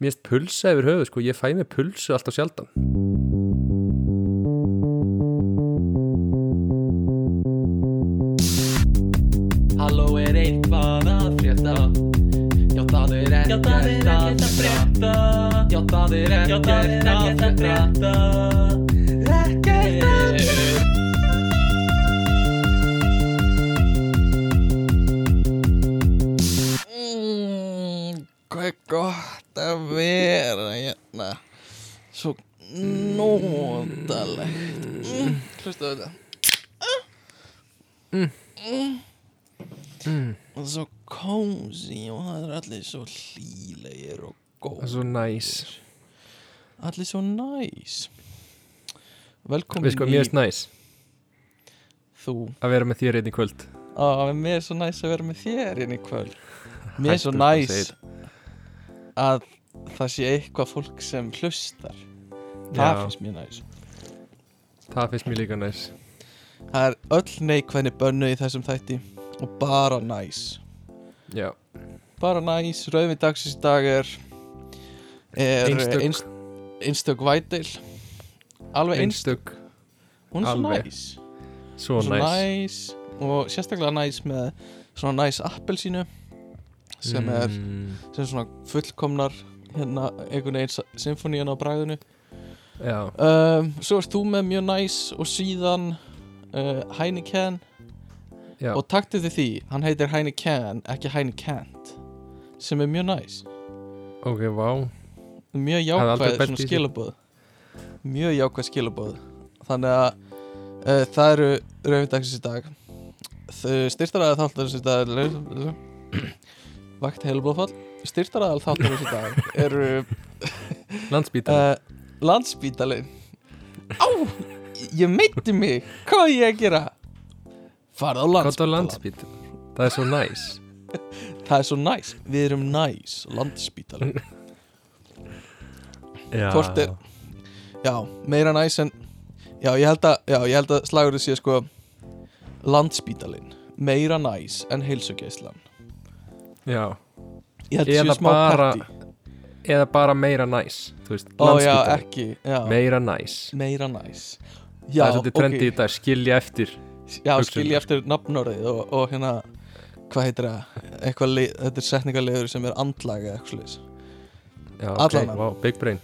Mér erst pulsa yfir höfu sko, ég fæ mig pulsu alltaf sjaldan. Halló er eitthvað að frétta? Já það er ekkert að frétta. Já það er ekkert að frétta þetta mm. Mm. Og svo kósi og það er allir svo hlýlegir og góð Það er svo næs Allir svo næs Velkomin Við sko, mér erst næs þú. Að vera með þér einn í kvöld. Á, Mér er svo næs að vera með þér inn í kvöld. Mér er svo að næs að það sé eitthvað fólk sem hlustar. Það Já. finnst mér næs Það finnst mér líka næs. Það er öll neikvæðni bönnu í þessum þætti og bara næs. Já, bara næs, rauðvin dagsins í dag er er Einstök. einst, einstök vædil alveg einstök hún er svo næs. Svo er næs. og sérstaklega næs með svona næs appelsínu sem er mm, sem svona fullkomnar hérna einhvern veginn symfónían á bræðinu Um, svo ert þú með mjög næs og síðan uh, Heineken. Já, og taktið þið því, hann heitir Heineken ekki Heinekent sem er mjög næs. Ok, vá. Mjög jákvæð skilabóð mjög jákvæð skilabóð þannig að uh, það eru rauðvindagsins í dag. Styrtaræði þáttarins í dag vakt heilublóðfall styrtaræði þáttarins í dag eru Landsbítal uh, landsbítalinn á, ég meiti mig. Hvað á ég að gera? Farð á landsbítalinn landsbítal? Það er svo næs. Það er svo næs, við erum næs landsbítalinn Já, Hvort er- Já, meira næs en Já, ég held að, já, ég held að slagurinn sé sko Landspítalinn. Meira næs en heilsugeislan Já, Ég held að sé smá bara party eða bara meira næs. Ekki já. Meira næs. Meira næs. Það Já, er svolítið trendi í dag, skilja eftir Já, hugsun. skilji eftir nafnorðið og, og hérna Hvað heitir það? Þetta er setningarlegur sem er andlag eða eitthvað sliðis Já, Allan ok, hann. wow, big brain.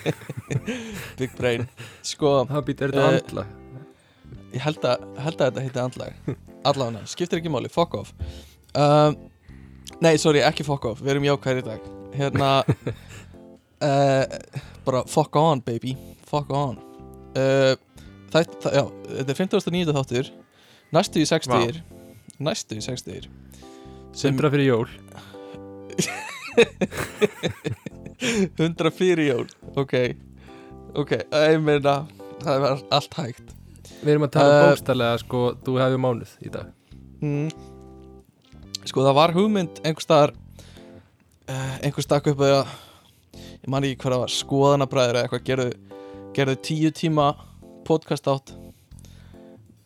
Big brain. Sko, Það býtur þetta Eh, andla ég held að, held að þetta heiti andlag. Allavega, skiptir ekki máli, fuck off. Um, Nei, sorry, ekki fuck off. Við erum jákvæðir í dag Hérna uh, Bara fuck on, baby Fuck on. Uh, það, það, Já, þetta er 59. þáttur Næstu í 60 Næstu í 60 sem 100 fyrir jól. 100 fyrir jól Ok, ok, ég meina Það er allt hægt. Við erum að tala Eh, um bókstallega sko, þú hefur mánuð í dag. mm. Sko það var hugmynd einhvers staðar uh, einhvers staðar upp að ég man ekki hvað það var skoðanabræður eða eitthvað gerðu, gerðu tíu tíma podcast átt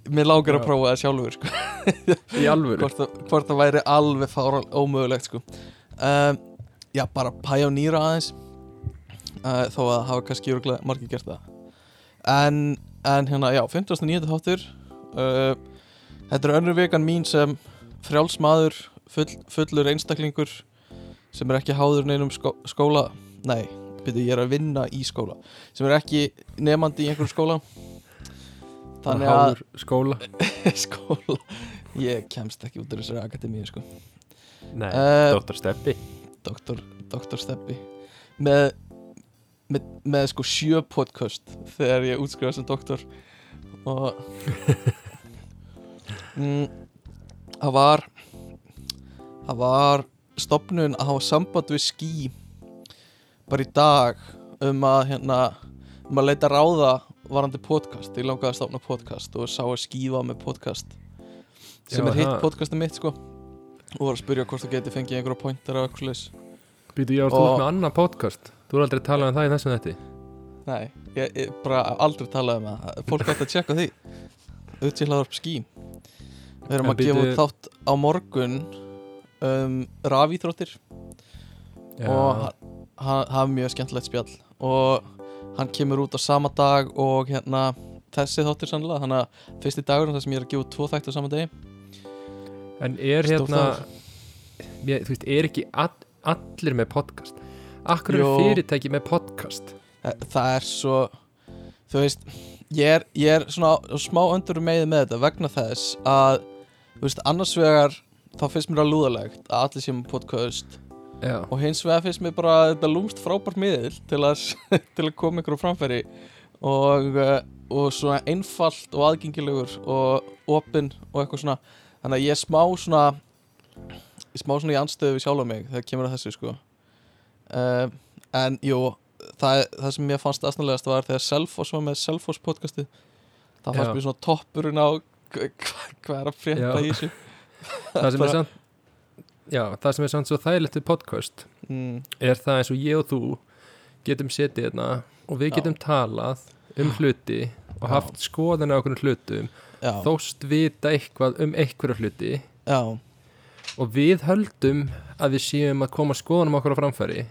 Mér lágur að prófa það sjálfur sko. Í alvöru hvort, það, væri alveg fáral ómögulegt sko. um, Já, bara pæjónýra aðeins uh, þó að hafa kannski margir gert það en, en hérna, já, 59. þáttur uh, Þetta er önnur vikan mín sem frjálsmaður full, fullur einstaklingur sem er ekki háður neinum skó, skóla Nei, byrju, ég er að vinna í skóla sem er ekki nefandi í einhverjum skóla. Þannig að Háður skóla. Skóla. Ég kemst ekki út úr þessari akademíu sko. Nei, Eh, Dr. Steppi. Doktor, Doktor Steppi. Með, með, með sko sjö podcast þegar ég útskrifa sem doktor. Og mm, það var það var stopnun að hafa samband við ský bara í dag um að hérna um að leita ráða varandi podcast. Ég langaði að stopna podcast og sá að skýfa með podcast sem Já, er hitt það. podcastið mitt sko. Og var að spyrja hvort þú geti fengið einhverja pointer af eitthvað slags Býtu, ég var þú ert með annað podcast. Þú er aldrei talað um það í þessum þetta Nei, ég, ég bara aldrei talað um það. Fólk átt að tjekka því. Uttíhlaður upp skí Við erum En að gefa bíddu- út þátt á morgun um rafíþróttir. Og, hann, hann er mjög skemmtilegt spjall. Og hann kemur út á sama dag og hérna þessi þáttur sannlega þannig að fyrsti dagur þar sem ég er að gefa tvo þættir á sama degi. En er hérna ég, Þú veist, er ekki all, allir með podcast? Akkur Jó. fyrirtæki með podcast? Þa- það er svo þú veist, ég er, ég er svona smá öndur með með þetta vegna þess að þú veist, annars vegar þá finnst mér að lúðalegt að allir séum podcast. Já, og hins vegar finnst mér bara að þetta lúmst frábært miðil til að, til að koma ykkur á framfæri. Og, uh, og svona einfalt og aðgengilegur og opinn og eitthvað svona. Þannig að ég er smá svona ég er smá svona í anstöðu við sjálf mig þegar kemur að þessu sko. Uh, en jú það, það sem ég fannst aðsnalegast var þegar Selfoss var með Selfoss podcastið. Það fannst Já. mér svona toppurinn á hva- hva- hvað er að frétta Já. í þessu það sem er samt Já, það sem er samt svo þægilegt við podcast mm, er það eins og ég og þú getum setið hérna og við Já. getum talað um hluti og Já. haft skoðan á okkur hlutum já, þóst vita eitthvað um einhverja hluti já, og við höldum að við séum að koma skoðanum okkur á framfæri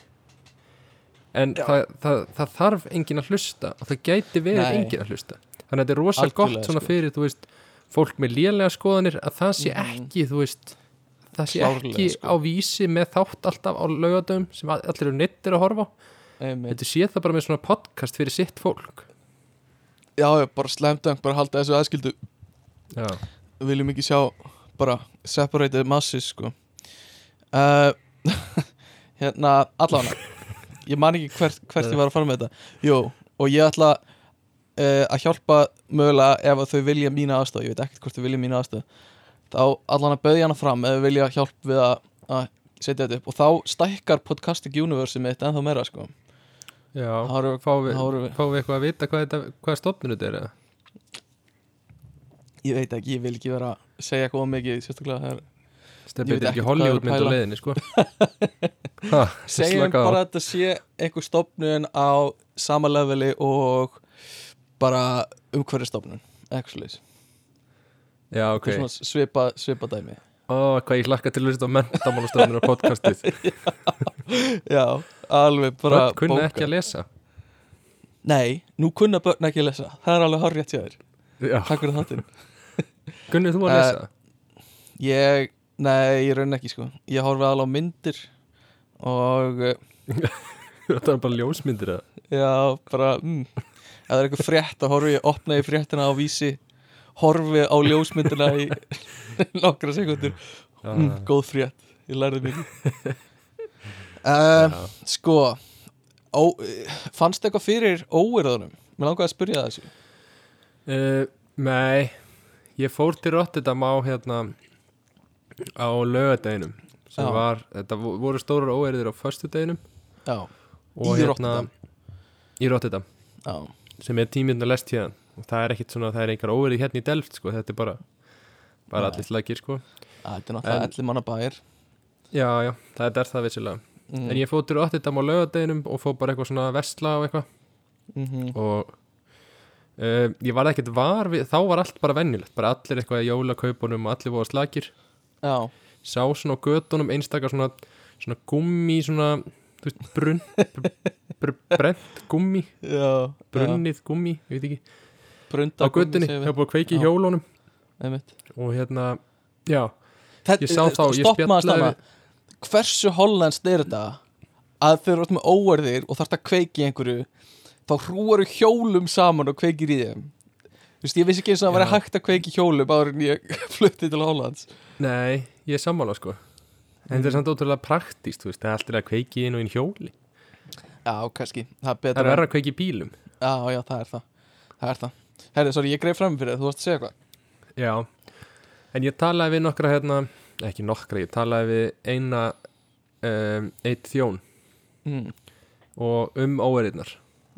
en Já. það, það, það þarf enginn að hlusta og það gæti verið Nei. enginn að hlusta þannig að þetta er rosa Algjörlega, gott svona sko. fyrir þú veist, fólk með lélega skoðanir að það sé Mhm. ekki þú veist það sé Klárlega, ekki sko. á vísi með þátt alltaf á laugadöfum sem all- allir eru nittir að horfa einmitt. Þetta sé það bara með svona podcast fyrir sitt fólk. Já, já, bara slemdöng, bara halda þessu aðskildu. Já, Við viljum ekki sjá bara separated masses, sko. Uh, Hérna, allavega Ég man ekki hvert, hvert ég var að fara með þetta. Jú, og ég ætla uh, að hjálpa mögulega ef þau vilja mína aðstöð Ég veit ekkert hvort þau vilja mína aðstöð Þá allan að bauðja hana fram þau vilja hjálp við að, að setja þetta upp. Og þá stækkar Podcastic Universe mitt ennþá meira, sko. Já fáum við, við- fá við eitthvað að vita hvað, þetta, hvað stofninu þetta er eða? Ég veit ekki, ég vil ekki vera að segja eitthvað mikið Sérstaklega þegar Stefni, Ég veit þetta er ekki Hollywood er mynd á leiðinni sko? Segjum bara að þetta sé einhver stofnun á sama leveli og bara umhverfistofnun eitthvað já ok, svipa, svipa dæmi. Ó hvað ég hlakka til að hlusta á mentamálastofninu á podcastið. Já, alveg bara Börn kunna bóka. ekki að lesa. Nei, nú kunna börn ekki að lesa. Það er alveg horrið hjá þér, já. takk fyrir þáttinn. Kunnið þú að Eh, lesa? ég, nei, ég raun ekki sko. Ég horfi alveg á myndir og eh, þetta er bara ljósmyndir eða? já, bara mm, ef það er eitthvað frétt þá horfi ég, opna ég fréttina á vísi horfi á ljósmyndina í nokkra sekundur mm, Já. góð frétt, ég lærði mikið uh, Já. sko ó, fannst eitthvað fyrir óerðunum mér langaði að spyrja það þessu Uh, nei ég fór til Rotterdam á hérna á laugardeginum sem Já. var, þetta vo- voru stórar óeriðir á föstudeginum já, og Í hérna Rotterdam? í Rotterdam já, sem er tíminn að lest hérna og það er ekkit svona, það er einhver óerið hérna í Delft sko, þetta er bara bara allir slagir sko. Þetta er náttúrulega allir manna bæir. Já, já, það er það vissilega mm. en ég fór til Rotterdam á laugardeginum og fór bara eitthvað svona vesla og eitthvað. Mm og uh, ég var ekkert var við, þá var allt bara venjulegt, bara allir eitthvað í jólakaupunum og allir voru slagir já, sá svona á götunum einstakar svona, svona gummi svona, þú veist, brunn br br brent gummi. Brunnið gummi, ég veit ekki. Brunda á götunni, hefur búið að kveiki í hjólunum. Einmitt. og hérna, já. Þetta- Ég sá þá, ég spjallaði hversu hollenskt er þetta? Að þeir eru út með óerðir og þarf að kveiki einhverju þá hrúaru hjólum saman og kveikir í þeim. Þú veist, ég vissi ekki eins og að það væri hægt að kveiki hjólum áður en ég flutti til Hollands. Nei, ég er sammála sko. En þetta er samt ótrúlega praktíst, þú veist, það er alltaf að kveiki inn og inn hjóli Já, kannski, það Það er verra að kveiki bílum. Já, já, það er það. Það er það. Herri, sorry, ég greið fram fyrir það, þú varst að segja eitthvað. Já, en ég talaði við nokkra hérna, ekki nokkra, ég talaði við eina um, eitt þjón. Mm. og um óeirðnar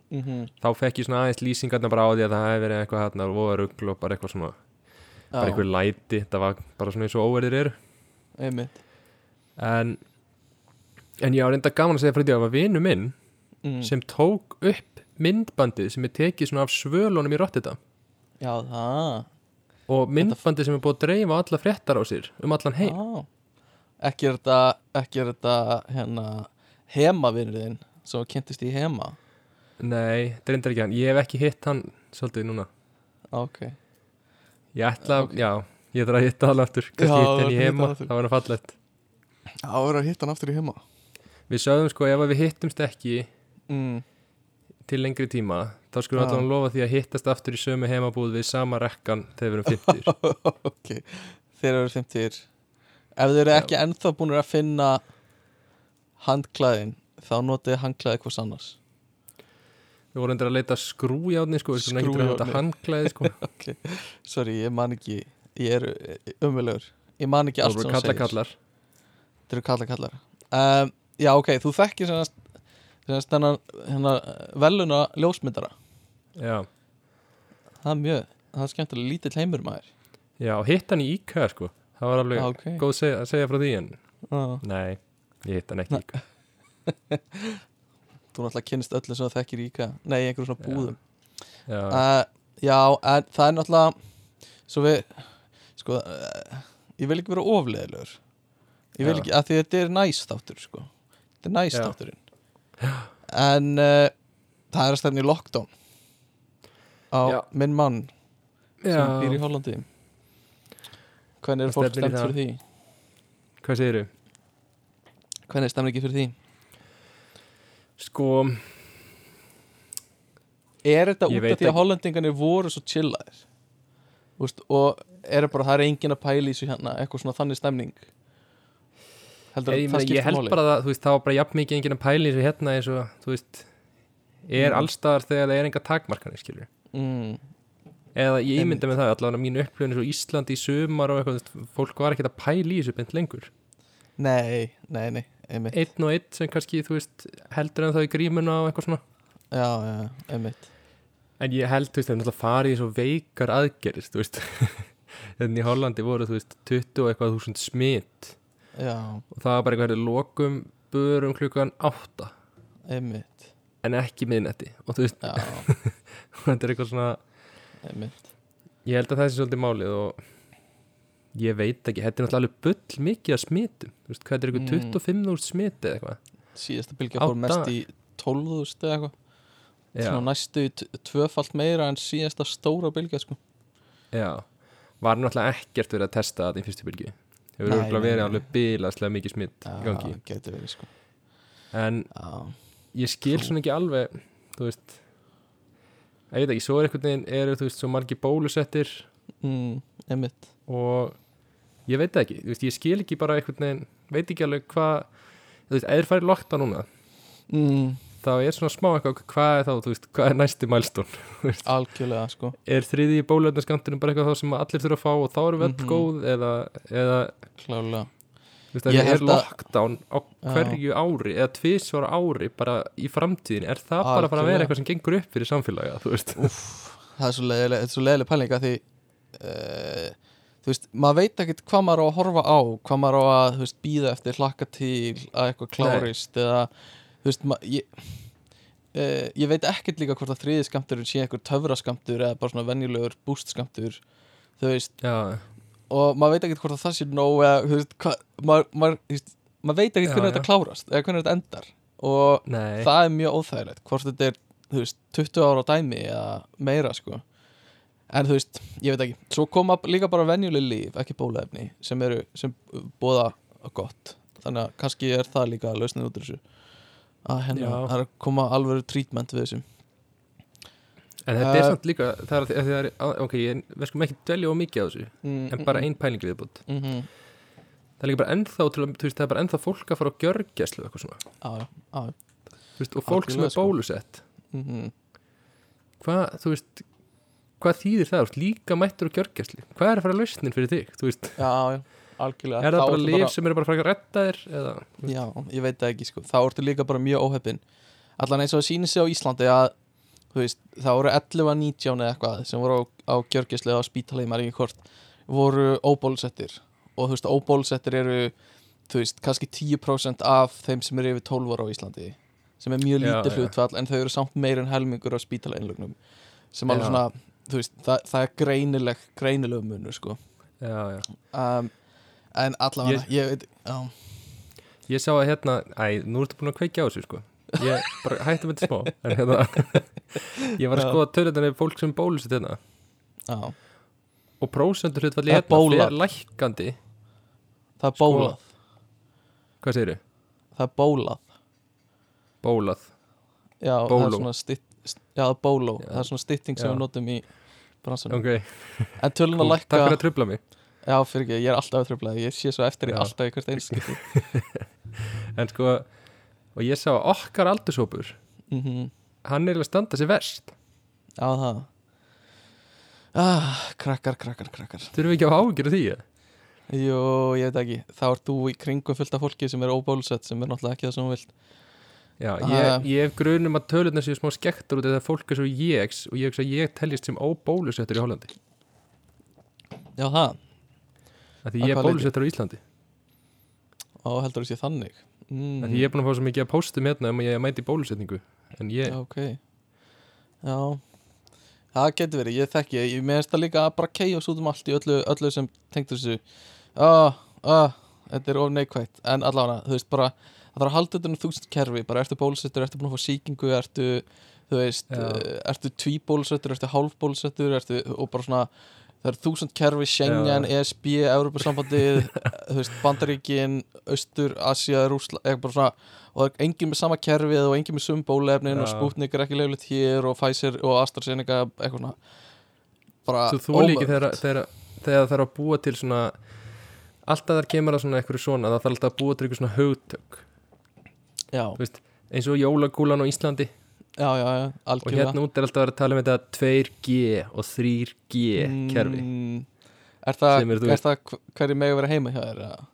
Mm -hmm. þá fekk ég svona aðeins lýsingarna bara á því að það hefði verið eitthvað hérna og voða rugl og bara eitthvað svona bara eitthvað læti, það var bara svona eins og óeirðir eru. Einmitt. En en ég á reynda gaman að segja fyrir því að það var vinu minn mm. sem tók upp myndbandið sem er tekið svona af svölunum í Rotterdam. Já, það og myndbandið sem er búið að dreifa alla fréttar á sér um allan heim. Ah. Ekki er þetta Ekki er þetta hérna Hemavinur þinn sem var kynntist í hema? Nei, þetta reyndar ekki hann. Ég hef ekki hitt hann svolítið núna. Ok. Ég ætla, Ok. já, ég þarf að hitta hann aftur. Kannski Já, hitt í hann heima, aftur. það var hann fallegt. Já, verður að hitta hann aftur í heima Við sögðum sko, ef að við hittumst ekki mm. til lengri tíma þá skulum við allan lofa því að hittast aftur í sömu heimabúð við sama rekkan þegar við erum 50 Ok, þeir eru 50 Ef þeir eru ekki ennþá búin að finna handklæðin þá notið handklæði hvers annars. Við vorum endur að leita skrújárni sko, við þetta handklæði sko. Ok, sorry, ég man ekki Ég er umverulegur Ég man ekki allt sem þú segir. Þetta eru kalla kallar. Um, Já, ok, þú þekkir sem þennan hérna, veluna ljósmyndara. Já, Það er mjög, það er skemmtilega lítill heimur maður. Já hitt hann í IKEA sko. Það var alveg Já, ok. góð segja, að segja frá því en Já. nei, ég hitt hann ekki í IKEA Þú náttúrulega kynst öllu sem þú þekkir í IKEA Nei, einhverjum svona búðum. Já, uh, Já, en það er náttúrulega Svo við Sko, uh, ég vil ekki vera ofleðilegur Ég vil Já. ekki, að því þetta er næst þáttur sko. Þetta er næst Já. þátturinn En uh, Það er að stefna í lockdown Á Já. minn mann já. sem býr í Hollandi Hvernig er Það fólk stefnir í stemt það. fyrir því? hvað segir þú? Hvernig er stemningin fyrir því? Sko, Er þetta Ég út veit af því að ekki. hollendingarnir voru svo chillaðir Úst, og er það bara, það er engin að pæla í þessu hérna eitthvað svona þannig stemning heldur ég, að það ég, ég skiptir held máli? bara að það var bara jafn mikið enginn að pæla í þessu hérna eins og, þú veist er Mm. allstaðar þegar það er enga takmarkanir skilur mm, eða ég ímynda með það, allavega mín upplifun eins og Ísland í sumar og eitthvað, fólk var ekkert að pæla í þessu beint lengur. Nei, nei, nei, einmitt. Einn og einn sem kannski, þú veist, heldur en þá í grímuna og eitthvað svona. Já, já, einmitt. En ég held, þú veist, það er náttúrulega farið í svo veikar aðgerðist, þú veist. En í Hollandi voru, þú veist, 20 og eitthvað þúsund smitt Já, og það var bara eitthvað lokum börum klukkan 8 einmitt. En ekki miðnetti og þú veist, þetta er eitthvað svona einmitt. Ég held að það sé svolítið málið og ég veit ekki, þetta er náttúrulega alveg bull mikið að smitum, þú veist, hvað er eitthvað Mm. 25.000 smiti eða eitthvað. Síðasta bylgja fór mest í 12.000 eða eitthvað. Næstu tvöfalt meira en síðasta stóra bylgja sko. Já, var náttúrulega ekkert verið að testa þetta í fyrstu bylgi hefur örgulega verið nei. alveg bilaslega mikið smitt í gangi, verið sko. En Já, ég skil svona ekki alveg þú veist ég veit ekki, svo er einhvern veginn eru þú veist svo margir bólusettir. Mm, og ég veit það ekki, þú veist, ég skil ekki bara einhvern veginn, veit ekki alveg hvað þú veist, eða færi lokta núna mm, þá er svona smá eitthvað, hvað er þá, þú veist, hvað er næsti mælstón Algjörlega sko er þriði í bólöfnaskantunum bara eitthvað þá sem allir þurfa að fá og þá eru við öll Mhm. góð eða, eða Klálega veist, Ég er lockdown á Já. hverju ári eða tvisvara ári bara í framtíðin er það bara að vera Algjörlega. eitthvað sem gengur upp fyrir samfélagi þú veist, Það er svo leiðileg, svo leiðileg pæling að því uh, Þú veist, maður veit ekkert hvað maður á að horfa á Hvað maður á að, þú veist, býða eftir Hlakka til að eitthvað klárist Eða, þú veist, ég uh, Ég veit ekkert líka hvort að þriði skamtur sé eitthvað töfraskamtur Eða bara svona venjulegur bústskamtur Þú veist, já, og maður veit ekkert hvort að það sé nóg Eða, þú veist, hvað maður, maður, þú veist, maður veit ekkert Já, hvernig já. þetta klárast Eða hvernig þetta endar. Og nei. það er mjög óþægilegt hvort þetta er, veist, 20 ára á dæmi eða meira, sko. En þú veist, ég veit ekki. Svo koma líka bara venjuleg líf, ekki bólaefni sem eru, sem bóða gott, þannig að kannski er það líka lausnið út úr þessu að henni, er að koma alveg treatment við þessum en þetta er Eh, samt líka það er, að að það er, ok, ég, við skulum ekki dvelja á mikið á þessu mm, en bara ein pæling viðbútt mm -hmm. það er líka bara ennþá, til, að- veist, það er bara ennþá fólk að fara á gjörgæslu eitthvað svona. Á, á, veist, og fólk sem Algjörlega, er sko. bólusett. Mm -hmm. hvað, þú veist hvað þýðir það, líka mættur á gjörgæslu. Hvað er að fara lausnin fyrir þig, þú veist? Já, já, algjörlega. Er það Þá bara ertu lif sem eru bara þér eða, Já, ég veit það ekki sko. Þá ertu líka bara mjög óheppin Allan eins og það sýnir sig á Íslandi að Þú veist, það voru 11 að 19 eða eitthvað sem voru á, á gjörgisli á spítalegi maður ekki hvort voru óbólusettir og þú veist, óbólusettir eru þú veist, kannski 10% af þeim sem eru yfir 12 ára á Íslandi sem er mjög lítið hlutfall en þau eru samt meir en helmingur á spítaleinlögnum sem alveg svona, þú veist, það, það er greinileg greinileg munur sko. Já, já. Um, en allavega, ég, veit já, ég sá að hérna, æ, nú ertu búin að kveikja á þessu sko. Ég bara hætti með þetta smá en hérna ég var að skoða tölutinni fólk sem bólusett hérna. Já, og hlutfalli Það er hérna bólað. fer lækkandi. Það er Sko- bólað. hvað segirðu? Það er bólað. Bólað. Já, það er svona stitt Já, bóló, það er svona stytting sem Já. við notum í bransanum. Ok, En tölun að lækka takk fyrir að trubla mig Já, fyrir ekki, ég er alltaf að tröfla Ég sé svo eftir í Já. alltaf í hvert eins skipti. En sko, og ég sá að okkar aldurshópur mm hann er að standa sér verst. Já, það. Ah, Krakkar, krakkar, krakkar. Þurfum við ekki að hafa af því? Jú, ég veit ekki. Þá ert þú í kringum fullt af fólki sem er óbólusett sem er náttúrulega ekki það sem þú vilt. Já, Ah. ég, ég hef grunum að tölurnar séu smá skektar út eða fólk er svo ég og ég, að ég teljist sem óbólusettur í Hollandi. Já, það, af því Að ég er bólusettur á Íslandi. Á heldur þú sé þannig? Mm. því ég er búin að fá svo mikið að póstum hérna um að ég mæti bólusetningu en ég, Já, ok. Já. Það getur verið, ég þekki Ég meðist það líka að bara kegjast út um allt í öllu, öllu sem tengt þessu. Ah, ah, Þetta er of neikvægt En allavega, þú veist bara Það þarf að halda þetta um þúsund kerfi Bara ertu bólusettur, ertu búin að fá sýkingu Ertu, þú veist, Já. uh, ertu tvíbólusettur Ertu hálfbólusettur ertu, Og bara svona Það eru þúsund kerfi, Schengen, ESB, Evropasambandið, þú veist, Bandaríkin, Austur, Asia, Rúsla, eitthvað svona, og það er engin með sama kerfið og engin með sum bólefnin og Já. Sputnik er ekki leifilegt hér og Pfizer og AstraZeneca, eitthvað svona, bara svo þú líki þegar, þegar, það er að búa til svona alltaf þar kemur að svona eitthvað svona það þarf alltaf að búa til eitthvað svona hugtök. Já, þú veist, eins og jólagúlan á Íslandi já, já, já, og hérna út er alltaf að vera að tala um þetta 2G og 3G kerfi Mm, er það, það hv- hverju megi vera heima hjá þér?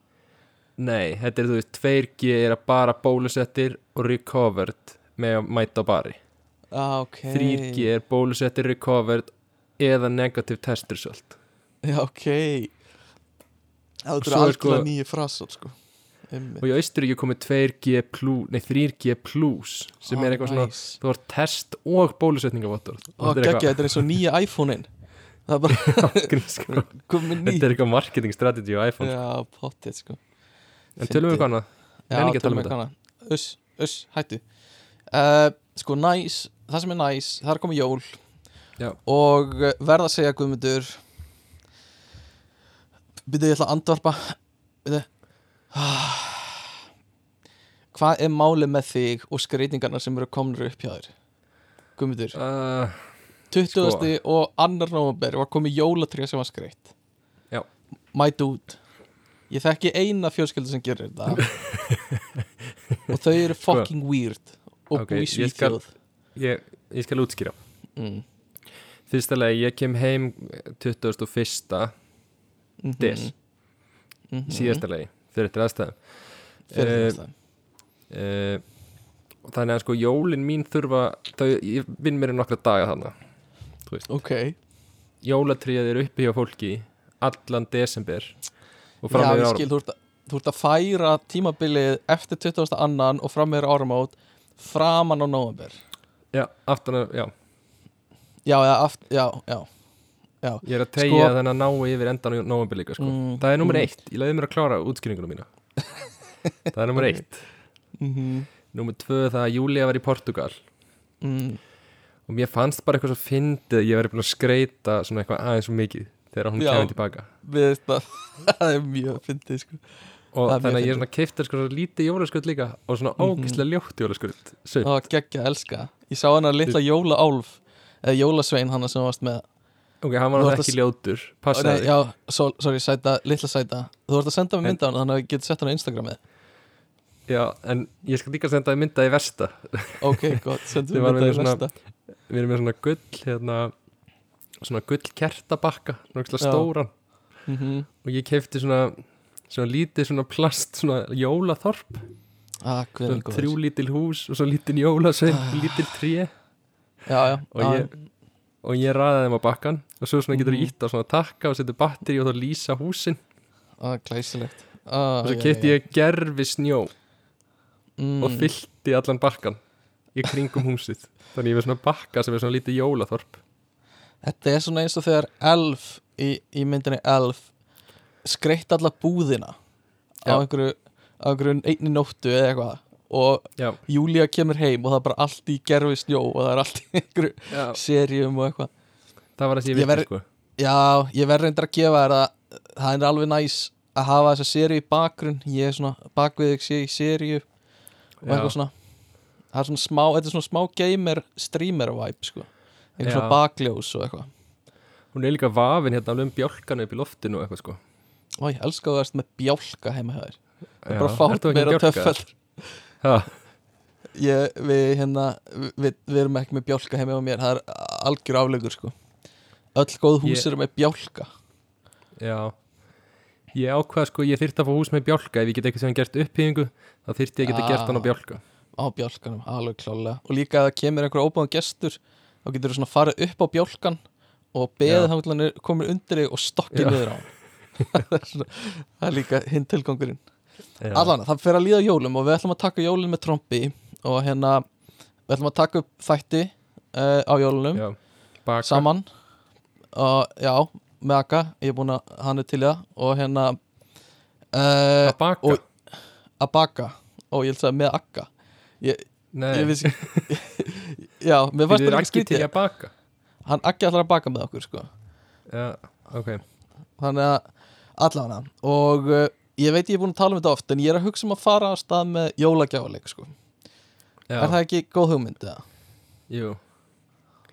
Nei, þetta er þú veist 2G er að bara bólusettir og recovered með að mæta á bari. Ah, ok. 3G er bólusettir, recovered eða negative test result Já, ok. Svo eru er algjörlega sko- nýju frasar, sko. Og í Austuríki komið 2G plus, nei 3G plus sem Ó, er eitthvað svona, nice. þú har test og bólusetningavottur geggja, þetta er eins og nýja iPhone-in Það er bara sko. þetta er eitthvað marketing strategy á iPhone Já, pottið, sko. En tölum við hvað annað? Nenni ekki um tölum við hana Uss, uss, hættu. Uh, Sko, næs, það sem er næs Það er komið jól. Já. Og verða að segja Guðmundur Byrðu ég ætla að andvarpa. Byrðu Hvað er málið með þig og skreitingarnar sem eru komnur upp hjá þér? Guðmundur uh, 20. og annar nóvember var komið jólatrið sem var skreitt Já. My dude Ég þekki eina fjölskyldu sem gerir þetta og þau eru fucking weird og Ok, búi í ég skal- Svíþjóð ég, ég skal útskýra mm. fyrsta lagi, ég kem heim 21. mm Des. í síðasta lagi fyrir þetta aðstæðum. Fyrir Eh, þetta uh, þannig að sko jólin mín þurfa þau, ég vinn mér í nokkra daga þannig Ok. Jólatriðið er uppi hjá fólki allan desember og fram ég árum skil, þú ert, að, þú ert að færa tímabilið eftir 20. annan og fram meður áramót framan á november já, aftan að, já, Já, já, aft, já, já, já. ég er að tegja Sko- þennan ná yfir endan á nóvember líka sko. Mm, það er nummer mm. eitt, ég leiði mér að klára útskýringuna mína það er nummer eitt Mhm, nummer tvö það að Júlia var í Portugal mm. og mér fannst bara eitthvað svo fyndið að ég verið búin að skreita svona eitthvað aðeins svo mikið þegar hún kemur tilbaka að það er mjög fyndið sko og Það þannig að ég er svona keiftir sko svo lítið jólaskutt líka og svona Mhm. ógislega ljótt Sumt. Það var geggja að elska Ég sá hana litla jólaálf eða jólasvein hana sem varst með ok, hann var náttúrulega ekki ljótur. Passaði Já, so, sorry, sæta, litla sæta. Þú vart að senda mig mynda hana þannig að ég geti sett hana á Instagramið. Já, en ég skal líka senda það mynda í versta. Ok, gott, við varum mynda í svona- næsta við erum með svona gull hérna, svona gull kertabakka Já. stóran. Mm og ég keifti svona svona lítið svona plast svona jólaþorp. Ah, svona þrjú lítil hús og svo lítil jólasvein Ah. lítil tré. Já, já. Og ah, ég, og ég ræði þeim á bakkan og svo svona getur Mhm. ég ítt á svona takka og setja batteri og þá lýsa húsin. Ah, Glæsilegt. Ah, og svo já. ég gerfi snjó. Mm, og fyllti allan bakkan í kringum húsið. Þannig ég var svona bakka sem er svona lítið jólaþorp. Þetta er svona eins og þegar Elf í, í myndinni Elf skreitt alla búðina á Já. einhverju, á einhverju einni nóttu eða eitthvað og Já, Júlía kemur heim og það er bara allt í gerfi snjó og það er allt í einhverju já. seríum og eitthvað. Það var sem Ég verð- sko. Já, ég verð reyndar að gefa þér að það er alveg næs að hafa þessa seríu í bakgrunn. Ég er svona bakvið sé í seríu og eitthvað svona. Það er svona smá, þetta er svona smá gamer streamer vibe sko. Eitthvað Já. svona bakljós og eitthvað. Hún er líka vafin hérna alveg um bjálkanu upp í loftinu og eitthvað sko. Og ég elska að þú erst með bjálka heima hjá þér. Það er bara fátt ekki meira bjálka? Ég, við hérna við, við erum ekki með bjálka heima hjá mér. Það er algjör aflegur sko. Öll góð hús eru með bjálka. Já. Ég ákvað sko, ég þyrfti að fá hús með bjálka. Ef ég get eitthvað sem gert upphýðingu þá þyrfti ég að geta Ah. gert hann á bjálka. Á bjálkanum, alveg klálega. Og líka ef það kemur einhver óbáðan gestur þá getur þú svona farið upp á bjálkan og Já. þá komið undir þig og stokkið niður á það, er líka hinn tilgangurinn. Allan, það fer að líða jólum og við ætlum að taka jólin með trombi og hérna við ætlum að taka upp þætti uh, á jólunum saman. Og já, með Akka ég er búin að hann er til það og hérna uh, Að baka? og- að baka. Og ég held að með Akka ég, ég vissi já, mér er bara ekki skrítið. hann Akki ætlar að baka með okkur sko. Já, ok. Þannig að allavega. Og uh, ég veit ég er búin að tala um þetta oft en ég er að hugsa um að fara á stað með jólagjáleik sko. Er það ekki góð hugmynd eða? jú.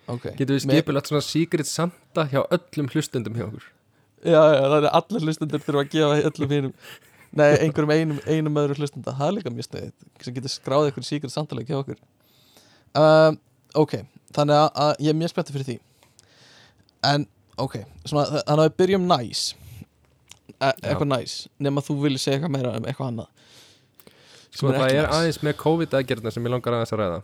Okay. Getum við skipulagt svona Secret Santa hjá öllum hlustendum hjá okkur? Já, já, það er allir hlustendur þurfa að gefa öllum hinum Nei, einhverjum einum, einum öðru hlustenda. Það er líka mjög sniðið sem getur skráðið ykkur síkri samtalið hjá okkur. Um, Ok, þannig að, ég er mjög spenntið fyrir því. En, ok, svona, þa- þannig að við byrjum næs. e Eitthvað næs Nefn að þú vilja segja eitthvað meira um eitthvað annað. Sko það er aðeins með COVID-aðgerðna sem ég langar aðeins að ræða.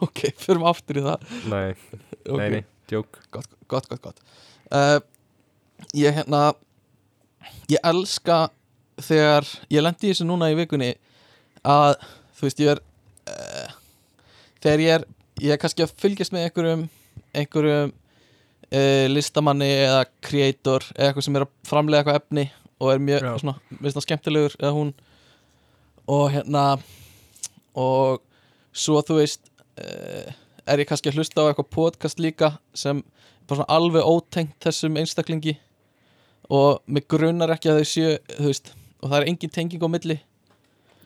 Ok, förum aftur í það. Nei, Ok, nei, nei, djók gott, gott, gott, gott. Uh, Ég hérna Ég elska þegar ég lendi í þessu núna í vikunni að þú veist ég er uh, þegar ég er ég er kannski að fylgjast með einhverjum einhverjum uh, listamanni eða creator eða eitthvað sem er að framlega eitthvað efni og er mjög Já. svona, veist það skemmtilegur eða hún. Og hérna og svo þú veist uh, er ég kannski að hlusta á eitthvað podcast líka sem bara svona alveg ótengt þessum einstaklingi. Og mig grunar ekki að þau séu þú veist, og það er engin tenging á milli.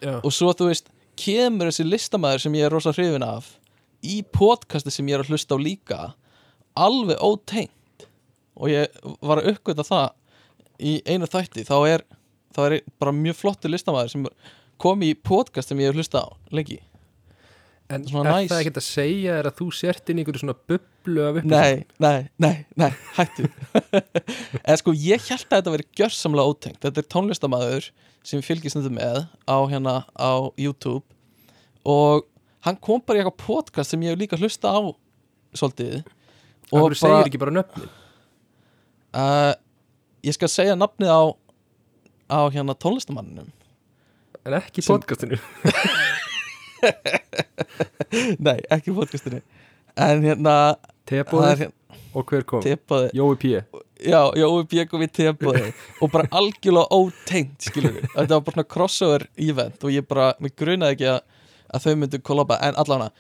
Já, og svo þú veist kemur þessi listamæður sem ég er rosa hrifin af í podcasti sem ég er að hlusta á líka alveg ótengt. Og ég var að uppgöta það í einu þætti þá er, þá er bara mjög flottur listamæður sem kom í podcast sem ég að hlusta á lengi en svona er næs. það ekkert að segja er að þú sért inn í einhverju svona bublu af upplýsingum? Nei, nei, nei, nei, hættu Eða sko, ég held að þetta veri gjörsamlega ótengt Þetta er tónlistamæður sem fylgist þetta með á hérna á YouTube og hann kom bara í eitthvað podcast sem ég hef líka hlusta á svolítið Og þú segir ekki bara nöfnin uh, Ég skal segja nafnið á á hérna tónlistamanninum En ekki í Sem- podcastinu. Nei, ekki í podcastinu. En hérna, hérna og hver kom? tepaði Jói P. Já, Jói Björgum við tebóði og bara algjörlega ótengt skilur við, þetta var bara svona crossover event og ég bara, mér grunaði ekki að, að þau myndu kollaba, en allavega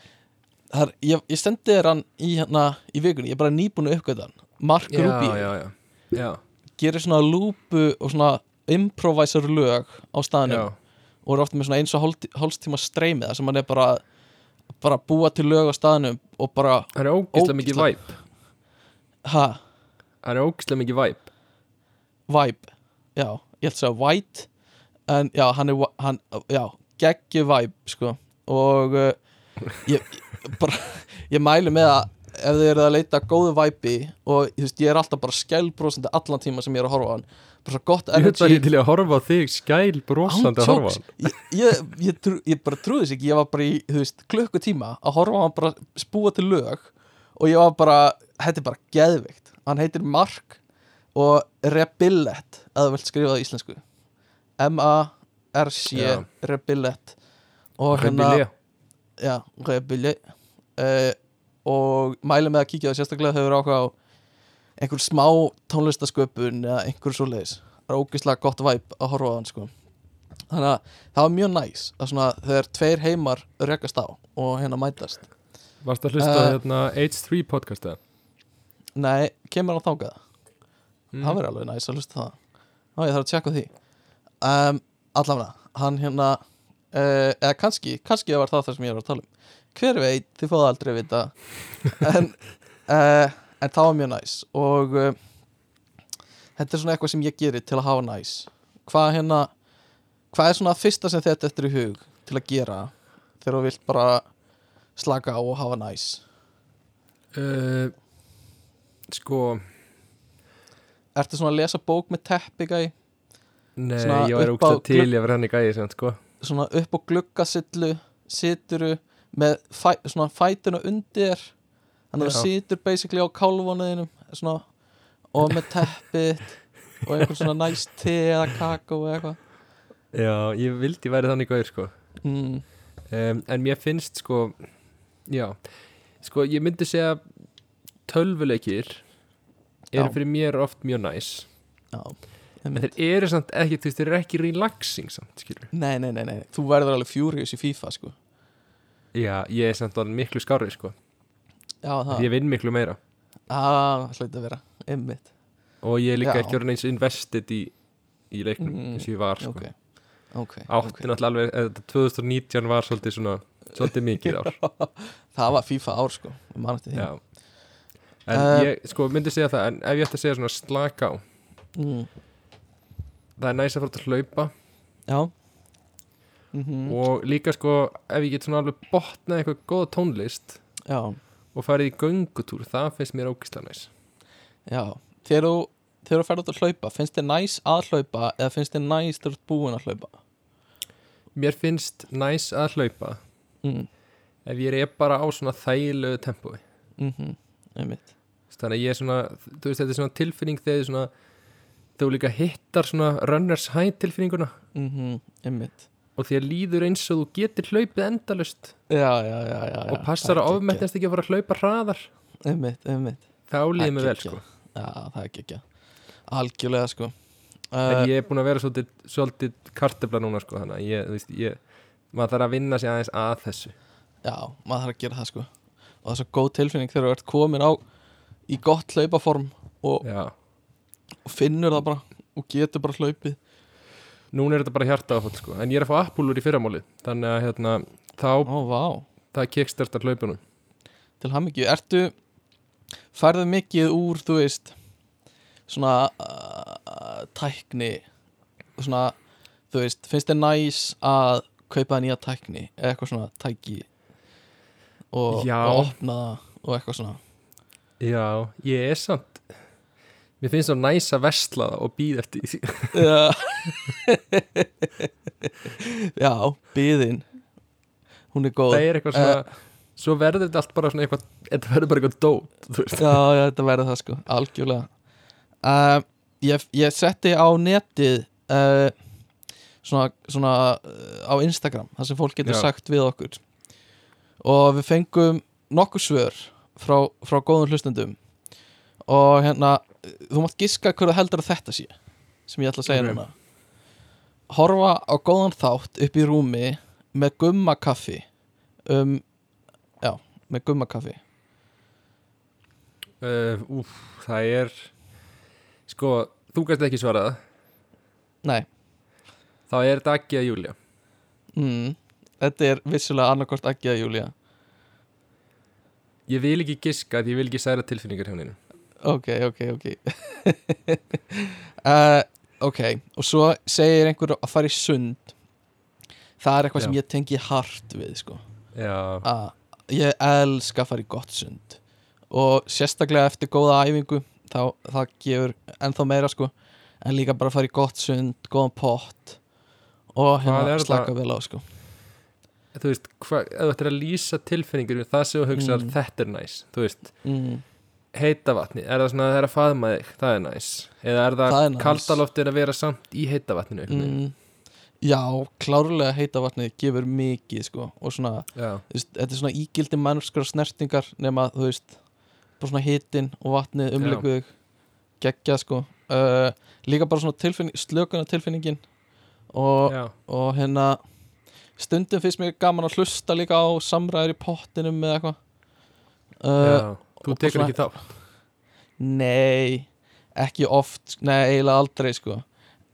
þar, ég, ég sendi þér hann í hérna í vikunni, ég er bara nýbúin að uppgöta hann. Mark Já, Ruby já, já, já, gerir svona lúpu og svona improvisor lög á staðinu og eru ofta með svona eins og hálfstíma streymið sem hann er bara bara búa til lög á staðinu og bara, Það er ógislega mikið væp ha, Það er ógislega mikið væp vibe. Já, ég ætla að segja white en já, hann er hann, já, geggi vibe sko. Og uh, ég, ég bara ég mæli með að ef þið eruð að leita góðu vibe og veist, ég er alltaf bara skælbrósandi allan tíma sem ég er að horfa á hann. Bara svo gott Ég veit energy. bara til að horfa á þig skæl brosandi að horfa á Ándjóks. ég, ég, ég, trú, ég bara trúði þess ekki. Ég var bara í, veist, klukkutíma að horfa á hann bara spúa til lög og ég var bara, þetta er bara geðveikt. Hann heitir Mark og Rebillet, að þú vilt skrifa það í íslensku. M-A-R-C Já. Rebillet og já, Rebillet uh, og mæli með að kíkja það sérstaklega þegar áhuga á einhver smá tónlistasköpun eða einhver svoleiðis. Það er ógeðslega gott væp að horfa á hann sko. Þannig að það var mjög næs svona þegar tveir heimar rekast á og hérna mætast. Varst að hlusta uh, hérna H3 podcast eða? nei, kemur hann þákað Mm. það verður alveg næs að hlusta það. Ná, ég þarf að tjekka því. Um, allavega, hann hérna uh, eða kannski, kannski var það það sem ég var að tala um hver veit, þið fáðu aldrei að vita. En, uh, en það var mjög næs. Og uh, þetta er svona eitthvað sem ég gerir til að hafa næs. Hvað hérna hvað er svona fyrsta sem þetta eftir í hug til að gera þegar þú vilt bara slaka á og hafa næs? Uh, sko, ertu svona að lesa bók með teppi gæi? Nei, Svona ég á ógst til ég verið hann í gæði sem, sko. svona upp á gluggasillu situru með fæ, svona fætuna undir þannig að það situr basically á kálvonuðinum svona, og með teppið og einhver svona næst te eða kakó eða eitthvað Já, ég vildi væri þannig gæði, sko. mm, um, En mér finnst, sko, já, sko, ég myndi segja tölvuleikir eru Já. fyrir mér oft mjög næs. já, En þeir eru samt ekki, þú veist, þeir eru ekki relaxing samt, skilur. nei, nei, nei, nei, þú verður alveg furious í FIFA sko Já, ég er samt alveg miklu skárið, sko. já, það, Ég vinn miklu meira. ah, hlaut að vera einmitt, Og ég er líka Já. ekki orðin eins invested í, í leiknum Mm, eins og ég var, sko. ok ok, Átti náttúrulega alveg, eða þetta 2019 var svolítið svona, svolítið mikið ár. það var FIFA ár sko ég man eftir því Já. En Eh. ég, sko, myndi segja það, en ef ég ætti að segja svona slaka á, mm, það er næst að fara til að hlaupa já mm og líka, sko, ef ég get svona alveg botnað eitthvað góða tónlist já. og farið í göngutúr, það finnst mér ógislega næs. Já, þegar þú þegar þú ferð út að hlaupa, finnst þér næs að hlaupa eða finnst þér næs þegar þú ert búin að hlaupa? Mér finnst næs að hlaupa mm. ef ég er bara á svona þægilegu tempói. Mm einmitt. Þannig að ég er svona, þú veist, þetta er svona tilfinning þegar þið þú líka hittar svona runners high tilfinninguna. Mm einmitt og þér líður eins og þú getur hlaupið endalust Já, já, já, og passar að ofmettast ekki að fara að hlaupa hraðar. Einmitt, einmitt. Þá líður mig vel sko. Já, það er ekki ekki Algjörlega sko. En uh, ég er búin að vera svolítið, svolítið kartefla núna sko þannig að ég, þú veist, ég maður þarf að vinna sig aðeins að þessu. Já, maður þarf að gera það sko. Og það er svo góð tilfinning þegar þú ert komin á í gott hlaupaform og, og finnur það bara og getur bara hlaupið núna er þetta bara hjarta áfall sko. En ég er að fá appúlur í fyrramáli þannig að hérna, þá, vá, það kickstartar hlaupunum til hamingju. Ertu, færðu mikið úr, þú veist svona uh, tækni svona, þú veist, finnst þér næs að kaupa nýja tækni eða eitthvað svona tæki og, og opna og eitthvað svona? Já, ég er samt mér finnst það næs að versla það og býð eftir því. Já. Já, byðin Hún er góð. Það er eitthvað svona svo verður þetta allt bara svona eitthvað þetta verður bara eitthvað dót. Já, já, þetta verður það sko, algjörlega. Uh, ég, ég setti á netið uh, svona, svona uh, á Instagram þar sem fólk getur Já. sagt við okkur. Og við fengum nokkur svör frá, frá góðum hlustendum. Og hérna þú mátt giska hverju heldur að þetta sé sem ég ætla að segja núna. Horfa á góðan þátt upp í rúmi með gummakaffi um, já, með gummakaffi uh, úf, það er sko, þú gæst ekki svarað nei. Þá er þetta ekki að Júlia mm, Þetta er vissulega annarkort ekki að Júlia ég vil ekki giska því ég vil ekki særa tilfinningar hjá henni Ok, ok, ok. Uh, Ok, og svo segir einhver að fara í sund. Það er eitthvað sem Já. ég tengi hart við sko. að Ég elska að fara í gott sund. Og sérstaklega eftir góða æfingu þá, Það gefur ennþá meira sko. En líka bara að fara í gott sund Góðan pott. Og hérna slaka það? vel á sko. Þú veist ef þú ættir að lýsa tilfinningur við það sem þú hugsar Mm. þetta er næs. Þú veist, mm, heita vatni er það svona að það er að faðma þig, það er næs? Eða er það, Það næs. kaldaloftir að vera samt í heita vatninu mm. Já, klárlega heita vatnið gefur mikið sko Og svona veist, þetta er svona ígildi mannskara snertingar nema þú veist bara svona hitin og vatnið umleikuð geggja sko. Uh, líka bara svona tilfinning, slökuna tilfinningin og, og hérna stundum finnst mér gaman að hlusta líka á samræður í pottinum eða eitthvað. Uh, já. Þú tekur ekki þá Nei, ekki oft Nei, eiginlega aldrei sko.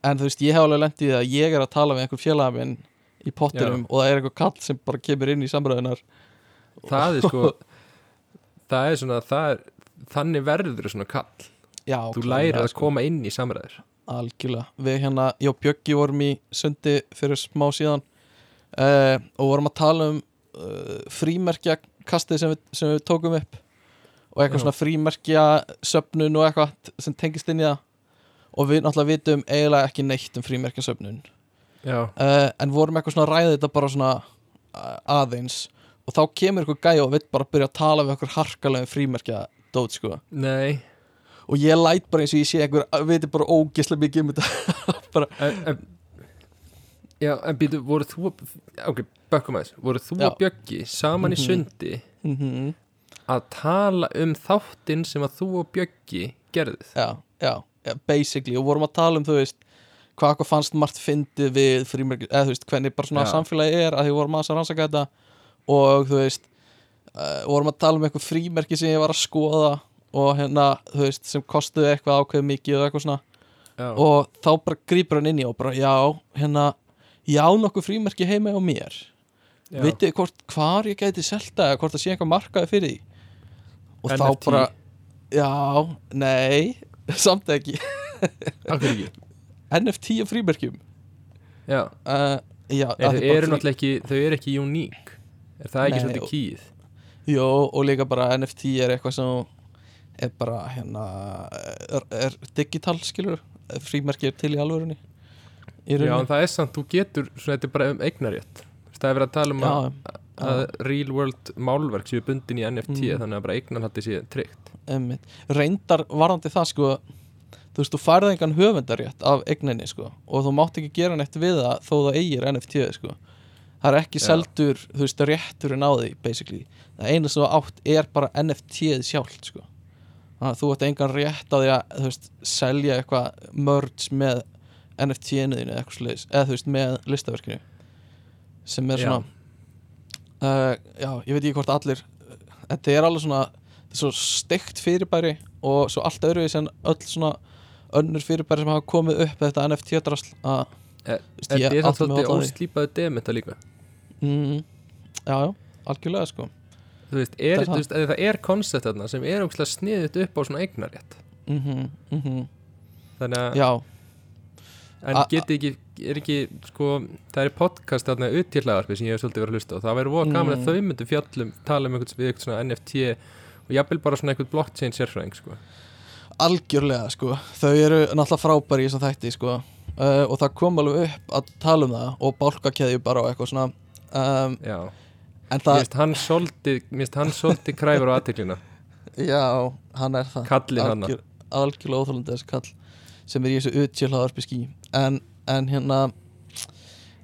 En þú veist, ég hef alveg það að ég er að tala við einhver félaga minn í pottinum og það er einhver kall sem bara kemur inn í samræðunar Það er sko Það er svona, það er Þannig verður svona kall. Já, Þú lærir að sko. koma inn í samræður. Algjörlega, við hérna, ég og Bjöggi vorum í sundi fyrir smá síðan uh, og vorum að tala um uh, frímerkja kastið sem við, sem við tókum upp og eitthvað svona frímerkja söfnun og eitthvað sem tengist inn í það. Og við náttúrulega vitum eiginlega ekki neitt um frímerkja söfnun. Já, uh, en vorum eitthvað svona ræða þetta bara svona aðeins. Og þá kemur eitthvað gæja og vill bara byrja að tala við okkur harkalegum frímerkja dót sko. Nei. Og ég læt bara eins og ég sé einhver veitir bara ógislega mikið um þetta. En, en, Já, en býtu, voru þú Ok, bökkum aðeins. Voru þú og Bjöggi saman í Mhm. sundi? Mm að tala um þáttinn sem að þú og Bjöggi gerðið já, já, já, basically. Og vorum að tala um, þú veist hvað okkur fannst margt fyndið við frímerki eða þú veist, hvernig bara svona Já. samfélagi er að því vorum að rannsaka þetta. Og þú veist uh, vorum að tala um eitthvað frímerki sem ég var að skoða og hérna, þú veist, sem kostuði eitthvað ákveð mikið og eitthvað svona. Já, og þá bara grípur hann inn í og bara, já, hérna já, nokkuð frímerki heima á mér. Vitið hvort hvar ég gæti selta eða hvort það sé eitthvað markaði fyrir því og þá NFT? bara já, nei samt ekki. Akkur ekki? NFT af frímerkjum. Já, uh, já, af þau eru náttúrulega ekki Þau eru ekki uník Er það ekki Nei, svolítið og- kýð? Jó, og líka bara NFT er eitthvað sem er bara hérna er, er digital skilur. Frímerki er til í alvörunni í Já, en rauninni það er samt, þú getur svona, Þetta er bara um eignarétt Það er verið að tala um að, já, að real world málverk séu bundin í NFT Mm. þannig að bara eignarhaldi sé tryggt einmitt. reyndar varðandi það sko þú veist, þú færði engan höfundarétt af eigninni sko og þú mátt ekki gera neitt við það þó það eigir NFT sko það er ekki Já. seldur, þú veist, rétturinn á því basically, það eina sem þú átt er bara NFT-ið sjálft sko þannig að þú átt engan rétt á því að þú veist, selja eitthvað merge með NFT-inu þínu eða eitthvað sliðis, eða þú veist, með listaverkinu sem er Já. svona uh, já, ég veit ekki hvort allir þetta er alveg svona þetta er svo steikt fyrirbæri og svo allt öðruvís en öll svona önnur fyrirbæri sem hafa komið upp þetta NFT-drasl að Er- svolítið því. óslípaðu dementa líka. Mm, já, já, algjörlega sko. Þú veist, er, þú veist, að það er koncept þarna sem er ógslag sniðut upp á svona eignarétt mm -hmm, Þannig að, en geti ekki er ekki, sko, það er podcast þarna uttíðlagarpi sem ég hef svolítið verið að hlusta og það væri voða gaman Mm. að þau myndu fjallum tala um einhvern, við einhvern svona NFT og jafnvel bara svona einhvern blockchain sérfræðing sko. algjörlega sko. Þau eru náttúrulega frábæri í þessum þætti sko. Uh, og það kom alveg upp að tala um það og bálkakeðju bara og eitthvað svona. Um, Já, en mér það, finnst hann svolítið mér finnst hann svolítið kræfur á aðteklina já, hann er það. Algjörlega óþólandi þessi kall sem er í þessu utjálhaðarpi skí en, en hérna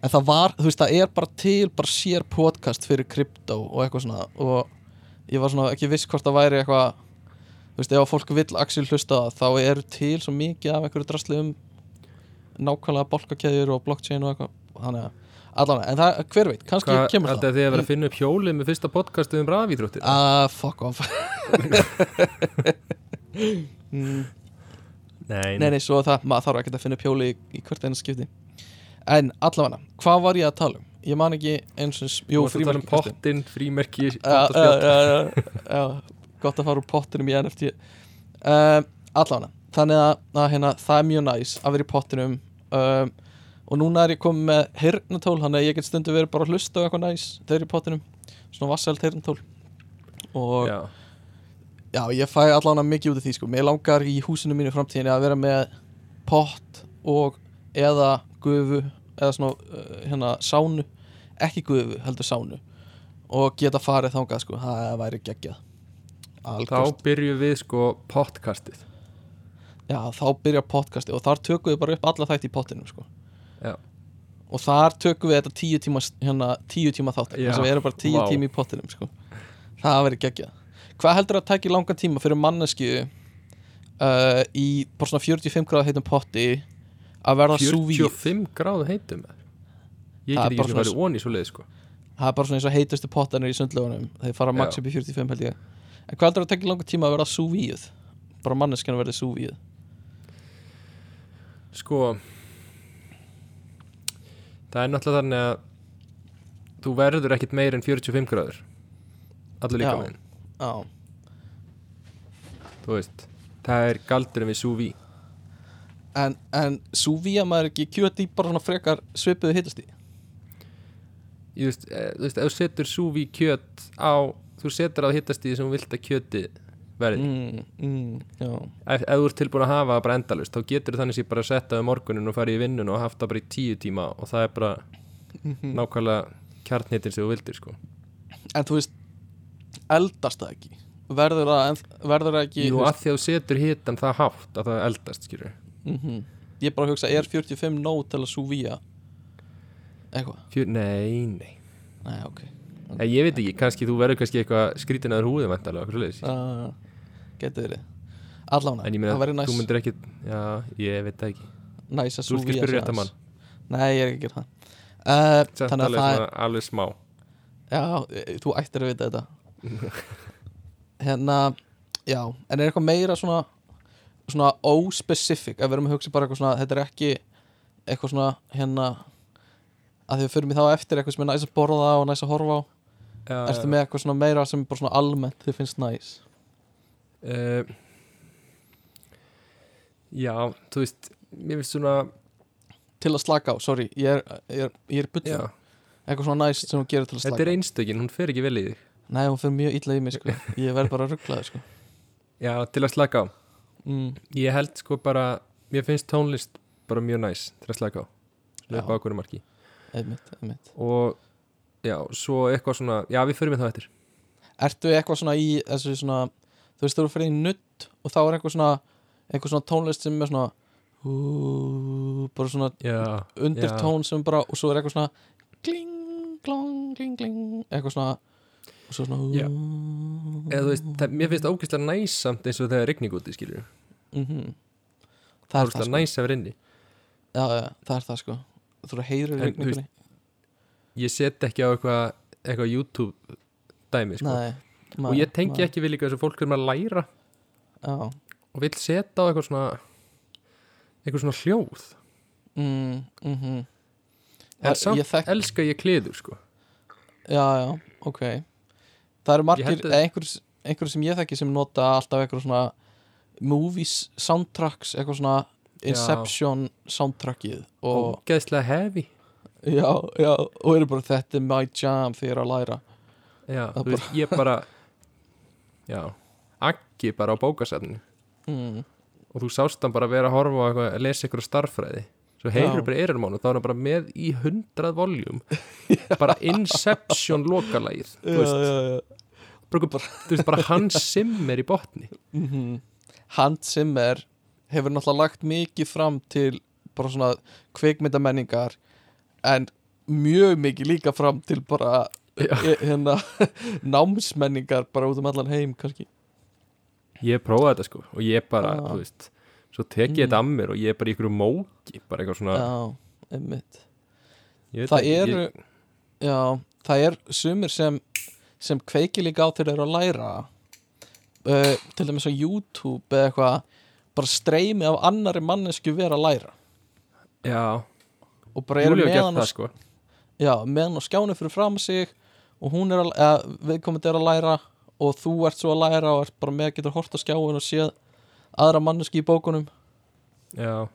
en það var, þú veist, það er bara til bara sér podcast fyrir krypto og eitthvað svona. Og ég var svona ekki viss hvort það væri eitthvað þú veist, ef að fólk vill axil hlusta á það þá eru til svo mikið af einhverju drasli um nákvæmlega bolkakeðjur og blockchain og eitthvað. Þannig að allan, en það, hver veit, kannski Hvað, kemur þetta það. er því að vera að finna upp hjólið með fyrsta podcastu um rafíþróttir? Ah, fuck off. Mm, Nei, Nei, nei, svo það, maður þarf ekki að finna pjóli í, í hvert einu skipti. En allavega, hvað var ég að tala um? Ég man ekki eins og Jú, um frímerkikastið. pottin, frímerki gott að já, spjalla. já, já, já, gott að fara úr pottinum í NFT um, Allavega, þannig að, að hérna, það er mjög næs að vera í pottinum. Um, Og núna er ég komið með hirnatól Þannig að ég get stundu verið bara að hlusta á eitthvað næs Þegar ég er í pottinum. Svona vassælt hirnatól Og Já, Já, ég fæ allan að mikið út af því sko. Mér langar í húsinu mínu framtíðinni að vera með pott og eða gufu eða svona uh, hérna sánu. Ekki gufu, heldur sánu. Og geta farið þangað sko. Það væri geggjað. Þá Algjört. byrjum við sko podcastið. Já, þá byrja podcasti og þar tökum við bara upp alla þætti í pottinum sko. Já. og þar tökum við þetta tíu tíma hérna, tíu tíma þátt þess að við erum bara tíu vá. tíma í pottinum sko. Það væri geggjað Hvað heldur að tæki langan tíma fyrir mannesku uh, í bara svona 45 gráða heitum potti að verða súvíð 45 gráðu heitum ég get ekki svona svona- farið onni svo leið sko. Það er bara svona eins og heitustu pottanir í sundlögunum þeir fara max Já. upp í 45 held ég. En hvað heldur að tekja langa tíma að verða súvíð bara manneskjan verði súvíð sko það er náttúrulega þannig að þú verður ekkit meir en 45 gráður allir líka með já, þú veist það er galdurinn við vide. En, en súvíða maður ekki kjöt í bara svona frekar svipuðu hitasti ég veist, e, þú veist, ef þú setur sous vide kjöt á þú setur á hittastíði sem þú vilt að kjöti verði. Mm, mm, ef, ef þú ert tilbúin að hafa það bara endalust þá getur þannig sér bara að setja um morgunin og fara í vinnun og haft það bara í tíu tíma og það er bara Mhm. nákvæmlega kjarnhitin sem þú vildir sko. En þú veist eldast það ekki? Verður það, en- verður það ekki Jú, þú að því að þú setur hitan það hátt að það eldast, skilur mm ég bara hugsa, er 45 nóg til að súvíja eitthvað, Fjör, Nei, nei. Nei ok. Nei, Ég veit ekki, kannski þú verður kannski eitthvað skrítinaður húðum vantarlega, okkur svoleiðis. uh, getur verið. Allána, En það verður næs þú myndir ekki Já, ég veit það ekki. Næs að Þú að súvíja spyrja rétt að mann. Nei, ég er ekki að gera það. Uh, þannig að alveg það er alveg smá. Já, e, þú ættir að vita þetta hérna já, en er eitthvað meira svona svona óspecific að við erum að hugsa bara eitthvað svona, þetta er ekki eitthvað svona hérna að því við fyrir mig þá eftir eitthvað sem er næs að borða og næs að horfa á. Já, Ertu með eitthvað svona meira sem bara svona almennt þið finnst næs? uh, Já, þú veist Mér finnst svona Til að slaka á, sorry, ég er, er, er Já, Eitthvað svona næs sem hún gerir til að þetta slaka er á. einstökin, hún fer ekki vel í þig Nei, hún fyrir mjög illa í mig, sko. Ég verð bara rugglaður, sko. Já, til að slaka á. Mm, Ég held sko bara, mér finnst tónlist bara mjög næs til að slaka á. Já. á okkur marki. Einmitt, einmitt. Og já, svo eitthvað svona Já, við förum við það eftir. Ertu eitthvað svona í þessu svona Þú veist, þú eru fyrir í nutt Og þá er eitthvað svona Eitthvað svona tónlist sem er svona hú, Bara svona Já, undir tón sem bara Og svo er eitthvað svona Kling, klong, kling, kling Eitthvað svona Og svo svona Já. eða þú veist, það, mér finnst ógeðslega næsamt eins og þegar er rigning úti, skilur mm Það Það er er það, ógeðslega sko. næs að vera inni. Já, já, það er það, sko. Þú eru að heyra í En, þú rigningunni Ég set ekki á eitthvað eitthvað YouTube dæmi, sko. Nei, Og ég tengi nei. ekki við líka þess að fólk er með að læra. Já, og vill setja á eitthvað svona eitthvað svona hljóð. Mm, mm -hmm. En samt elska ég kliður, sko. Já, já, ok Það eru margir, að- eða einhver, sem ég þekki sem nota alltaf eitthvað svona movies soundtracks eitthvað svona Inception soundtrackið og, Ógeðslega heavy. Já, já, og eru bara þetta er my jam þegar að læra. Já, þú veist, ég bara Já, aggi bara á bókasafninu. Mm, og þú sást hann bara vera að horfa að lesa ykkur starffræði svo heyrur bara og þá er hann bara með í hundrað voljum. Bara Inception lokalægið þú veist, bara, þú veist, bara Hans Zimmer í botni. Mm Hans Zimmer hefur náttúrulega lagt mikið fram til bara svona kveikmyndamenningar en mjög mikið líka fram til bara e- hérna námsmenningar bara út um allan heim kannski. Ég prófaði þetta sko og ég bara, Já. þú veist svo tek ég Mm. þetta að mér og ég er bara í ykkur móki bara eitthvað svona Já, Það eru ég, Já, það er sumir sem sem kveiki líka á til þeir eru að læra uh, til dæmis á YouTube eða eitthvað bara streymi af annari mannesku vera að læra. Já, og bara eru Júlíu með gert hann á það sko. Með á skjánu fyrir fram sig og hún er að, eða, viðkomandi er að læra og þú ert svo að læra og ert bara með að geta hort á skjáin og séð aðra manneski í bókunum. Já,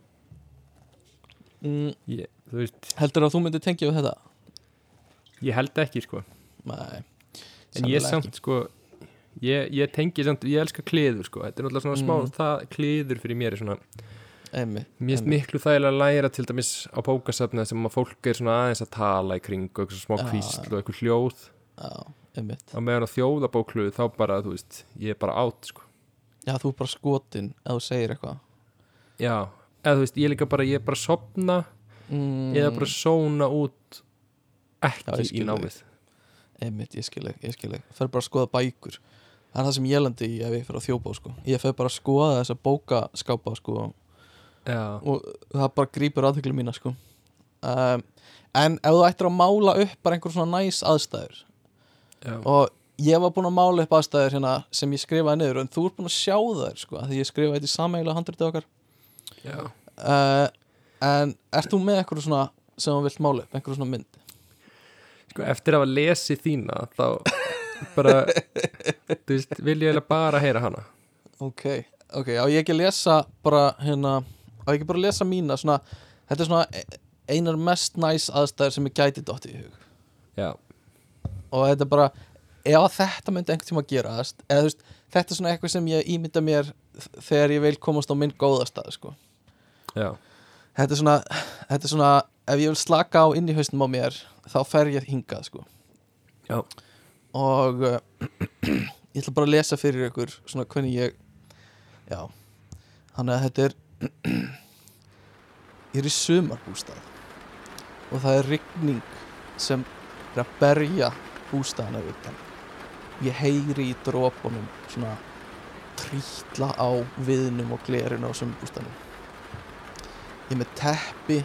mm, ég, þú veist. Heldur að þú myndir tengja við þetta? ég held ekki sko. Nei, en ég samt sko ég, ég tengi samt, ég elska kliður sko. Þetta er náttúrulega svona smá, Mm. það kliður fyrir mér er svona ekki. einmitt, Mér finnst miklu þægilega að læra til dæmis á bókasafna sem að fólk er svona aðeins að tala í kring og eitthvað smá kvísl og eitthvað hljóð. Á meðan á þjóðabókluðu þá bara, þú veist, ég er bara átt sko. Já, þú er bara skotin ef þú segir eitthvað. Já, eða þú veist, ég er líka bara, ég er bara að sopna mm, eða bara sóna út Já, ekki ég í námið. Einmitt, ég skil ekki, ég skil ekki fer bara að skoða bækur. Það er það sem ég lendi í ef ég fer á þjópa sko. ég fer bara að skoða þessa bókaskápa sko. Já, og það bara grípur aðtöklu mína sko. Um, en ef þú ættir að mála upp bara einhver svona næs aðstæður já, og ég var búinn að mála upp aðstæður hérna sem ég skrifaði niður en þú ert búinn að sjá þær sko því ég skrifaði þetta í sameiginlega handriti okkar. Uh, en ert þú með eitthvað svona sem þú vilt mála upp, einhver svona mynd? Sko, eftir að hafa lesið þína þá bara, þú veist, vil ég eiginlega bara heyra hana. Ok, ok, á ég ekki að lesa bara hérna, á ég ekki bara að lesa mína svona, þetta er svona e- einar mest næs aðstæður sem ég gæti dotti í hug. Já, og þetta er bara ef þetta myndi einhvern tíma að gerast eða veist, þetta er svona eitthvað sem ég ímynda mér þegar ég vil komast á minn góða stað sko. já, þetta er svona, þetta er svona ef ég vil slaka á inn í haustum á mér þá fer ég hingað sko. já og uh, ég ætla bara að lesa fyrir ykkur svona hvernig ég já, þannig að þetta er ég er í sumarbústað og það er rigning sem er að berja bústaðana utan ég heyri í drópunum svona trítla á viðnum og glerinu á sumarbústaðanum ég er með teppi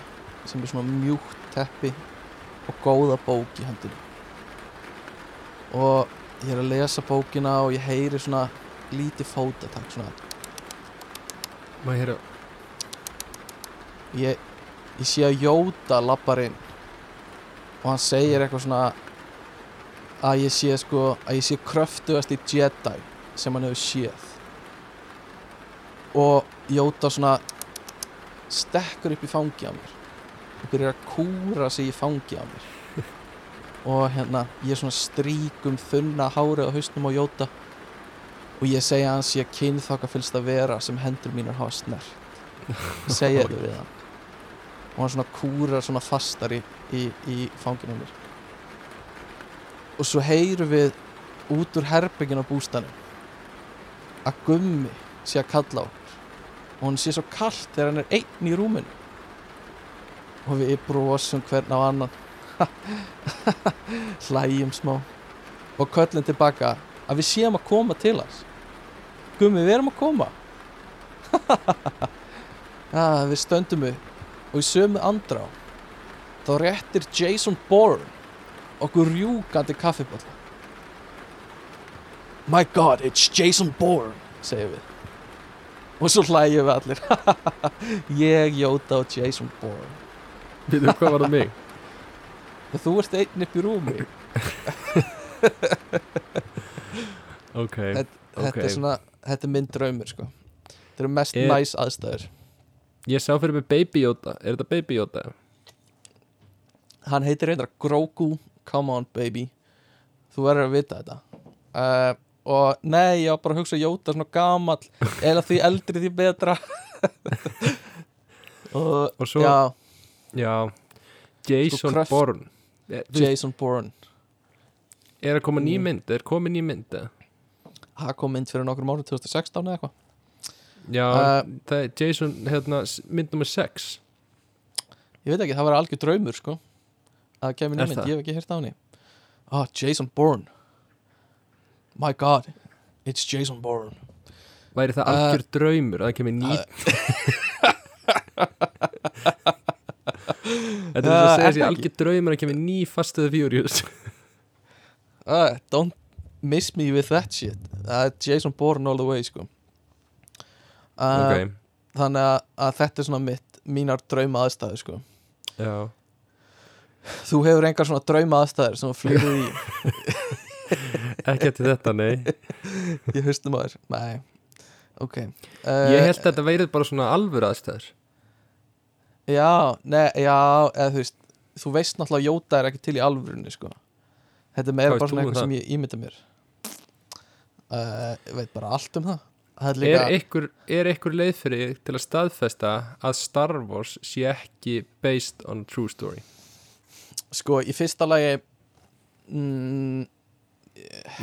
sem er svona mjúkt teppi og góða bók í handinu og ég er að lesa bókina og ég heyri svona lítið fótatak svona. Ég heyra? Ég, ég sé að Jóta lappar inn og hann segir eitthvað svona að ég sé sko að ég sé kröftugast í Jedi sem hann hefur séð. Og Jóta svona stekkur upp í fangi á mér og byrjar að kúra sig í fangi á mér. Og hérna ég svona stríkum þunna hárið á hausnum á Jóta og ég segja að hann sé kynþokka fylgst að vera sem hendur mínar hafa snert. Segja þetta við hann. Og hann svona kúrar svona fastar í, í, í fanginu mér og svo heyrum við út úr herbyggin á bústanum að gummi sé að kalla okkur. Og hann sé svo kallt þegar hann er einn í rúminu. Og við brosum hvern á annan. Hlæjum smá. Og köllum tilbaka að við séum að koma til hans. Gummi við erum að koma. Ja, við stöndum upp. Og í sömu andrá þá réttir Jason Bourne okkur rjúkandi kaffibólla My god, it's Jason Bourne segir við. Og svo hlægjum við allir. Ég, Jóta og Jason Bourne. Við hvað var það mig? þú ert einn upp í rúmi. Ok, þetta, ok. þetta er svona, þetta er minn draumur sko. Þetta eru mest næs aðstæður. Ég sá fyrir mig Baby Yoda. Er þetta Baby Yoda? hann heitir reyndar Grogu come on baby. Þú verður að vita þetta. Uh, og nei, ég var bara að hugsa Jóta svona gamall. Eða því eldri því betra. Og, Og svo- já, Já. Jason kröft- Bourne. Veist, Jason Bourne. Er að koma ný Mm. mynd? Er komin ný mynd? það kom mynd fyrir nokkrum árið 2016 eða eitthvað. Já, Uh, það er Jason hérna, mynd nummer 6 ég veit ekki, það var algjör draumur sko að það mynd, það? ég hef ekki heyrt á henni. Ah, Jason Bourne. My god it's Jason Bourne. Væri það Uh, algjör draumur að það kemur ný Þetta er Uh, þess að segja það sér algjör draumur að kemur ný Fast the Furious. Uh, don't miss me with that shit. Það er Jason Bourne all the way sko. Uh, Ok, þannig að, að þetta er svona mitt mínar drauma aðstæður sko. Já þú hefur engar svona drauma aðstæður sem þú flýður í. Ekki eftir þetta, nei. Í haustum á þér. Nei, ok. Uh, Ég held að þetta værið bara svona alvöru aðstæður. Já, nei, já, eða þú veist þú veist náttúrulega að Jóta er ekki til í alvörunni sko. Þetta er meira bara svona um eitthvað sem ég ímynda mér. Uh, ég veit bara allt um það. Það er er líka, einhver, er einhver leið fyrir til að staðfesta að Star Wars sé ekki based on true story sko, í fyrsta lagi mm,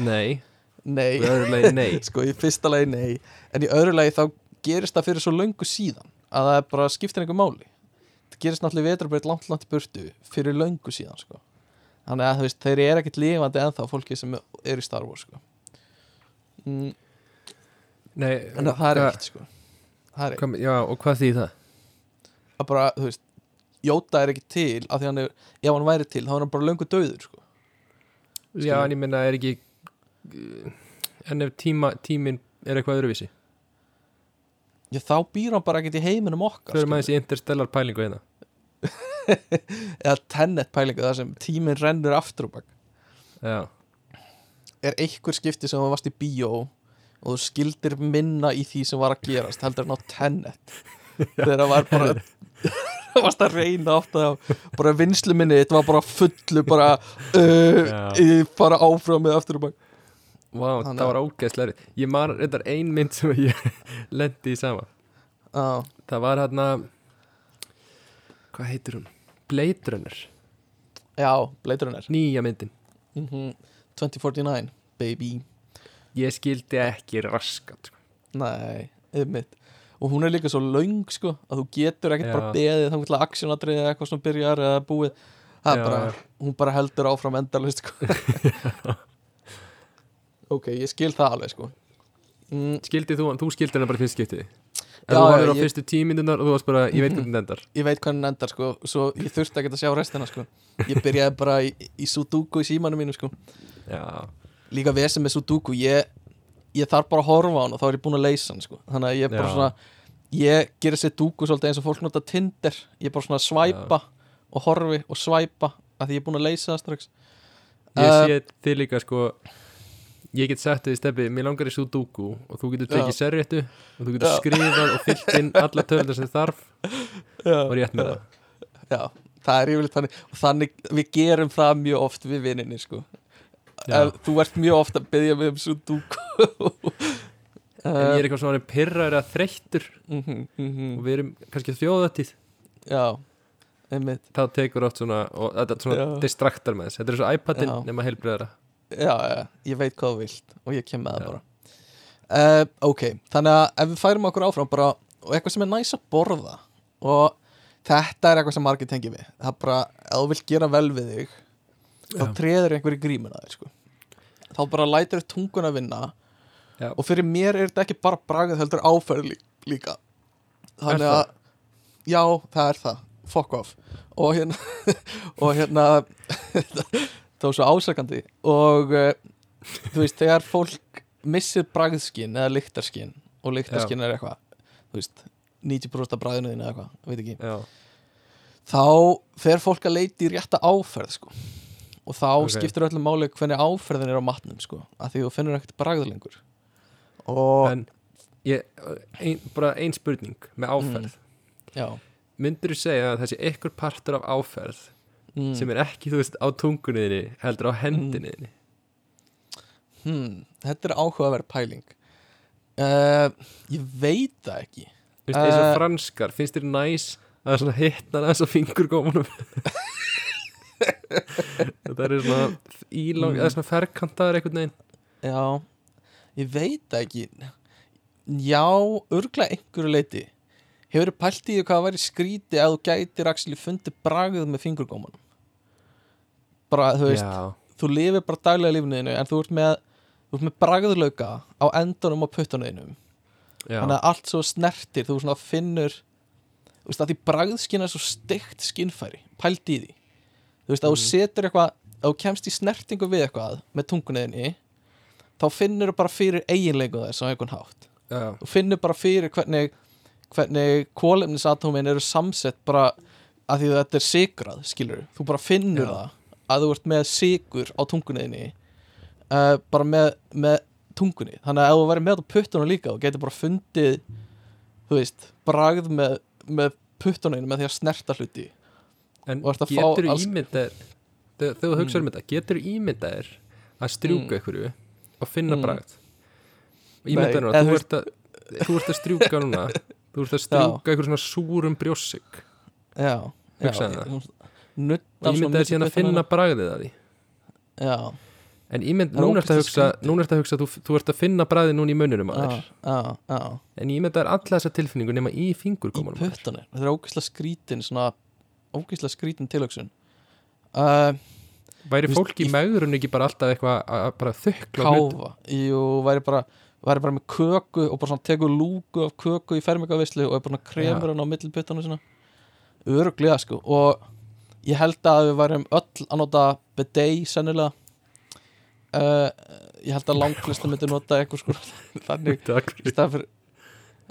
Nei, nei. Í öðru lagi nei. Sko í fyrsta lagi nei. En í öðru lagi þá gerist það fyrir svo löngu síðan að það er bara skiptir einhver máli. Það gerist náttúrulega í vetrarbreyt langt langt burtu fyrir löngu síðan sko. Þannig að þú veist, þeir eru ekkert lifandi ennþá fólki sem er í Star Wars sko. Mm, Nei, en það er ekkert sko. Það er ekkert. Já, og hvað þýð það? að bara, þú veist Jóta er ekki til af því hann er, ef hann væri til þá er hann bara löngu döður sko. Já, en ég minna er ekki en ef tíma, tíminn er eitthvað öðruvísi? Já, þá býr hann bara ekkert í heiminum okkar Þau skilur. aðeins í interstellar pælingu hérna. Eða tennet pælingu það sem tíminn rennur aftur og bak. Já, er einhver skipti sem þú varst í bíó og þú skildir minna í því sem var að gerast heldur en á tennet þegar það var bara varst að reyna að bara vinslu minni, þetta var bara fullu bara uh, bara áfram með aftur og bak. Vá, það að- var ógeðslega erfitt. Ég man reyndar ein mynd sem ég lendi í sama. Já, Það var hérna Hvað heitir hún? Blade Runner. Já Blade Runner. Nýja myndin. Mm 2049, baby. Ég skildi ekki raskat sko. Nei, yfirmitt Og hún er líka svo löng sko að þú getur ekkert bara beðið þá til að aksjónadrið eða eitthvað svona byrjar eða búið. Það er bara, hún bara heldur áfram endalist sko. Ok, ég skil það alveg sko. Mm, Skildi þú, þú skildi hennar bara fyrst skiptið En þú já, horfir á ég- fyrstu tímindunar og þú varst bara, ég veit hvernig þetta endar. Ég veit hvernig hún endar sko Svo ég þurfti ekkert að sjá restina sko. Ég byrjaði bara í, í Sudoku í símanum mínu sko. Já, Líka vesið með Sudoku Ég, ég þarf bara að horfa á hann og þá er ég búin að leysa hann sko. Þannig að ég er bara Já. svona Ég gerir Sudoku svolítið eins og fólk nota Tinder. Ég er bara svona að svæpa og horfi og svæpa að því ég er búin að leysa það strax. Ég Uh, sé þig líka sko Ég get sagt þig stefni, mér langar í Sudoku og þú getur tekið Já. serréttu og þú getur Já. skrifað og fyllt inn alla tölur sem þið þarf Já, og rétt með það. Já, það er yfirleitt þannig. Og þannig, við gerum það mjög oft við vinninni sko. Ef, Þú ert mjög oft að byggja mig um Sudoku En ég er eitthvað svona pyrraður að þreyttur. Mhm, mhm. og við erum kannski þjóðatíð Já, einmitt. Þá tekur oft svona og þetta er svona distraktar með þess þetta er svo iPadin nema heilbreyðara Já, já, ég veit hvað þú vilt og ég kem með það bara. Uh, Ok, þannig að ef við færum okkur áfram bara, og eitthvað sem er næs að borða og þetta er eitthvað sem margir tengi við. Það er bara, ef þú vilt gera vel við þig þá treður einhver í grímuna þér sko. þá bara lætur tungun að vinna Já. og fyrir mér er þetta ekki bara bragð heldur áferð lí líka. Þannig að já, það er það, fuck off. Og hérna og hérna þá er svo ásakandi. Og uh, þú veist, þegar fólk missir bragðskinn eða lyktarskinn og lyktarskinn er eitthvað þú veist, 90% af bragðinu þínu eða eitthvað, veit ekki. Já, þá fer fólk að leita í rétta áferð sko. og þá Ok. skiptir öllum máli hvernig áferðin er á matnum sko. að því þú finnur ekkert bragð lengur. og en ég, ein, bara ein spurning með áferð. Já. Myndur þú segja að þessi ykkur partur af áferð mm. sem er ekki, þú veist, á tungunniðinni heldur á hendinniðinni hmm, þetta er áhugaverð pæling. Uh, ég veit það ekki. Þú veist, eins og Eh. franskar, finnst þér næs að svona hitta hann aðeins á fingurgómanum þetta er svona ílang, Mm. eða svona ferkantaður einhvern veginn. Já, ég veit ekki. Já, örgla einhverju leiti hefur þið pælt í því hvað væri skríti að þú gætir actually fundið bragð með fingurgómanum bara, þú veist Já, þú lifir bara daglega lífniðinu en þú ert með, með bragðlauka á endunum á puttunniðinum já, þannig að allt svo snertir þú svona finnur þú veist að því bragðskinn er svo steikt skinnfæri pælt í því. Þú veist að þú Mhm. setur eitthvað að þú kemst í snertingu við eitthvað með tungunniðinni þá finnur þú bara fyrir eiginleiku þess á einhvern hátt. Já, þú finnur bara fyrir hvernig hvernig kólefnisatómin eru samsett bara að því að þetta er sigrað skilur, þú bara finnur Já. það að þú ert með sigur á tungunniðinni uh, bara með, með tungunni, þannig að ef þú væri með á puttunum líka og getur bara fundið þú veist, bragð með, með puttunum með því að snerta hluti. En getur alls- ímyndaðir þegar þú hugsaður um þetta, getur ímyndaðir að strjúka Mm. einhverju og finna Mm. Nei, ímyndaðir núna, þú ert að þú ert að strjúka núna. Þú ert að strjúka einhverju svona súrum brjósik já, já það. ímyndaðir síðan að finna bragðið að því. Já, en ímynd, Það er núna ert að hugsa ert að hugsa, að þú, þú ert að finna bragðið núna í mununum að þér já, já. En ímyndaðir alla þessa tilfinningu nema í í fingurgómanum á þér. puttunum þetta er ógeðslega skrítin ógeðslega skrítin tilöksun uh, væri fólk í megrun ekki bara alltaf eitthvað að þukla hlut jú, væri bara, væri bara með köku og bara svona tekur lúku af köku í fermingavislu og er bara kremur hann á milli puttunum sinna öruglega sko. Og ég held að við værum öll að nota bidet sennilega. Uh, ég held að langflistu myndi nota eitthvað sko. Þannig fyrir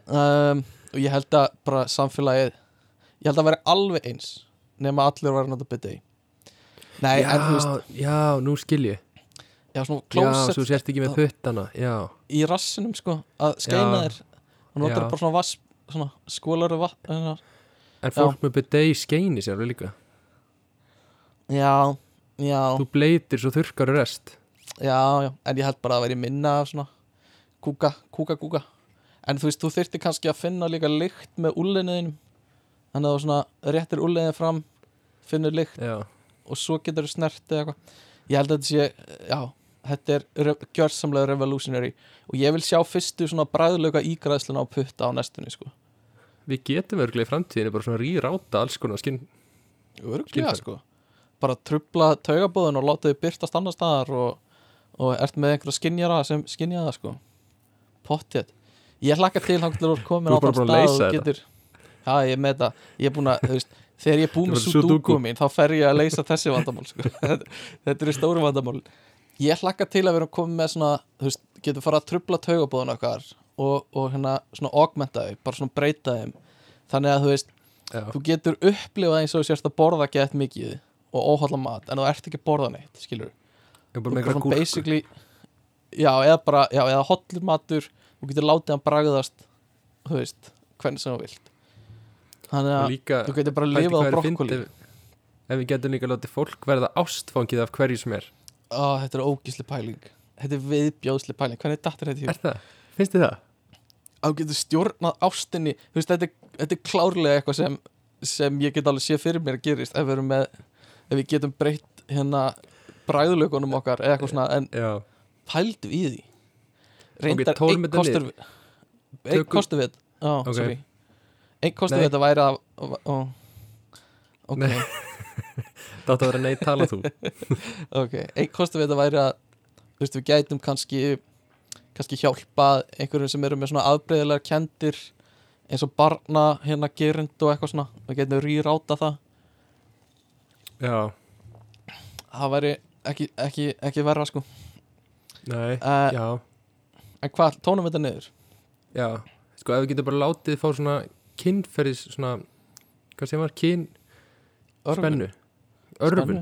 um, og ég held að bara samfélagið ég held að vera alveg eins nema allir var að nota bidet nei, já, en veist, já, nú skil ég. Já, svona Já, klósett svo sérst ekki með puttana Já, í rassinum sko, að skeina Já. þér. Notar Já. bara svona vass svona skólar og vatn en fólk með bidet skeini sér alveg líka. Já, já, Þú bleitir svo þurrkar rest. Já, já. En ég held bara að vera minna af svona kúka, kúka, kúka. En þú veist, þú þyrfti kannski að finna líka lykt með úllinniðinum þannig að þú svona réttir úllinniðin fram finnur lykt. Já, og svo getur þú snert eða eitthvað. Ég held að þetta sé, já þetta er gjörsamlega revolutionary. Og ég vil sjá fyrstu svona bræðlauka ígræðsluna á putta á næstunni sko. Við getum örglega í framtíðinu bara svona rýráta alls konar skinn Örglega sko. Bara trubla taugabóðin og láta þau byrtast annar staðar og, og ert með einhverja skinjara sem skinja það sko. Pottið ég hlakka til hann til að Þú á þann stað og getur já ég með þetta. Ég er búin að þú veist þegar ég Þú með sudoku. Mín þá fer ég að leysa þessi vandamál sko. þetta, eru stóru vandamál. Ég hlakka til að vera komin með svona þú veist, getur fara að trubla taugabóðin okkar og, og hérna svona augmenta þau bara svona breyta þeim. Þannig að þú veist Já, þú getur upplifað eins og sérst að borða gett mikið og óhalla mat en þú ert ekki að borða neitt, skilur já, eða bara, já, eða hollur matur þú getur látið hann bragðast þú veist, hvernig sem þú vilt þannig að líka, þú getur bara pældi lifað á brokkoli Ef við getum líka látið fólk verða ástfangið af hverju sem er Á, þetta er ógísli pæling þetta er viðbjóðsli pæling, hvernig dattir þetta það? Finnst þið það? að getur stjórnað ástinni veist, þetta, er- þetta er klárlega eitthvað sem, sem ég get alveg sé fyrir mér að gerist ef við með, ef við getum breytt hérna bræðulögunum okkar eða eitthvað svona, en Já, pældu í því reyndar tólum einn kostur niður. einn kostur við Ok. sorry einn við þetta væri að ó, ok, Nei. það átti að vera nei tala þú. Ok einn kostur við þetta væri að þú veist, við gætum kannski kannski hjálpa einhverjum sem eru með svona afbreyðilegar kendir eins og barna hérna gerind og eitthvað svona. Við getum rýráta það. Já, það væri ekki, ekki, ekki verra sko. Nei, uh, já, en hvað, tónum við þetta niður? Já. Sko, ef við getum bara látið fá svona kynferðis, svona Hvað sem var, kyn, spennu. Örfun,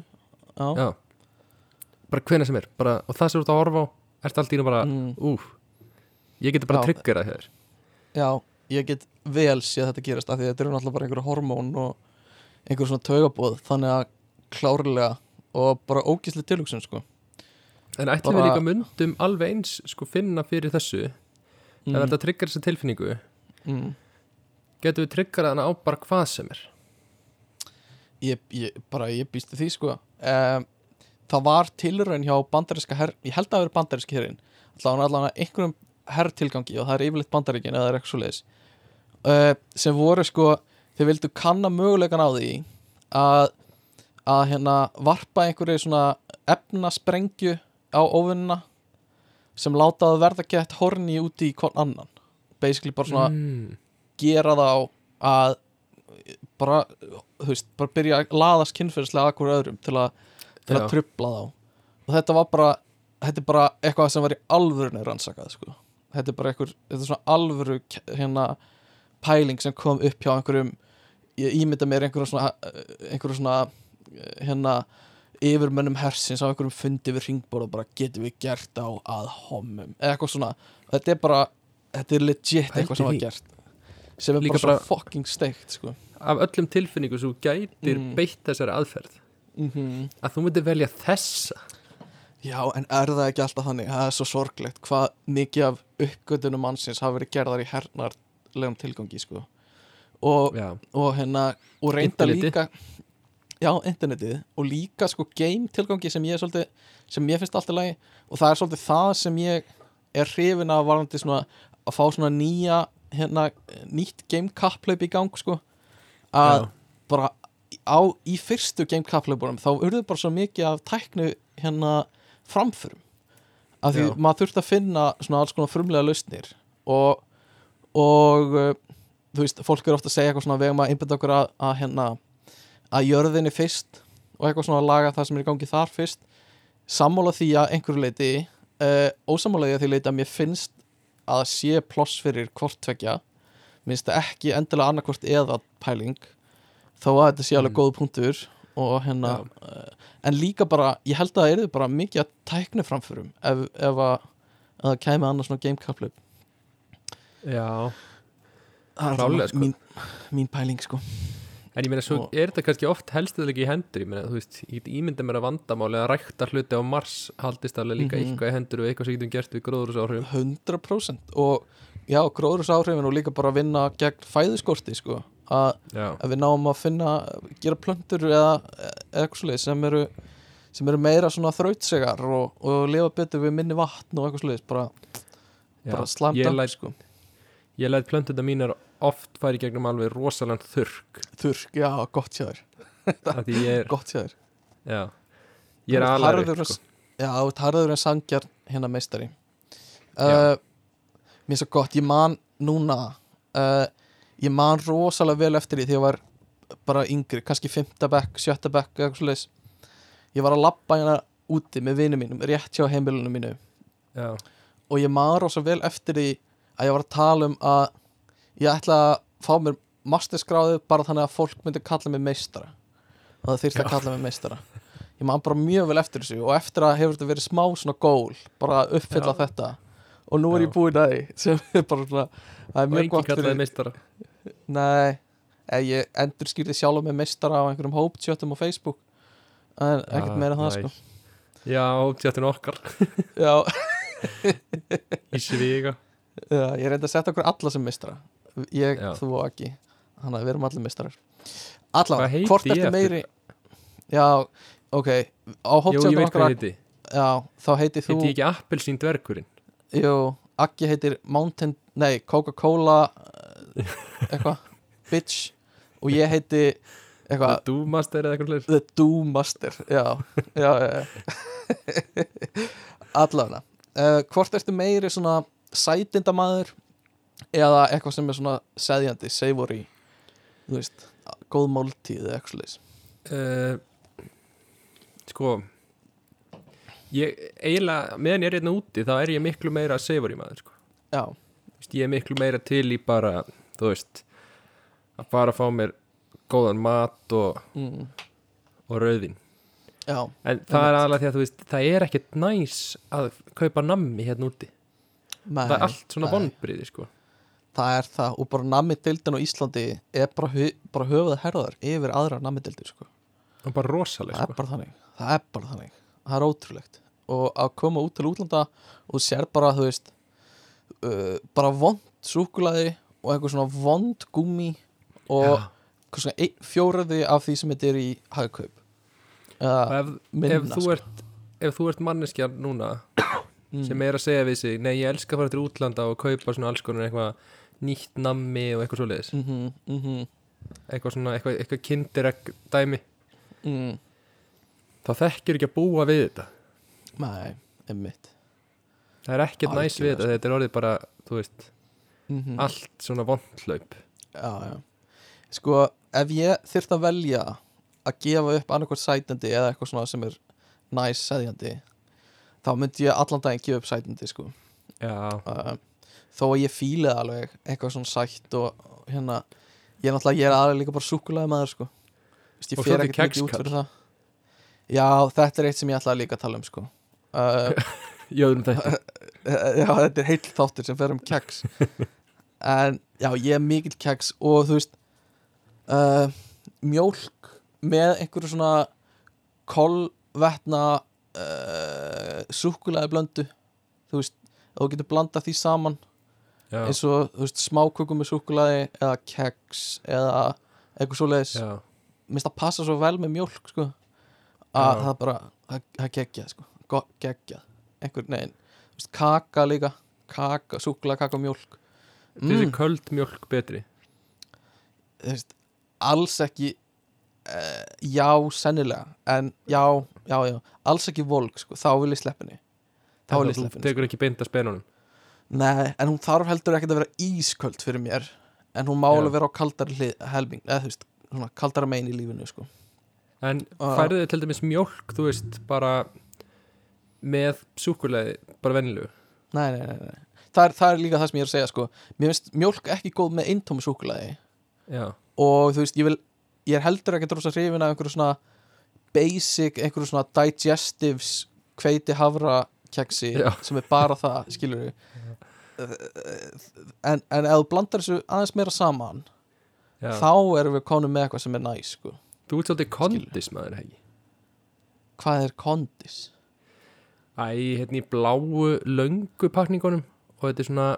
já, já. Bara hvena sem er, bara, og það sem þú ert að horfa á Ertu allt í nú bara, Mm. úf Ég geti bara Já. tryggjara hér já, ég get vel séð þetta gerast af því að þetta eru náttúrulega bara einhverju hormón og einhverju svona taugabóð þannig að klárlega og bara ógísli tilhugsun sko. En ætlum Bara- við líka myndum alveg eins sko finna fyrir þessu mm. þetta tryggar þessa tilfinningu. Mm. Getum við tryggjara hana á bara hvað sem er? Ég, ég, bara ég býstu því sko. Um, það var tilraun hjá bandaríska herr, ég held að það vera bandaríska herrin allavega allavega einhverjum herrtilgangi og það er yfirleitt bandaríkin eða það er eitthvað svo leiðis uh, sem voru sko þeir vildu kanna mögulegan á því að að hérna varpa einhverju svona efnasprengju á óvinnina sem láta það verða gett horni úti í hvern annan. Basically bara svona mm. Gera þá að bara, þú veist, bara byrja að laðast kynferðislega hverju öðrum til að, til að trubla þá. Og þetta var bara, þetta er bara eitthvað sem var í alvörunni rannsakað sko. þetta er bara eitthvað, þetta er svona alvöru hérna pæling sem kom upp hjá einhverjum. Ég ímynda mér einhverjum svona einhverjum svona hérna yfirmönnum hersins á einhverjum fundi við ringborð og bara getum við gert á að homum? Eða eitthvað svona, þetta er bara þetta er legit eitthvað sem var gert sem er Líka bara svo bara- fucking steikt sko. Af öllum tilfinningu sem gætir Mm. beitt þessari aðferð mm Að þú myndir velja þessa Já, en er það ekki alltaf þannig það er svo sorglegt hvað mikið af uppgötunum mannsins hafa verið gerðar í hernarlegum tilgangi sko. og, og hérna og reynda Internetið. líka já, internetið og líka sko game tilgangi sem ég er svolítið sem ég finnst alltaf lagi og það er svolítið það sem ég er hrifin af varandi svona að fá svona nýja hérna, nýtt game kapplaup í gang sko að já, bara á, í fyrstu game kapplaupunum þá urðu bara svo mikið af tæknu hérna framförum. Af því Já. maður þurfti að finna svona alls konar frumlega lausnir og og uh, þú veist, fólk er ofta að segja eitthvað svona vegum að einbyrða okkur að, að hérna að jörðinni fyrst og eitthvað svona að laga það sem er í gangi þar fyrst. Sammála því að einhverju leiti uh, ósammála því að því leiti að mér finnst að sé ploss fyrir hvort tvekja minnst það ekki endilega annarkvort eða pæling þó að þetta sé alveg Mm. góð punktur og hérna uh, en líka bara, ég held að það er bara mikið að tækni framförum ef, ef að, að það kæmi annars svona gamekaplöp Já, það er alveg sko. mín, mín pæling sko en ég meina svo Og- er þetta kannski oft helstuðleiki í hendur, ég meina, þú veist, ég get ímynda mér að vandamáli að rækta hluti á Mars haldist alveg líka Mhm. eitthvað í hendur og eitthvað sem getum gert við gróðurusáhrifum 100% og já, gróðursáhrifin og líka bara að vinna gegn fæðuskorti sko. Að, að við náum að finna gera plöntur eða, eitthvað svoleiðis sem eru sem eru meira svona þrautsegar og, og lifa betur við minni vatn og eitthvað svoleiðis bara, bara slam ég dunk læt, sko. ég læt plöntunda mínar oft færi gegnum alveg rosalega þurrk. Þurrk, já, gott er, gott hjá þér. Já. Ég er alveg sko. já, harður en sangjar hérna meistari. Uh, mér er svo gott, ég man núna uh, ég man rosalega vel eftir því þegar ég var bara yngri, kannski fymta bekk, sjötta bekk eða eitthvað svoleiðis. Ég var að labba hérna úti með vinum mínum rétt hjá heimilunum mínu. Já, og ég man rosa vel eftir því að ég var að tala um að ég ætla að fá mér masterskráðu bara þannig að fólk myndi kalla mig meistara. Og það þyrfti að kalla mig meistara. Ég man bara mjög vel eftir þessu og eftir að hefur þetta verið smá svona gól bara að uppfylla Já. þetta. Og nú er Já. ég búinn að því sem er bara svona það er mjög gott fyrir meistara. Nei, eh, ég endur skýrði sjálf með meistara á einhverjum hóptjötum á Facebook. En ekkert Ah, meira það sko. Já, tjáttinu okkar. Já, í Svíga Já, ég reyndi að setja okkur alla sem mistara Ég, Já. þú og ekki Þannig að við erum allir mistarar Allavega, hvort ertu meiri Já, ok Á veit okkar heiti Já, þá heiti þú Heiti ekki Appelsín dvergurinn? Jú, Akki heitir Mountain Nei, Coca-Cola eh, Eitthvað. Bitch. Og ég heiti Eitthvað Dúmaster eða eitthvað The Doom Master Já, já, já. Allavega. Uh, Hvort ertu meiri svona sætindamaður eða eitthvað sem er svona seðjandi, savory þú veist, góð máltíð eða eitthvað slags uh, Sko Ég, eiginlega, meðan ég er hérna úti þá er ég miklu meira savory maður sko. Já, veist, Ég er miklu meira til í bara Þú veist Að fara að fá mér góðan mat og, mm, og rauðin já, En það er alveg því að þú veist Það er ekkert næs að kaupa nammi hérna úti. Nei, Það er allt svona vonbriði sko það er það og bara nammi-dildin á Íslandi er bara, hu bara höfuð herðar yfir aðra nammi-dildir sko. Og bara rosaleg það er sko bara þannig það er bara þannig, það er ótrúlegt og að koma út til útlanda og sér bara, þú veist uh, bara vond súkulaði og eitthvað svona vond gúmi og svona ein, fjóraði af því sem þetta er í hagkaup eða ef, minna ef, þú sko. ert, ef þú ert manneskja núna Mm. sem er að segja við sig Nei, ég elska að fara til útlanda og kaupa svona alls konar eitthvað nýtt nammi og eitthvað svoleiðis. Mhm, mhm, eitthvað svona, eitthvað, eitthvað kindiregg dæmi. Mm. þá þekkir ekki að búa við þetta. Nei, emmitt það er ekkert næs við þetta þetta er orðið bara, þú veist, mm allt svona vondlaup já, já. sko, ef ég þyrft að velja að gefa upp annarkvært sætandi eða eitthvað svona sem er næs seðjandi þá myndi ég allan daginn gefa upp sætandi sko. já, uh, þó að ég fíli það alveg eitthvað svona sætt og hérna ég er náttúrulega, ég er aðlega líka bara súkulaði maður sko. Vist, ég Og kexkall. fyrir það já, þetta er eitt sem ég ætlaði líka að tala um sko. uh, jöðum þetta já, þetta er heill þáttur sem fer um keks en já, ég er mikill keks og þú veist uh, mjólk með einhverju svona kolvetna uh, súkulaði blöndu þú veist, þú getur blanda því saman já, eins og, þú veist, smákökum með súkulaði eða keks eða eitthvað svoleiðis. Já, minnst það passa svo vel með mjólk sko. Já. að það bara, það geggjað sko, Go- geggjað. Einhver, nein, þú veist, kaka líka. Kaka, súkulega kaka og þessi mm, köld mjölk betri. Þú veist, alls ekki uh, já, sennilega. En já, já, já, alls ekki volk sko, þá vil ég sleppinni þá vil ég þú sleppinni tekur ekki beint að spenunum Nei, en hún þarf heldur ekkert að vera ísköld fyrir mér. En hún má alveg vera á kaldari hlið, helming eða þú veist, svona kaldara megin í lífinu sko. En færðu þið til dæmis mjólk, þú veist, bara með súkulega, bara venilegu nei, nei, nei, nei. Það, er, það er líka það sem ég er að segja sko. mér finnst mjólk ekki góð með eintómi súkulaði Já, og þú veist, ég vil ég er heldur ekki rosa hrifin af einhverju svona basic, einhverju svona digestives hveiti havra keksi sem er bara það, skilur við en, en ef þú blandar þessu aðeins meira saman já. þá erum við konum með eitthvað sem er næs sko. Þú ert svolítið kondis maður, hegi hvað er kondis? Æ, hérna í bláu löngu pakningunum og þetta er svona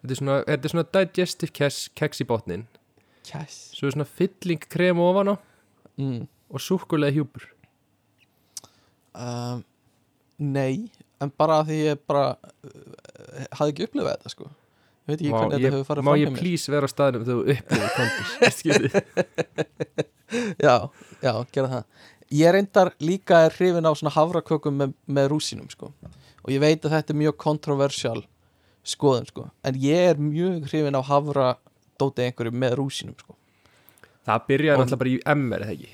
þetta er svona, þetta er svona digestive keks, keks í botnin Kæs svo er svona fylling krem ofan á mm. og súkulega hjúpur um, Nei en bara því ég bara uh, hafði ekki upplifað þetta sko. Ég veit ekki Má hvernig ég, þetta hefur farið má fram ég hjá mér. please vera á staðnum þegar þú upplifir kondis skilji Já, já, gera það. Ég reyndar líka er hrifin á svona havrakökum með, með rúsinum sko. Og ég veit að þetta er mjög kontroversial skoðum sko. En ég er mjög hrifin á havra dótið einhverju með rúsinum sko. Það byrjaði náttúrulega bara í MR eða ekki?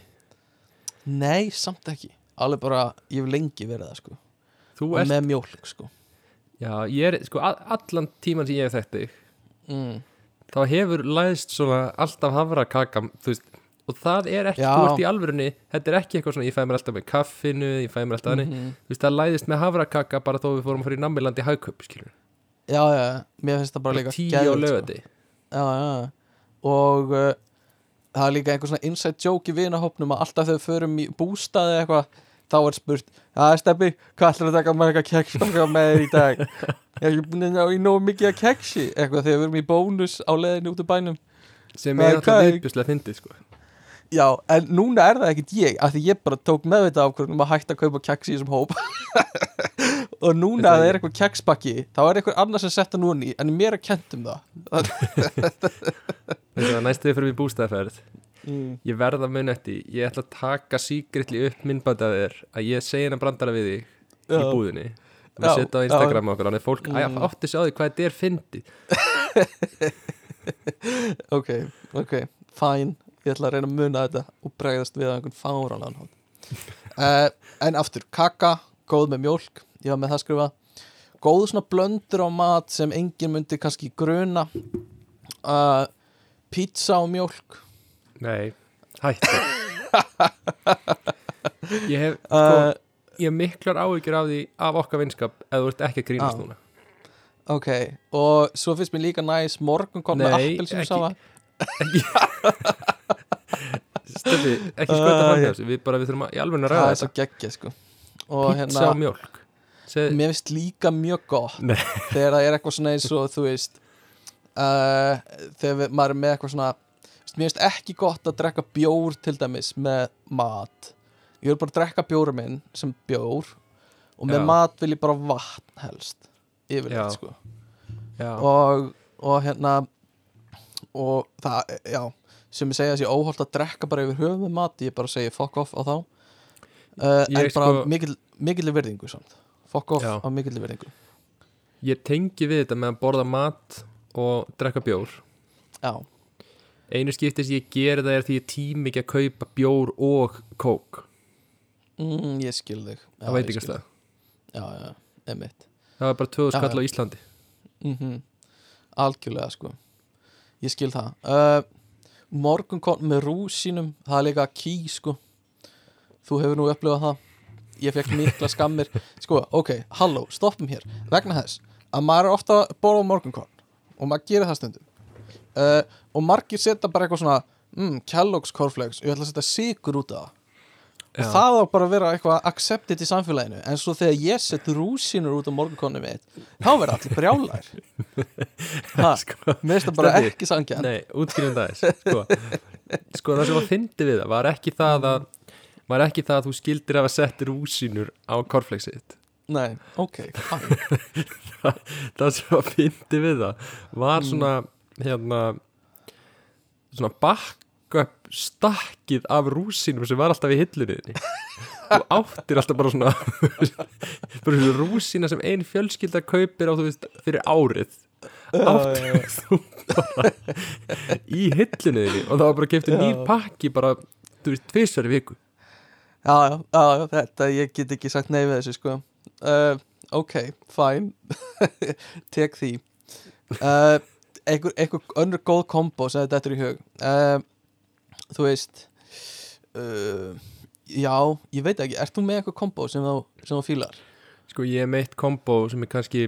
Nei, samt ekki. Alveg bara, ég hef lengi verið það sko þú og ert, með mjólk sko já, ég er sko allan tíman sem ég hef þekkt þig mm. þá hefur læðst svona alltaf havrakaka þú veist, og það er ekki, Já. þú ert í alvörunni þetta er ekki eitthvað svona, ég fæ mér alltaf með kaffinu ég fæ mér alltaf þannig, Mhm. þú veist, það læðist með havrakaka bara þó við fórum að fara í nammilandi hagköp skilur, Já, já, mér finnst það bara líka tíu á geðveikt, sko. Já, já, og uh, það er líka einhver svona inside joke í vinahópnum að alltaf við förum í bústaði eitthvað þá er spurt, já Steppi hvað ætlar að taka með eitthvað keks með þér í dag? Ég er búin að ná í nógu mikið að keksi? Eitthvað þegar við erum í bónus á leiðinu út úr bænum. Sem er alltaf viðbjörslega fyndið sko. já, en núna er það ekkit ég af því ég bara tók meðvita ákvörðum að hætta að kaupa keks í þessum hóp. Og núna Þetta að það er- eitthvað keksbakki þá er eitthvað annars sem setta núni en mér er kent um það. Þess að næstu við fyrir við bústæðferð mm. ég verða mun eftir, ég ætla að taka síkritli upp minnbæti að þér að ég segi hennar brandara við þig í Já. búðinni. Við Já, setja á Instagram okkur þannig að fólk Mm. átti sig á því hvað þetta er fyndið. Ok, ok, fæn ég ætla að reyna að muna þetta og bregðast við einhvern fáralan uh, en aftur, kaka góð með mjólk, ég var með það skrifa góð svona blöndur á mat sem enginn myndi kannski gruna. Uh, pizza og mjólk nei, hættu. Ég hef sko, uh, ég hef miklar áhyggjur af því af okkar vinskap ef þú ert ekki að grínast Já. núna. Ok, og svo finnst mér líka næs morgun kom með Nei, appelsinu ekki. safa. Stöfi, ekki skvöta Uh, fram ég- þessu við bara við þurfum að, í alveg að það ræða er svo þetta. geggja sko. Og pizza hérna og mjólk. Segð, mér finnst líka mjög gott þegar það er eitthvað svona eins og þú veist uh, þegar við, maður er með eitthvað svona mér finnst ekki gott að drekka bjór til dæmis með mat. Ég vil bara drekka bjórum minn sem bjór og með Já. mat vil ég bara vatn helst Já. yfirleitt sko. Já, og, og hérna og það, já sem ég segja að ég óholt að drekka bara yfir höfum með mat, ég bara segi fuck off á þá. Uh, en Ég bara sko- mikil, mikil virðingu samt. Fuck off Já. á mikil virðingu. Ég tengi við þetta með að borða mat og drekka bjór. Já, einu skipti sem ég geri það er því ég tími ekki að kaupa bjór og kók. Mm, ég skil þig. Það veit ekki skil stað. já, já, emitt það var bara 2000 Já, skall á Íslandi. Mm algjörlega sko. Ég skil það. Uh, morgunkon með rúsínum það er líka ký sko. Þú hefur nú upplifað það. Ég fekk mikla skammir. Sko, ok, halló, stoppum hér. Vegna þess að maður er ofta að borða morgunkon og maður gerir það stundum uh, og margir setja bara eitthvað svona mm, Kellogg's cornflakes. Og ég ætla að setja sigur út af. Það og Já. það á bara að vera eitthvað accepted í samfélaginu. En svo þegar ég set rúsínur út á morgunkonni mitt þá verða allir brjálæðir. Ha, sko, mér finnst það bara ekki sangjan nei, útskýrum það þess sko, sko það sem var fyndi við það var ekki það að var ekki það að þú skildir að setja rúsínur á korflexið nei, ok, fine. Það sem var fyndi við það var svona hérna svona backup stakkið af rúsínum sem var alltaf í hillunni þú áttir alltaf bara svona bara svona rúsína sem ein fjölskylda kaupir á þú veist fyrir árið. Áttu þú bara í hillunniðinni og það var bara keftur nýr pakki bara, þú veist, tvisar í viku. Já, já, já, þetta, ég get ekki sagt nei við þessu, sko. Uh, Ok, fine. Tek því. Uh, einhver, einhver önnur góð kombo sem þetta er í hug. Uh, Þú veist uh, Já, ég veit ekki Ert þú með eitthvað kombo sem þú, sem þú fílar? Sko, ég er meitt kombo sem er kannski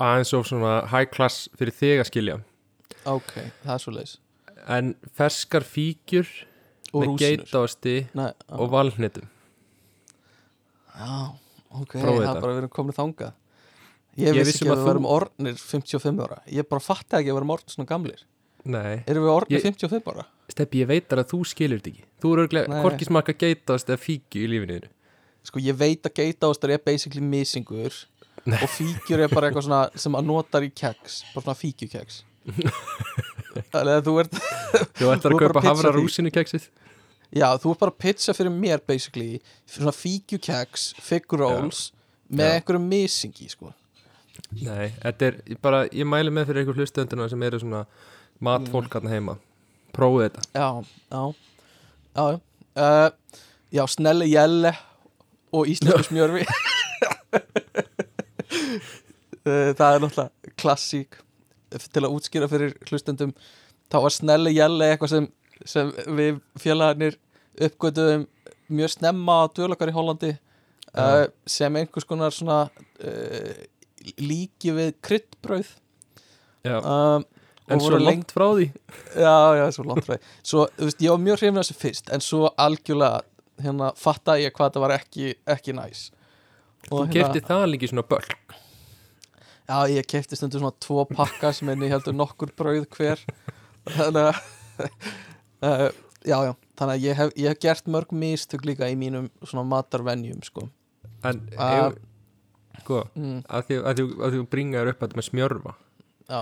aðeins of svona high class fyrir þig að skilja. Ok, það er svo leis en ferskar fíkjur Og með já, og valhnetum já, ok, Prófið það er bara verið komið þangað Ég, Ég vissi vissi ekki um að við verum orðnir 55 ára. Ég bara fatti ekki að við verum orðnir svona gamlir. Nei, Erum við orðnir Ég- 55 ára? Steppi, ég veit að þú skilur þetta ekki. Þú eru örglega smakka geitaost eða fíkju í lífinu Sko ég veit að geitaostar er basically misingur Nei. og fíkjur er bara eitthvað svona sem að notar í keks bara svona fíkjukeks. Þannig að þú ert Þú ætlar að kaupa hafra rúsinu keksið Já, þú ert bara að pizza fyrir mér basically svona fíkjukeks, fig rolls með Já. einhverjum misingi sko. Nei, þetta er bara, ég mæli með fyrir einhver hlustönduna sem eru svona matfólk hann heima. Prófið þetta. Já, já. Já, uh, Já, snelli jelle og íslensku smjörfi uh, Það er náttúrulega klassík. Til að útskýra fyrir hlustendum þá var snelli jelle eitthvað sem, sem við félagarnir uppgötuðum mjög snemma á dölakar í Hollandi uh, sem einhvers konar svona uh, líki við kryddbrauð. Já, um, en svo voru langt frá því. Já, já, svo langt frá því. Svo, þú veist, ég var mjög hrifin af þessu fyrst En svo algjörlega, hérna, fatta ég hvað það var ekki, ekki næs. Þú Og kefti það líki svona bölk Já, ég kefti stundu svona tvo pakka sem enni heldur nokkur brauð hver. Þannig að uh, Já, já, þannig að ég hef, ég hef gert mörg mistök líka í mínum svona matarvenjum, sko. En Ah. ef, sko, mm, að því að því- að því bringar upp þetta með smjörfa Já,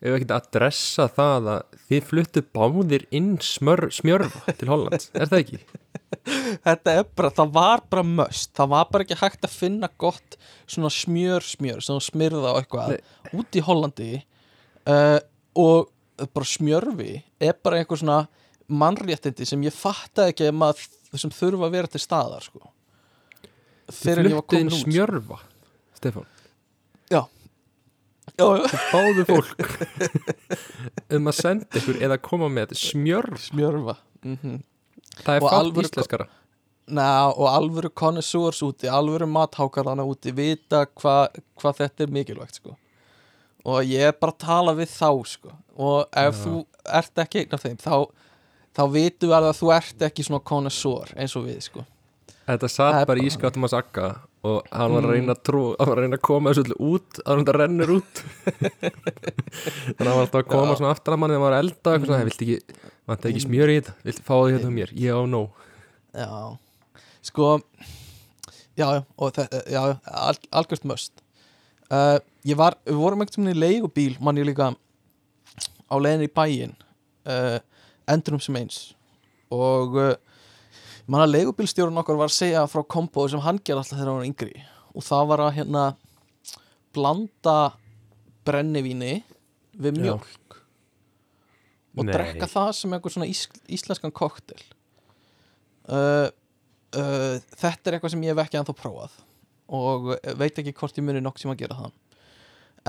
Ef ekki að dressa það að þið fluttu báðir inn smör, smjörfa til Hollands, er það ekki? þetta er bara, það var bara möst. Það var bara ekki hægt að finna gott svona smjör smjör sem smyrða á eitthvað út í Hollandi uh, og bara smjörfi er bara einhver svona mannréttindi sem ég fattaði ekki að maður þurfa að vera til staðar sko. En ég var komin út. smjörfa Stefán, já, já, já, báðu fólk um að senda ykkur eða koma með smjörf smjörfa mm Það er fátt íslenskara. Ná, og alvöru connoisseurs úti alvöru mathákarana úti vita hvað hva þetta er mikilvægt sko. og ég er bara að tala við þá sko. og ef Já. þú ert ekki einn af þeim þá, þá vitum við að þú ert ekki svona connoisseur eins og við sko. Þetta Það satt bara í skáttum að sakka og hann var að reyna að trú hann að reyna að koma þessu öllu út að hann rennur út. Þannig að hann var alltaf að koma Já. svona aftan að manni þegar maður var að elda og svona, viltu ekki, vant ekki smjör í þetta? Viltu fá því hérna á mér, ég á nóg. Já, sko já, já, og þetta já, já, al, algjört möst uh, ég var, við vorum einhvern veginn í leigubíl mann ég líka á leiðin í bæinn uh, endurum sem eins. Og uh, mann að leigubílstjórun okkar var að segja frá kombói sem hann gerði alltaf þegar hann var yngri. Og það var að hérna blanda brennivíni við Já. mjólk. Og Nei. drekka það sem einhver svona ís, íslenskan koktel uh, uh, þetta er eitthvað sem ég hef ekki ennþá prófað. Og veit ekki hvort ég muni nokk sem að gera það.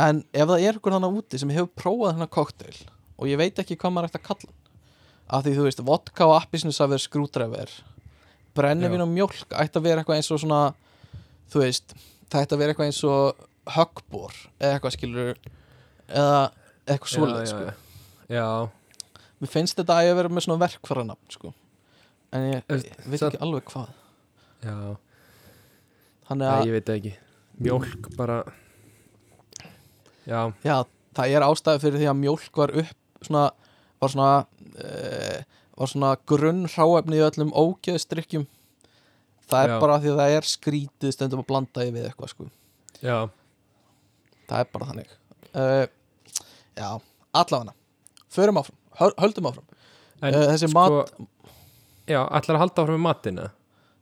En ef það er einhver þannig úti sem hefur prófað þennan koktel og ég veit ekki hvað maður ætti að kalla af því þú veist, vodka og appisnusafir skrúdræfer brennivín Já. og mjólk ætti að vera eitthvað eins og svona þú veist, það ætti að vera eitthvað eins og höggbor eða eitthvað skilur eða eitthvað svoleið já, sko. já, já, mér finnst þetta að ég vera með svona verkfæra nafn sko. en ég, Veist, ég veit ekki alveg hvað já, þannig Nei, að ég veit ekki mjólk bara já, já, það er ástæði fyrir því að mjólk var upp svona, var svona uh, var svona grunn hráefni í öllum ógeðstrykkjum það er Já. bara því að það er skrítið stundum að blanda við eitthvað sko. já, það er bara þannig. Uh, já, allavega. Förum áfram, höl- höldum áfram. En uh, þessi mat, já, ætlar að halda áfram með matinu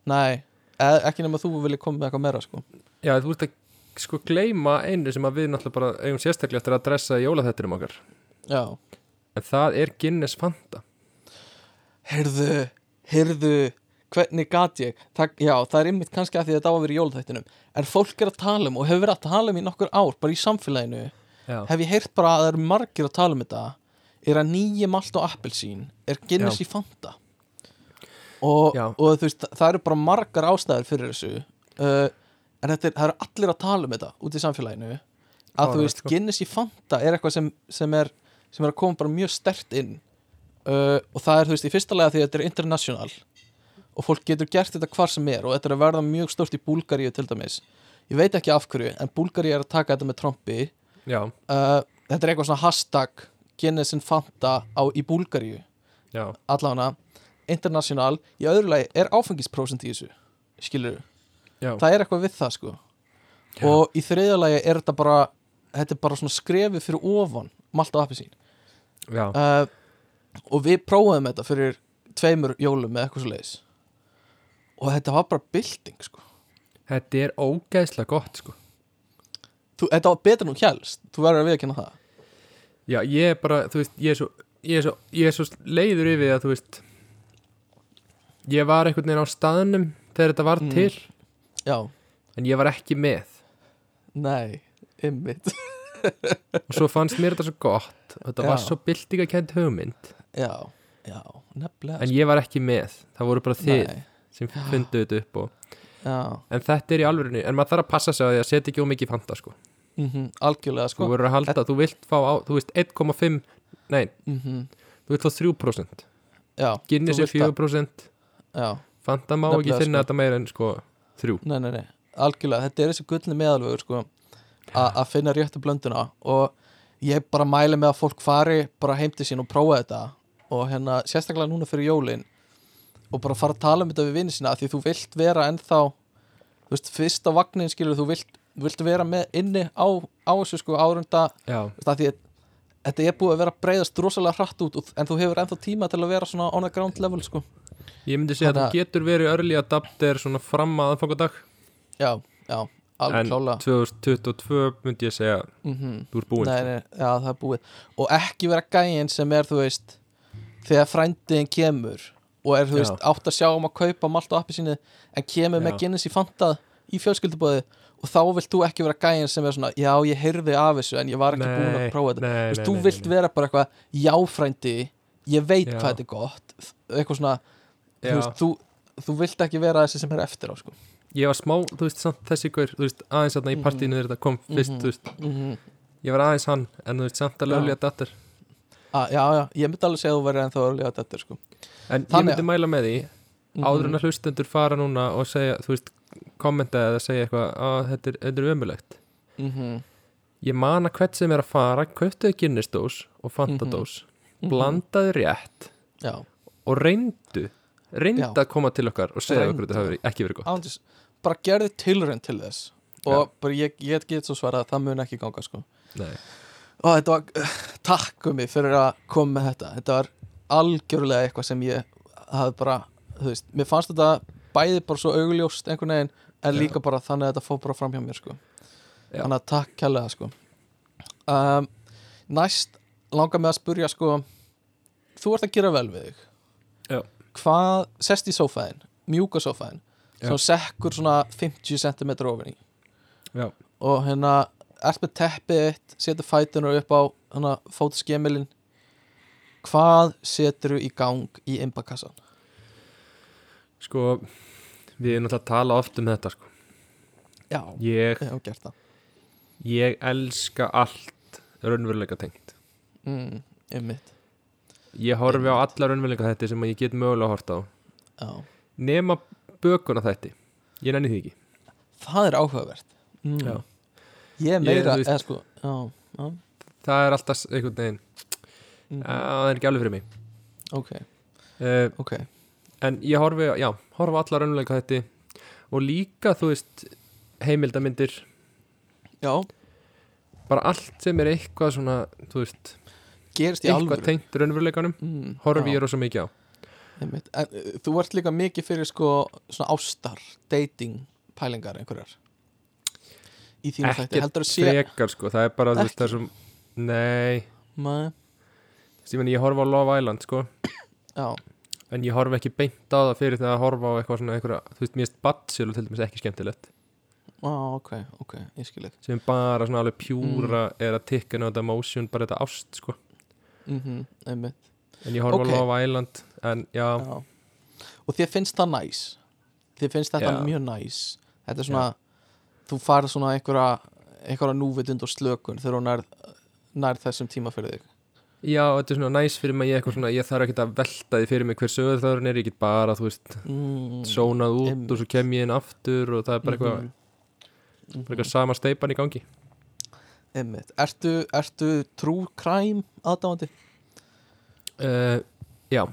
nei e ekki nema þú vilja koma með eitthvað meira sko. já, þú ert að sko gleyma einu sem að við náttúrulega bara eigum sérstaklega eftir að dressa í jólaþettinum okkar. Já. En það er Guinness Fanta Heyrðu, heyrðu Hvernig gat ég? Það, já, það er ymmit kannski að því að þetta á að vera í jólaþættinum En fólk er að tala um og hefur verið að tala um í nokkur ár Bara í samfélaginu Já, Hef ég heyrt bara að það eru margir að tala um þetta Er að nýja malt og appelsín Er Guinness Já. í Fanta og, og þú veist, það eru bara margar ástæður fyrir þessu uh, En þetta er, það eru allir að tala um þetta út í samfélaginu Að þú Fáránlegt, veist, sko. Guinness í Fanta er eitthvað sem, sem, er, sem er að koma bara mjög stert inn uh, Og það er, þú veist, í fyrsta lega því að þetta er international Og fólk getur gert þetta hvar sem er Og þetta er að verða mjög stórt í Búlgaríu til dæmis. Ég veit ekki af hverju, en Búlgaríu er að taka þetta með Trumpi uh, þetta er eitthvað svona hashtag Guinness and Fanta á, í Búlgaríu. Allavega international, í öðru lagi er áfengisprósent í þessu? Skilur já. það er eitthvað við það sko. Já. og í þriðja lagi er þetta bara þetta er bara svona skrefið fyrir ofan malt og appisín uh, og við prófaðum þetta fyrir tveimur jólum með eitthvað svo leiðis og þetta var bara bylting sko. Þetta er ógeðslega gott sko. Þú, þetta var betur nú helst, þú verður að viðkynna það. Já, ég er bara, þú veist, ég er svo ég er svo, ég er svo leiður yfir að þú veist ég var einhvern veginn á staðnum þegar þetta var Mm. til. Já, en ég var ekki með. Nei, ymmit og svo fannst mér þetta svo gott. Og þetta var Já. svo byltingakent hugmynd já, já, nefnilega en ég var ekki með, það voru bara þið Nei, sem fundu þetta upp og, já, en þetta er í alvörinu, en maður þarf að passa sig á því að setja ekki ómikið fanta sko, mm algjörlega þú sko verður að halda þú vilt fá á, þú veist 1,5 nei, mm þú vilt fá 3% já, Guinness þú er vilt að- 4% já, Fanta má ekki Nefnilega, finna sko. þetta meira en sko 3 nei, nei, nei, algjörlega þetta er þessi gullni meðalvegur sko að finna réttu blönduna. Og ég bara mæli með að fólk fari bara heim til sín og prófa þetta og hérna sérstaklega núna fyrir jólin og bara fara að tala um þetta við vinni sína því þú vilt vera ennþá þú veist, fyrst á vagnin skilur þú vilt, vilt vera með inni á, á þessu sko árunda. Því þetta er búið að vera breyðast rosalega hratt út en þú hefur ennþá tíma til að vera svona on the ground level sko. Ég myndi segja að þú getur verið early adapter svona fram að aðfangadag já, já, alveg en klálega. 2022 myndi ég segja mm þú ert búinn sko. já, það er búið. Og ekki vera gæinn sem er, þú veist þegar frændiðin kemur og er, þú veist, átt að sjá um að kaupa malt og appi sínu en kemur með Já. Guinness í fantað í fjölskyldubóði og þá vilt þú ekki vera gæinn sem er svona já, ég heyrði af þessu en ég var ekki búin að Nei, prófa þetta nei, þú veist, nei, þú nei, vilt nei. vera bara eitthvað jáfrændi, ég veit Já. hvað þetta er gott eitthvað svona, þú veist, þú þú vilt ekki vera þessi sem er eftir á sko. ég var smá, þú veist, samt þessi gaur þú veist, aðeins þarna í Mhm. partíinu þegar þetta kom fyrst, Mhm. þú veist, mm ég var aðeins hann en þú veist, samt að löflega datter ah, já, já, ég myndi alveg segja að þú verið ennþá örlega þetta sko. en ég Þannig myndi mæla með því Mhm. áður en að hlustendur fara núna og segja, þú veist, kommenta eða segja eitthvað að þetta er, er ömulegt Mhm. ég man að hvert sem er að fara köftuðu Guinness-dós og Fanta-dós Mhm. blandaðu rétt já, og reyndu reyndu Já. að koma til okkar og segja okkur þetta hafi ekki verið gott ándis, bara gerði tilraun til þess og ég, ég get svo svarað að það mun ekki ganga sko. Nei. Og þetta var, takk um mig fyrir að koma með þetta, þetta var algjörlega eitthvað sem ég hafði bara, þú veist, mér fannst þetta bæði bara svo augljóst einhvern veginn en Já. líka bara þannig að þetta fór bara fram hjá mér sko. Já. þannig að takk kærlega sko. um, næst langar mig að spurja sko, þú ert að gera vel við þig Já. hvað sest í sófæðin, mjúka sófæðin sem sekkur svona 50 cm ofin í og hérna ert með teppið eitt, setur fætunar upp á hérna fótskemilin hvað setur í gang í imbakassan? sko við erum alltaf að tala oft um þetta sko. Já, ég, ég hef gert það. ég elska allt raunveruleika tengt. Mm, Einmitt, ég horfi á alla raunveruleika þetta sem ég get mögulega að horta á. Já. Nema bökuna þetta ég nenni því ekki. Það er áhugavert. Mm. Já. Ég Ég, meira, þú veist- sko Já, já, það er alltaf einhvern veginn. Mm, að, það er ekki alveg fyrir mig. Ok, uh, ok. en ég horfi, á- já, horfi á alla raunveruleika þetta og líka þú veist heimildamindir Já, bara allt sem er eitthvað svona þú veist, gerist í eitthvað tengt raunveruleikanum mm, horfi já, ég rosa mikið á. Uh, Þú ert líka mikið fyrir sko svona ástar, dating pælingar einhverjar í þínu þætti heldur að sé frekar sko, það er bara, Ekki? það sem Nei, Nei, veist, ég horfa á Love Island sko. Já, En ég horfa ekki beint á það fyrir þegar að horfa á eitthvað svona einhverja, þú veist, mér erst Batsilu til dæmis ekki skemmtilegt. Á, ok, ok, ég skil ekki. Sem bara svona alveg pjúra Mm. er að tikka náttúrulega motion, bara þetta ást sko. Mhm, einmitt. En ég horfa Ok. á Love Island en já, já. og þér finnst það næs? Þér finnst þetta Já. mjög næs? Þetta er svona, þú farið svona einhverja einhverja núvitund og slökun þegar hún nær, nær þessum tíma fyrir þig já, þetta er svona næs fyrir mig ég, svona, ég þarf ekki að velta því fyrir mig hver sögur það er, ég get bara, þú veist mm, sónað út einmitt. og svo kem ég inn aftur og það er bara eitthvað, Mhm. bara eitthvað sama steipan í gangi einmitt, ertu, ertu trú kræm aðdáandi? uh, já,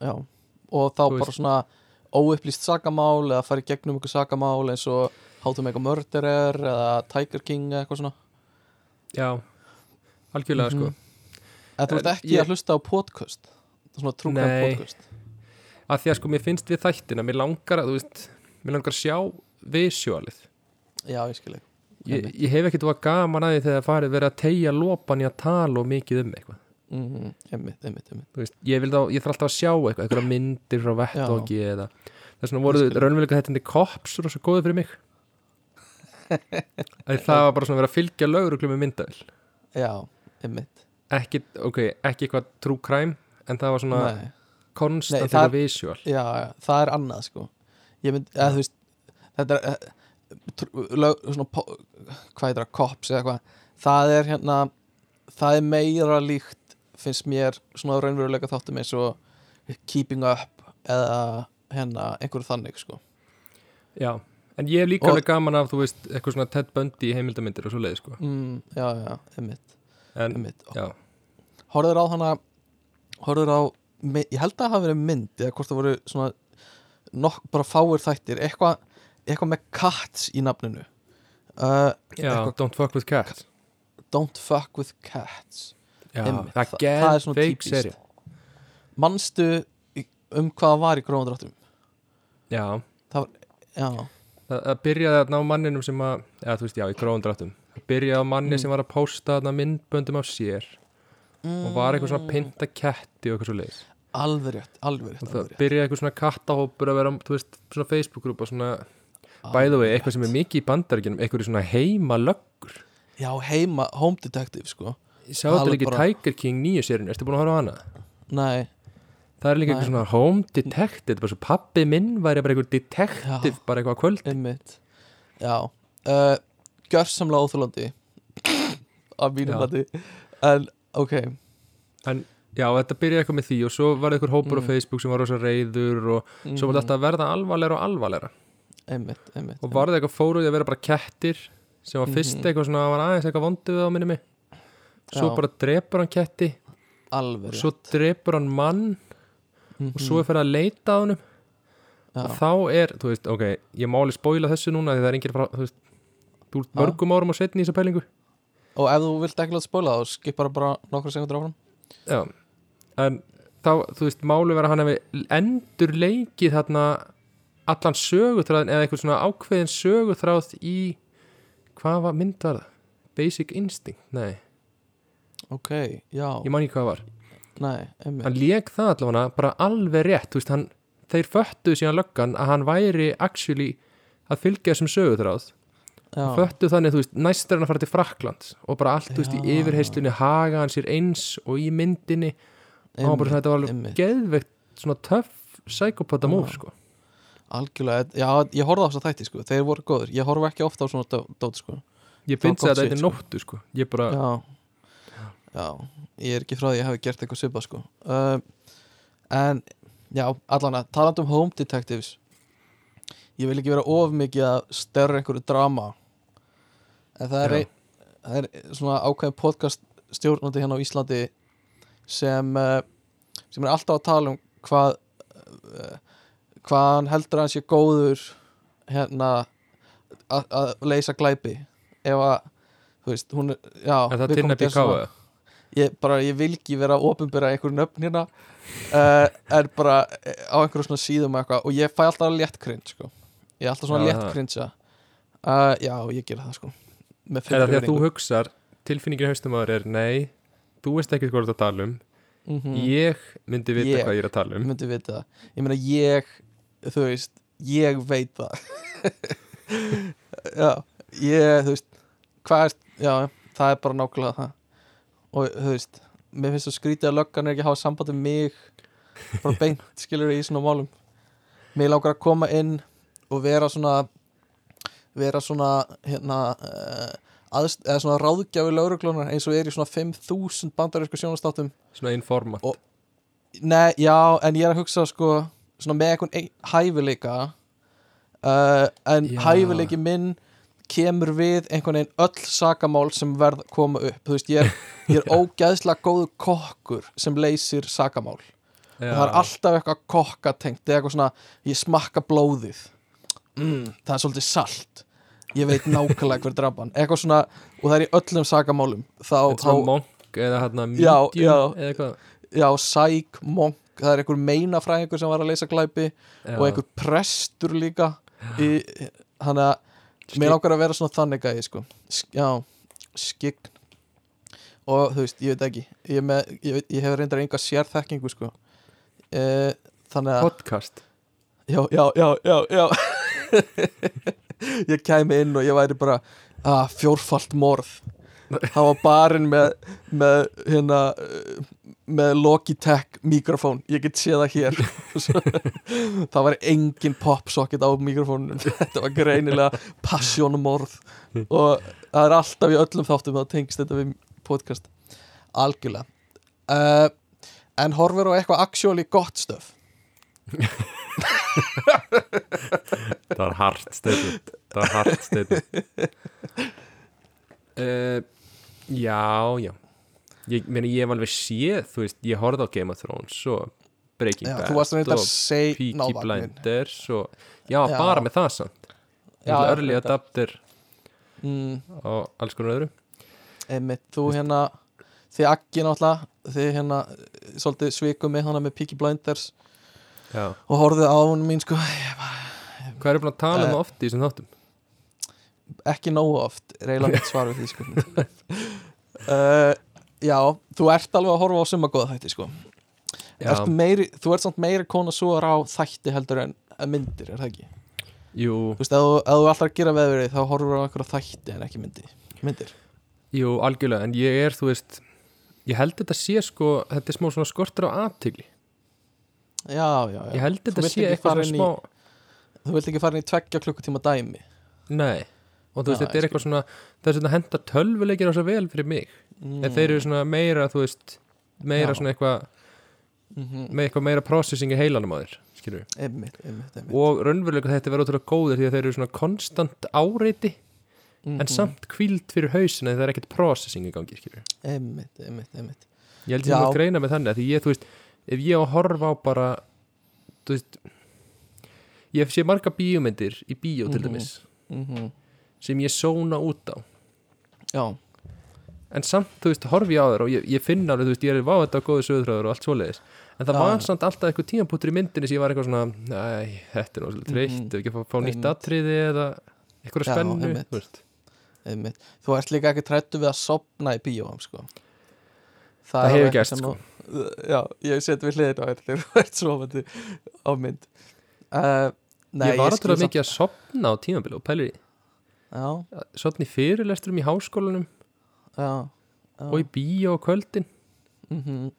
Já, og þá bara svona óupplýst sakamál eða fara í gegnum ykkur sakamál eins og How to make a murderer eða Tiger King eða eitthvað svona. Já algjörlega sko. Mhm. En þú ert ekki ég- að hlusta á podcast? Svona trúkvæm podcast? Að því að sko mér finnst við þættina mér langar að, þú veist, mér langar að sjá visualið. Já, ég skil ekki ég, ég hef ekkert var gaman að því þegar farið verið að tegja lopan í að tala og mikið um eitthvað mm, Einmitt, einmitt, einmitt. Veist, ég, þá, ég þarf alltaf að sjá eitthvað eitthvað myndir frá vettvangi eða þess vegna voru Ég skil. raunveruleika þetta kops og svo góðið fyrir mig. Að það var bara svona að vera að fylgja lögreglum með myndavel Já, einmitt. Ekki, ok, ekki eitthvað true crime en það var svona konstant það- visual. Já, já, það er annað sko. Ég mynd, eða veist Þetta er eh, lög, svona, hvað er það, kops eða eitthvað. Það er hérna það er meira líkt finnst mér svona raunveruleika þáttum eins og Keeping Up eða hérna einhverju þannig sko. Já, en ég hef líka Og- alveg gaman af þú veist, eitthvað svona Ted Bundy heimildamindir og svo leið sko. Mm, Já, já, einmitt, en, einmitt. já, Horður á hana Horður á, ég held að það hafi verið mynd eða hvort það voru svona nokk, bara fáir þættir eitthvað eitthvað með cats í nafninu. Uh, já Don't Fuck With Cats. Don't fuck with cats já, Einmitt, það það- það er svona típist. seri Manstu um hvað það var í gróðandráttum? já, Já, það, það byrjaði að ná manninum sem að eða þú veist, já, í gróðum dráttum það byrjaði á manni Mm. sem var að pósta myndböndum af sér og var eitthvað Mm. svona pinta ketti og eitthvað svo leiðis alveg rétt, alveg rétt, það byrjaði eitthvað svona kattahópur að vera, þú veist, svona Facebook-grúpa svona, bæðu við, eitthvað sem er mikið í bandaríkjunum eitthvað svona heima löggur Já, heima, home detective sko ég sá þetta líka bara- Tiger King nýju sérinu, ertu búin að horfa á hana? Nei, það er líka eitthvað svona home detective þetta bara svo pappi minn væri bara eitthvað detective Já. bara eitthvað á kvöld. Einmitt. Já, uh, gjörsamlega óþjólandi af mínum mati. En, ok. En já, þetta byrjaði eitthvað með því og svo var eitthvað hópur á Mm. Facebook sem var rosa reyður og svo var þetta að verða alvarleira og alvarleira einmitt, einmitt og var það eitthvað fóruði að vera bara kettir sem var fyrst Mhm. eitthvað svona, var aðeins eitthvað vondu við á minni mig svo Já. bara drepur hann ketti. Alveg og svo drepur hann mann rétt. og svo er fyrir að leita á Já. og þá er, þú veist, ok ég má alveg spóila þessu núna því það er enginn frá, þú veist þú ert mörgum árum og setni í þessa pælingu. Og ef þú vilt ekki láta spóla þá skipar bara nokkra sekundur áfram. Já, en þá, þú veist, máli vera að hann hefði endur leikið þarna allan sögutræðin eða eitthvað svona ákveðin sögutráð í hvað var, mynd var það? Basic Instinct, nei, ok, já, ég man ekki hvað það var. Nei, hann leik það allavega bara alveg rétt, veist, hann þeir föttuðu síðan löggan að hann væri actually að fylgja þessum sögutráð já, föttuðu þannig, veist, næst er hann að fara til Frakland og bara allt, veist, í yfirheyslunni haga hann sér eins og í myndinni. Og hann bara, þetta var alveg geðveikt svona töff psykopata múf, sko. Algjörlega, já, ég horfði á þess að þætti sko. Þeir voru góður, ég horfi ekki ofta á svona dó- dót sko. Ég finnst að þetta er sko. nóttu, sko. Ég bara, já, já, ég er ekki frá því að ég hafi gert eitthvað svipa sko. Uh, en, já, allan að talandi um home detectives. Ég vil ekki vera of mikið að störra einhverju drama. En það er, ein, það er svona ákveðin podcast stjórnandi hérna á Íslandi sem uh, sem er alltaf að tala um hvað uh, hvað hann heldur að hann sé góður hérna að að leysa glæpi. Ef að þú veist, hún er, já er það viðkomandi tinna er BK svona- eða? Ég, bara, ég vil ekki vera að opinbera einhver nöfn hérna uh, en bara eh, á einhverju svona síðum eitthvað og ég fæ alltaf létt cringe sko. ég er alltaf svona Já, létt það. cringe uh, Já, ég gera það sko Með Er það því að þú hugsar Tilfinningin í haustum áður er Nei, þú veist ekki hvað þú ert að tala um Mhm. Ég myndi vita Ég. hvað ég er að tala um myndi vita það Ég meina ég, þú veist Ég veit það Já, ég, þú veist Hvað er, já, það er bara nákvæmlega það Og þú veist Mér finnst það skrítið að löggan er ekki að hafa samband við mig Bara beint, skilur í svona málum. Mér langar að koma inn Og vera svona Vera svona, hérna uh, aðst, Eða svona ráðgjafi lauruglunar Eins og er í svona 5000 bandarísku sjónastáttum Svona informat. Og- Nei, já, en ég er að hugsa sko svona með ein, hæfileika uh, en Já. hæfileiki minn kemur við einhvern veginn öll sakamál sem verð koma upp. Þú veist, ég er, ég er ógæðslega góður kokkur sem leysir sakamál. Og það er alltaf eitthvað kokkatengt. Eða eitthvað svona, ég smakka blóðið. Mm, það er svolítið salt. Ég veit nákvæmlega hver drapan eitthvað svona, og það er í öllum sakamálum. Þá, þá monk eða hérna Já, medium já. eða eitthvað. Já, sæk, monk. Það er einhver meinafræðingur sem var að leysa glæpi Já. og einhver prestur líka í, þannig að mér langar að vera svona þannig gæði sko. Sk- já, skign og þú veist, ég veit ekki ég, með, ég, veit, ég hef reyndar enga sérþekkingu sko. e, þannig að Podcast já, já, já, já, já. ég kæmi inn og ég væri bara að fjórfalt morð það var barinn með með hérna eh, með Logitech mikrofón. Ég get séð það hér. Það var engin popsocket á mikrofónunum. Þetta var greinilega passionmorð og það er alltaf í öllum þáttum það tengst þetta við podcast. Algjörlega. Uh, en horfir á eitthvað actually gott stöf Það var hart statement Það var hart statement uh, Já, já. Ég meni ég hef alveg séð Þú veist, ég horfði á Game of Thrones og Breaking Já, Bad og Peaky Blinders og, já, Já. bara með það samt. Early. Adapter mm, og alls konar öðru. Einmitt, þú hérna þið akki náttúrulega þið hérna svolítið svikum með hana með Peaky Blinders Já. og horfið á hún mín sko Hvað er búin að tala um það oft í þessum þáttum? ekki nógu oft, reyla mitt svar við því sko uh, Já, þú ert alveg að horfa á summa góða þætti sko. Ert meiri, Þú ert samt meiri kona svo á þætti heldur en myndir, er það ekki? jú, Þú veist, ef þú, þú ætlar að gera veðverið þá horfur á einhverja þætti en ekki myndir Myndir. Jú, algjörlega En ég er, þú veist Ég held þetta sé sko, þetta er smá svona skortur á aðtigli Já, já, já. Ég held Þú þetta sé eitthvað svona inn í- smá Þú vilt ekki fara inn í tveggja klukkutíma dæmi? Nei Og þú veist, þetta er eitthvað svona Það er svona henda tölvuleikir á svo vel fyrir mig. Mm. En þeir eru svona meira, þú veist Meira Já. svona eitthvað mm Með eitthvað meira processing í heilanum á þér Skilur einmitt Og raunverulega þetta verður ótrúlega góðir Því að þeir eru svona konstant áreiti En Mhm. samt kvíld fyrir hausina Það er ekkert processing í gangi, skilur einmitt Ég held sem að greina með þannig að Því ég, þú veist Ef ég á að horfa á bara Þú veist Ég sé marga bíómyndir í bíó til Mhm. dæmis. Mm Sem ég sóna út á Já, en samt, þú veist, horfi ég á þér og ég, ég finna alveg, þú veist, ég er vá þetta á góðu sögurþráður og allt svoleiðis, en það Já, var samt alltaf eitthvað tímapunktur í myndinni sem ég var eitthvað svona, næ, þetta er náttúrulega þreytt Mhm. ef ekki að fá, fá nýtt Einmitt. atriði eða eitthvað Já, spennu, einmitt. veist einmitt Þú ert líka ekki trættu við að sopna í bíóum sko. Það er hefur sem sko. að- Já, ég seti við hliðin á þér þú ert svofandi á mynd uh, Nei, ég var alltaf mikið að sopna á tímabili og pælir sopna í fyrirlesturum í háskólanum. Já, já. og í bíó á kvöldin. Mm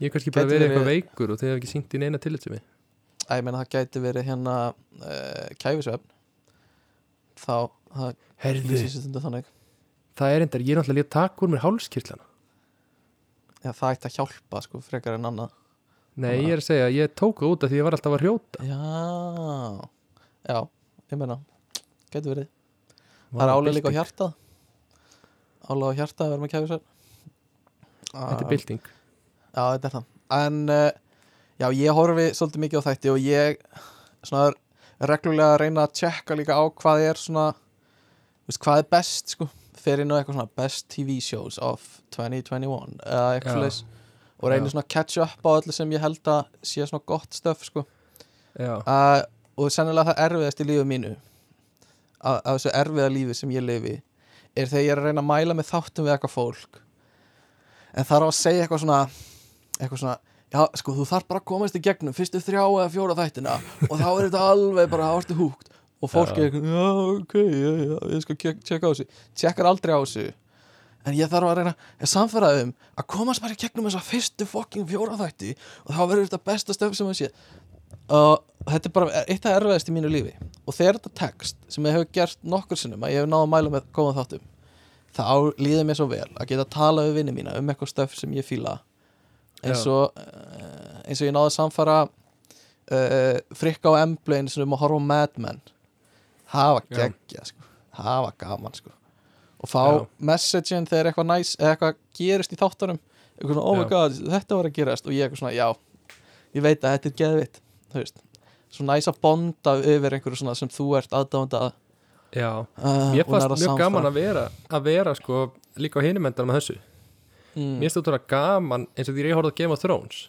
ég er kannski bara verið verið- eitthvað veikur og þið hef ekki syngt í neina tillitsumi Æ, ég meina það gæti verið hérna uh, kæfisvefn. Þá, þannig. Það er endar, ég er náttúrulega að taka úr mér hálskirtlana. Já, það ætti að hjálpa sko, frekar en annað. Nei, ég er að segja, ég tók það út af því ég var alltaf að hrjóta. Já, já, ég meina gæti verið Það er álega líka á hjartað. Álega á hjartað að vera með kæfisvefn þetta er bylting. Já, þetta er það. En uh, já, ég horfi svolítið mikið á þætti og ég svona reglulega að reyna að tjekka líka á hvað er svona veist, hvað er best sko fer inn á eitthvað svona best TV shows of 2021 eða eitthvað Já. leis og reynir svona að catch up á öllu sem ég held að sé svona gott stöf sko. Uh, og sennilega það erfiðast í lífu mínu af, þessu erfiða lífi sem ég lifi er þegar ég er að reyna að mæla með þáttum við eitthvað fólk. En þarf að segja eitthvað svona eitthvað svona já, sko, þú þarf bara að komast í gegnum fyrstu þrjá eða fjóra þættina og þá er þetta alveg bara ástu húgt og fólk Já. er eitthvað, já, ok, já, já, ég skal tjekka á þessu. Tjekkar aldrei á þessu. En ég þarf að reyna að samfæra um að komast bara í gegnum þessa fyrstu fucking fjóra þætti og þá verður þetta besta stöf sem að sé og þetta er bara eitt af erfiðast í mínu lífi. Og þegar þetta text sem ég hefur gert nokkur sinnum að ég hef náð að mæla með góðan þáttum þá líður mér svo vel að geta talað við vinni mína um eitthvað stöf sem ég fíla. Eins og uh, eins og ég náði að samfara uh, frikka á emblu eins og um að horfa á Mad Men. Það var geggja sko. það var gaman sko. og fá Já. messagein þegar eitthvað næs eða eitthvað gerist í þáttunum. Eitthvað svona, oh my god, þetta var að gerast. Og ég eitthvað svona, já, ég veit að þetta er geðvitt þú veist, svo næs að bonda yfir einhverju svona sem þú ert aðdáðanda að. Já, uh, mér fannst mjög gaman að vera að vera sko líka á hinum endanum að þessu. Mm, Mér finnst þetta gaman eins og því ég horfði að Game of Thrones.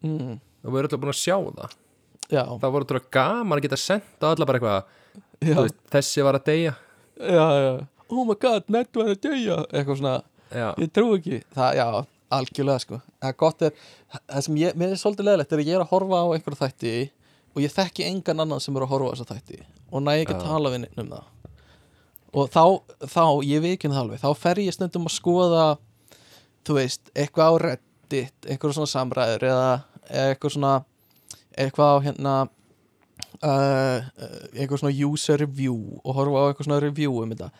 Mm, og við erum alltaf búin að sjá það. Já, það voru þetta gaman að geta senda alla bara eitthvað veist, þessi var að deyja. Já, já. Oh my god, Ned var að deyja. Eitthvað svona, Já, ég trú ekki. Það, algjörlega sko. Það er gott er, það sem ég, mér er svolítið leðilegt er að ég er að horfa á einhverju þætti og ég þekki engan annan sem er að horfa á þessa þætti og næ ekki að tala við um það. Og þá, þá ég vikinn það alveg, þá fer ég stundum að skoða þú veist, eitthvað á Reddit eitthvað svona samræður eða eitthvað svona eitthvað á hérna uh, eitthvað svona user review og horfa á eitthvað svona review um þetta.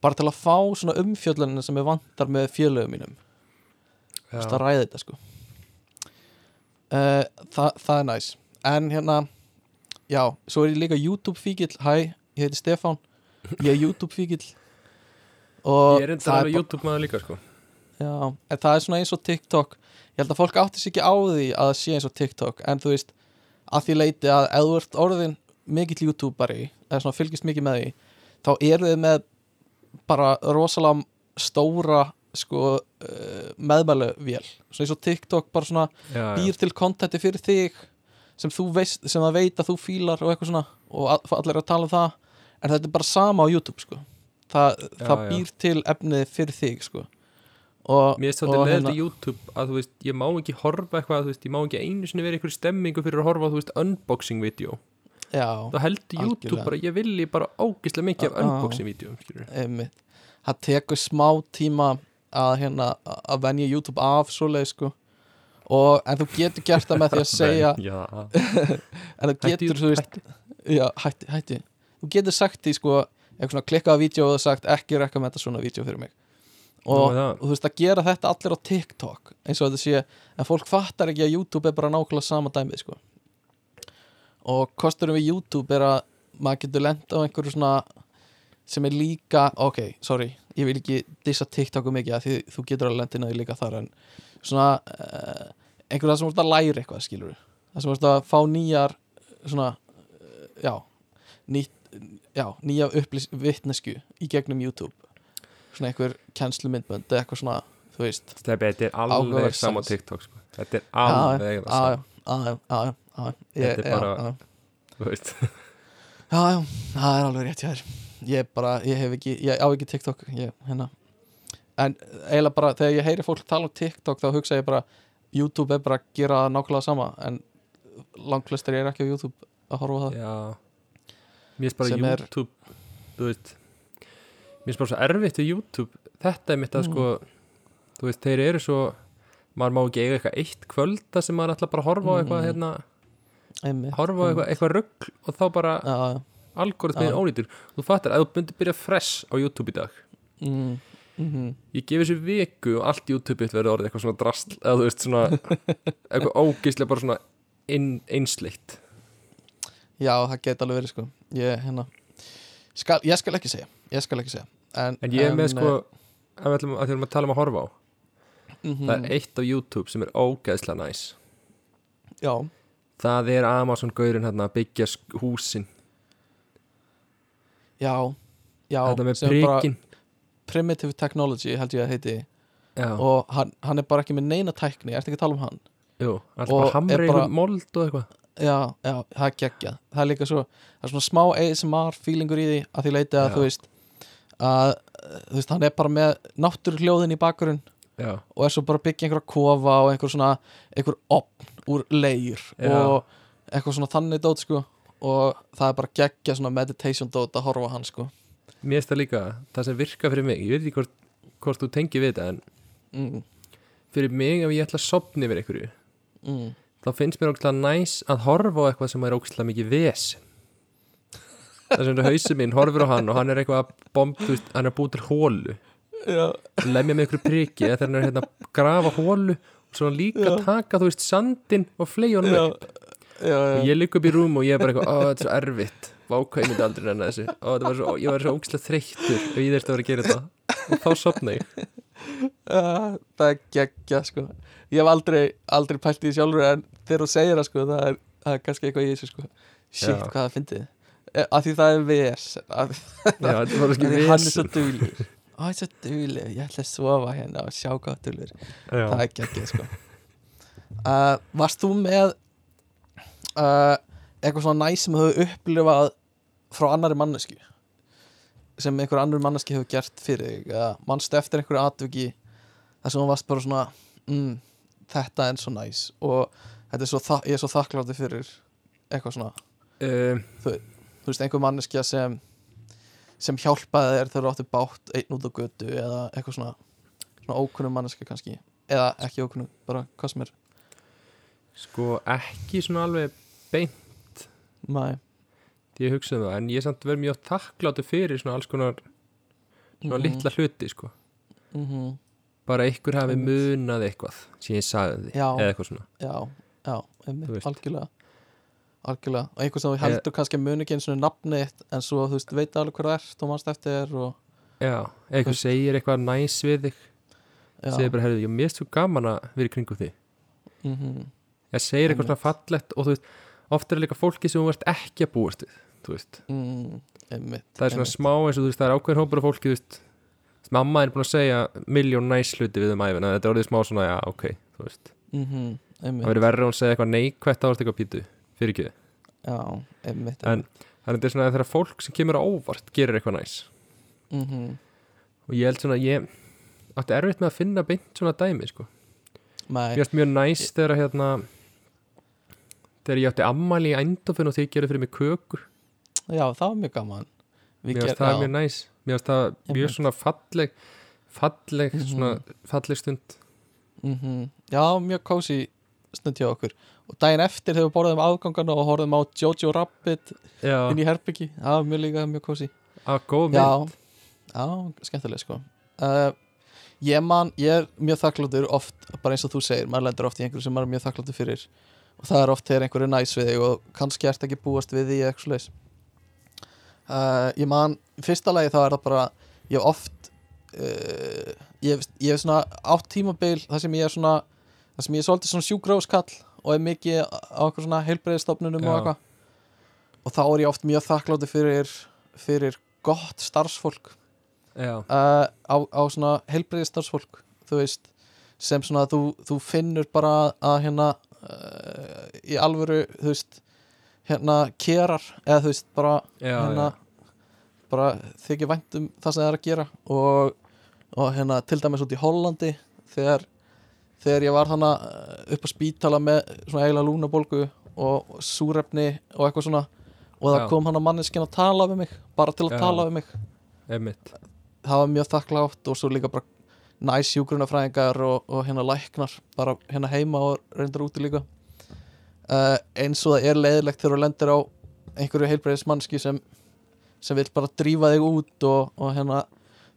Bara til að fá svona umfjöllunina sem ég vantar með félögum mínum já, að ræða þetta sko. Uh, það, það er næs en hérna já, svo er ég líka YouTube fíkil hæ, ég heiti Stefán. Ég er YouTube fíkil ég er enda það alveg YouTube maður líka sko. Já, en það er svona eins og TikTok. Ég held að fólk átti sig ekki á því að það sé eins og TikTok En þú veist, að því leiti að ef þú ert orðin mikill YouTuberi eða svona fylgist mikið með því þá eru þið með bara rosalega stóra sko uh, meðmæluvél svona eins og TikTok bara svona já, já. býr til kontenti fyrir þig sem þú veist, sem það veit að þú fílar og eitthvað svona og all- allir eru að tala um það en þetta er bara sama á YouTube sko það, Já, það já. býr til efnið fyrir þig sko og, Mér og svolítið hérna- leðið YouTube að þú veist, ég má ekki horfa eitthvað, þú veist, ég má ekki einu sinni vera einhverju stemmingu fyrir að horfa þú veist, unboxing-vídeó. já, Það heldur YouTube Algjörlega. bara, ég vilji bara ógislega mikið af Já. einmitt það tekur smá tíma að hérna að venja YouTube af svoleið sko. Og en þú getur gert það með því að segja en þú getur, þú veist já, hætti, hætti. Þú getur sagt því sko, eitthvað svona klikkað á vídeo og sagt ekki þetta svona vídeo fyrir mig. Og, Nú, það. og þú veist að gera þetta allir á TikTok eins og þetta sé, en fólk fattar ekki að YouTube er bara nákvæmlega sama dæmið sko. Og kosturum við YouTube er að maður getur lent á einhverju svona sem er líka, ok, sorry ég vil ekki dissa TikTok um mikið af því þú getur að á því líka þar en svona uh, einhverju það sem vorst að læra eitthvað skilur það sem vorst að fá nýjar svona, uh, já nýtt, já, nýja upplýs vitnesku í gegnum YouTube svona einhver kennslumyndbönd eða eitthvað svona, þú veist Steppi, þetta er alveg Áhugaverð sama á sens. TikTok, sko. Þetta er alveg það sama, já, já, já, já, ég- Þetta er já, bara- já. þú veist. Já, já, það er alveg rétt hjá þér Ég bara, ég hef ekki, ég á ekki TikTok ég, hérna En eiginlega bara, þegar ég heyri fólk tala um TikTok þá hugsa ég bara, YouTube er bara að gera nákvæmlega sama En langflestir er ekki á YouTube að horfa það Já. Mér finnst bara Sem er- YouTube, þú veist, mér finnst bara svo erfitt við YouTube. Þetta er mitt að, Mm. sko, þú veist, þeir eru svo, maður má ekki eiga eitthvað eitt kvölda sem maður ætla bara að horfa á eitthvað, Mm. hérna, Einmitt. horfa á eitthvað, eitthvað rugg og þá bara Já, já algoritmið Já. ónýtur þú fattar, ef þú bundir byrja fresh á YouTube í dag. Mm, mm ég gefi þessu viku og allt YouTube þitt verður orðið eitthvað svona drastl eða þú veist svona eitthvað ógeislega bara svona inn, einsleitt. Já, það geti alveg verið sko. Ég, hérna skal, Ég skal ekki segja, ég skal ekki segja. En, en ég er með sko eh, ef við ætlum að, að, að tala um að horfa á. Mhm, það er eitt á YouTube sem er ógeðslega næs. Já, það er Amazon gaurinn hérna að byggja sk- húsin já, já þetta með prikin Primitive Technology held ég að heiti. Já, og hann, hann er bara ekki með neina tækni, ertu ekki að tala um hann? jú, alltaf bara er bara- bara... mold og eitthvað. Já, já, það er geggjað. Það er líka svo, það er svona smá ASMR feelingur í því að því leiti að þú veist að, þú veist, hann er bara með náttúruhljóðin í bakgrunn og er svo bara að byggja einhverja kofa og einhver svona, einhver opn úr leir og eitthvað svona þannig dót sko og það er bara geggja svona meditation dót að horfa hann sko. Mér finnst það líka það sem virka fyrir mig, ég veit ekki hvort, hvort þú tengir við þetta en mm, fyrir mig ef ég ætla að sopni yfir einhverju mm. þá finnst mér ógæslega næs að horfa á eitthvað sem er ógæslega mikið ves. Það sem er hausið minn horfir á hann og hann er eitthvað að bomb, þú veist, hann er að búið til hólu lemja með einhverju priki þegar hann er hérna að grafa hólu og svo líka Já. taka, þú veist, sandin og flegi honum upp já, já. ég ligg upp í rúm og ég er bara eitthvað, þetta er svo erfitt. Vákvæð, ég myndi aldrei renna þessu. Var svo, ég var svo ógæslega þreyttur ef ég þurfti að vera að gera þetta. Og þá sopna ég. Það er geggja sko. Ég hef aldrei, aldrei pælt í sjálfur en þegar þú segir það sko það er, það er kannski eitthvað í þessu sko. Já. hvað það fyndið. Eh, af því það er VS af því hann er svo ó, hann er svo duglegur, ég ætla að sofa hérna og sjá hvað duglegur það er geggja sko. Uh, varst þú með uh, eitthvað svona næs sem þú hefur upplifað frá annari mannesku sem einhver annar manneski hefur gert fyrir þig eða mannstu eftir einhverju atviki þar sem þú varst bara svona mm, þetta er svo næs og er svo ég er svo þakklátti fyrir eitthvað svona, um, þú veist, einhver manneskja sem sem hjálpaði þér þegar þú áttu bátt einn út á götu eða eitthvað svona svona ókunnum manneski kannski. Eða ekki ókunnum, bara hvað sem er. Sko ekki svona alveg beint. Nei. því ég hugsaði það, en ég er samt verið mjög þakkláttu fyrir svona alls konar svona Mhm. litla hluti, sko. Mhm. bara einhver hafi munað eitthvað sem ég sagði, Já. eða eitthvað svona. Já, já, einmitt, algjörlega. Algjörlega, og einhvers sem þú heldur kannski að muni ekki eins og nafni þitt en svo þú veist, veit alveg hver það ert og mannst eftir og Já, einhver Veist. segir eitthvað næs við þig segir bara, herrðu, ég mist svo gaman að vera í kringu þig. Mhm, ég segir eitthvað svona fallegt og þú veist, oft er líka fólki sem þú ert ekki að búast við þú veist, mm, einmitt það er svona einmitt. smá eins og þú veist, það er ákveðin hópur af fólki þú veist, mamma er búin að segja miljón næs hluti við um æfina, þetta er orðið smá svona, já, ok, þú veist. Mhm, það einmitt, verður verður að hún segja eitthvað neikvætt á eitthvað pítu, fyrir ekki já, einmitt En- þannig að þetta er svona þegar fólk sem kemur á óvart gerir eitthvað næs mhm, og ég held svona, ég átti erfitt með að finna beint svona dæmi, sko. Finnst mjög næs þegar hérna þegar ég átti ammæli í endofinn og þið gerðu fyrir mig kökur já, það var mjög gaman. Mér finnst það mjög næs. Mér finnst það mjög svona falleg falleg, Mhm. svona falleg stund. Mhm, já, mjög kósi stund hjá okkur. Og daginn eftir þegar við borðum afgangana og horfum á Jojo Rabbit Já, inn í herbyggi, það var mjög líka mjög kósi að góð mynd. Já, já, skemmtileg sko. Uh, ég man, ég er mjög þakkláttur oft, bara eins og þú segir maður lendur oft í einhverju sem maður er mjög þakkláttur fyrir og það er oft þegar einhverju er næs við þig og kannski ert ekki búast við því eða eitthvað leis uh, ég man, fyrsta lagi þá er það bara ég oft uh, ég, ég hef svona átt tímabil þar sem ég er svona þar sem ég er svolítið svona sjúgróskall og er mikið á okkur svona heilbreyðstofnunum og eitthvað. Og þá er ég oft mjög þakkláttur fyrir fyrir gott starfsfólk. Uh, á, á svona heilbreyði starfsfólk þú veist, sem svona þú, þú finnur bara að hérna uh, í alvöru þú veist, hérna kerar eða þú veist, bara já, hérna, bara þykir vænt um það sem það er að gera og, og hérna til dæmis út í Hollandi þegar, þegar ég var þannig upp á spítala með svona eiginlega lúnabólgu og súrefni og eitthvað svona og það Já. kom hann að manneskinn að tala við mig bara til að Já. tala við mig já, einmitt það var mjög þakklátt og svo líka bara næs hjúgrunafræðingar og, og hérna læknar bara hérna heima og reyndar úti líka. Uh, eins og það er leiðilegt þegar þú lendir á einhverju heilbreyðis mannski sem, sem vil bara drífa þig út og, og hérna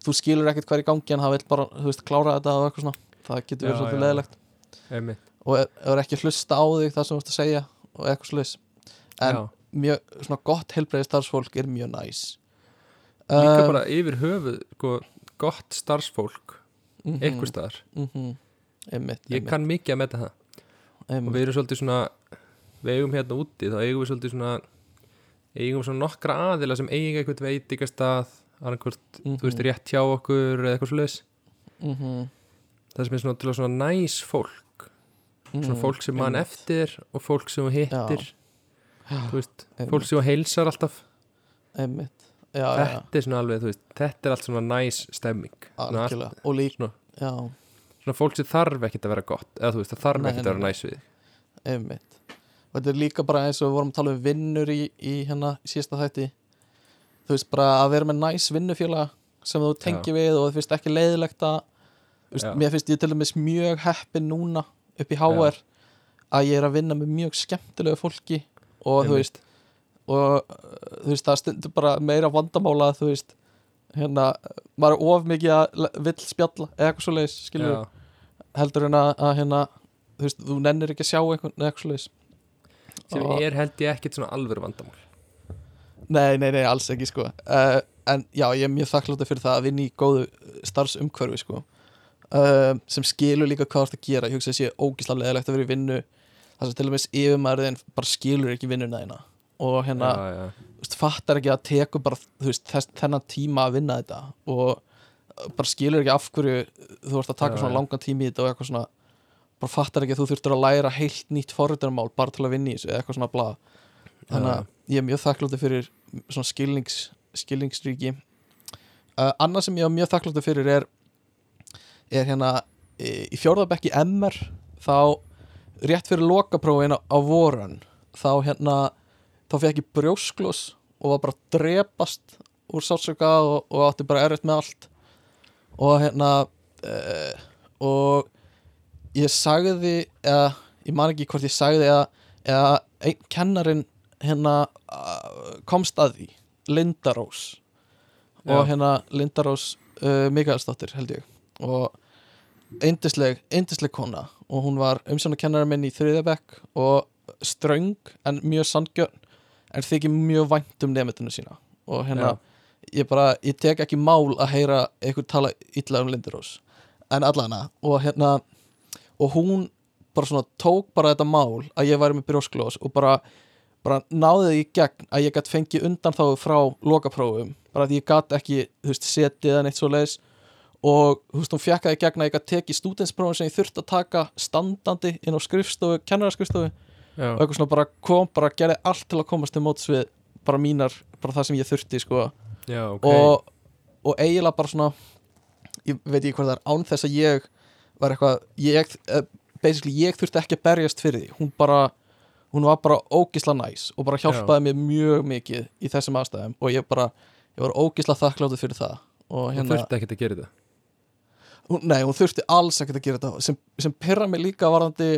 þú skilur ekkert hvað er í gangi en það vil bara, þú veist, klára þetta og eitthvað svona. Það getur verið svolítið leiðilegt. Einmitt, og er, er ekki hlusta á þig það sem þú ert að segja og eitthvað sluðis en já. mjög, svona gott heilbreyðis starfsfólk er mjög næs. Líka Um, bara yfir höfuð, sko, gott starfsfólk mhm, einhver staðar. Mhm, einmitt, Ég einmitt, kann mikið að meta það. Og einmitt. við erum svolítið svona við eigum hérna úti, þá eigum við svolítið svona eigum svona nokkra aðila sem eiga eitthvað veitingastað annarkvort, þú veist, Mhm. rétt hjá okkur eða eitthvað svoleiðis. Mhm, það sem er svona til að svona næs fólk. Svona mhm, fólk sem mann eftir og fólk sem þú hittir. Þú veist, fólk sem heilsar alltaf. Einmitt já, já, já, þetta er svona alveg, þú veist, þetta er allt svona næs stemming. Svona, og líka, svona, svona fólk sem þarf ekkert að vera gott eða þú veist, það þarf ekkert að vera næs við þig. einmitt. Og þetta er líka bara eins og við vorum að tala um vinnur í, í hérna í síðasta þætti. Þú veist, bara að vera með næs vinnufélag sem þú tengir við og þú finnst ekki leiðilegt að þú veist, mér finnst ég til dæmis mjög heppin núna upp í HR að ég er að vinna með mjög skemmtilegu fólki og þú Einmitt. veist og þú veist, það stundur bara meira vandamála að þú veist hérna, maður er of mikið að vill spjalla eða eitthvað svo leiðis, skilur Já. heldur en að, hérna þú veist, þú nennir ekki að sjá einhvern eða eitthvað svo leiðis sem er held ég ekkert svona alvöru vandamál. Nei, nei, nei, alls ekki sko. Uh, En já, ég er mjög þakkláttur fyrir það að vinna í góðu starfsumhverfi sko. Uh, sem skilur líka hvað þú ert að gera. Ég hugsa að sé ógíslega leðilegt að vera í vinnu þar sem til dæmis yfirmæriðin bara skilur ekki vinnuna þína og hérna, já, já. veist, fattar ekki að teku bara, veist, þess, þennan tíma að vinna þetta og uh, bara skilur ekki af hverju þú ert að taka Já, svona langan tími í þetta og eitthvað svona bara fattar ekki að þú þurftur að læra heilt nýtt forritunarmál bara til að vinna í þessu eða eitthvað svona bla. Þannig að ég er mjög þakkláttur fyrir svona skilnings, skilningsríki. Uh, annað sem ég er mjög þakkláttur fyrir er er hérna í fjórðabekki MR þá rétt fyrir lokaprófin á, á vorun þá hérna þá fekk ég brjósklós og var bara drepast úr sársöka og, og átti bara erfitt með allt. Og hérna uh, og ég sagði eða ég man ekki hvort ég sagði eða, eða einn kennarin hérna uh, komst að því Lindarós og Já. hérna Lindarós uh, Mikaelsdóttir held ég. Og yndisleg, yndisleg kona. Og hún var umsjónakennari minn í þriðabekk og ströng en mjög sandgjörn en þykir mjög vænt um nefndinu sína? Og hérna ég bara, ég tek ekki mál að heyra eitthvað tala illa um Lindarós en allana og hérna og hún bara svona tók bara þetta mál að ég væri með brjósklós og bara, bara náði því í gegn að ég gætt fengið undan þá frá lokaprófum. Bara að ég gætt ekki, þú veist, setið eða neitt svo leiðis og þú veist, hún fjekkaði gegn að ég gætt tekið stúdensprófum sem ég þurfti að taka standandi inn á skrifstofu, kennaraskrifstofu. Já. Og eitthvað svona bara kom, bara gerði allt til að komast til móts við bara mínar, bara það sem ég þurfti sko. Já, ok. Og, og eiginlega bara svona ég veit ekki hvað það er án þess að ég var eitthvað ég, eh, basically ég þurfti ekki að berjast fyrir því. Hún bara, hún var bara ógisla næs og bara hjálpaði mér mjög mikið í þessum aðstæðum. Og ég bara ég var ógisla þakkláttu fyrir það. Og Hún hérna, þurfti ekkert að gera þetta? Hún, nei, hún þurfti alls ekkert að gera þetta. Sem, sem pyrra mig líka varðandi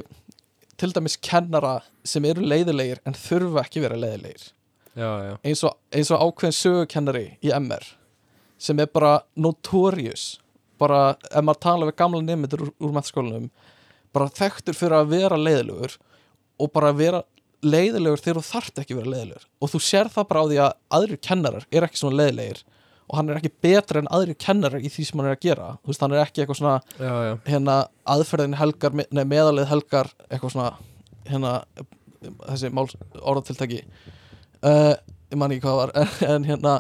til dæmis kennara sem eru leiðilegir en þurfa ekki vera leiðilegir. Já, já, eins og, eins og ákveðin sögukennari í MR sem er bara notorious bara ef maður tala við gamla nefndir úr, úr mennskólanum bara þekktur fyrir að vera leiðilegur og bara vera leiðilegur þegar þú þarft ekki vera leiðilegur. Og þú sér það bara á því að aðrir kennarar er ekki svona leiðilegir og hann er ekki betra en aðrir kennarar í því sem hann er að gera. Þú veist, hann er ekki eitthvað svona já, já. hérna aðferðin helgar, nei meðalið helgar eitthvað svona hérna þessi mál orðatiltæki. Uh, ég man ekki hvað var en, en hérna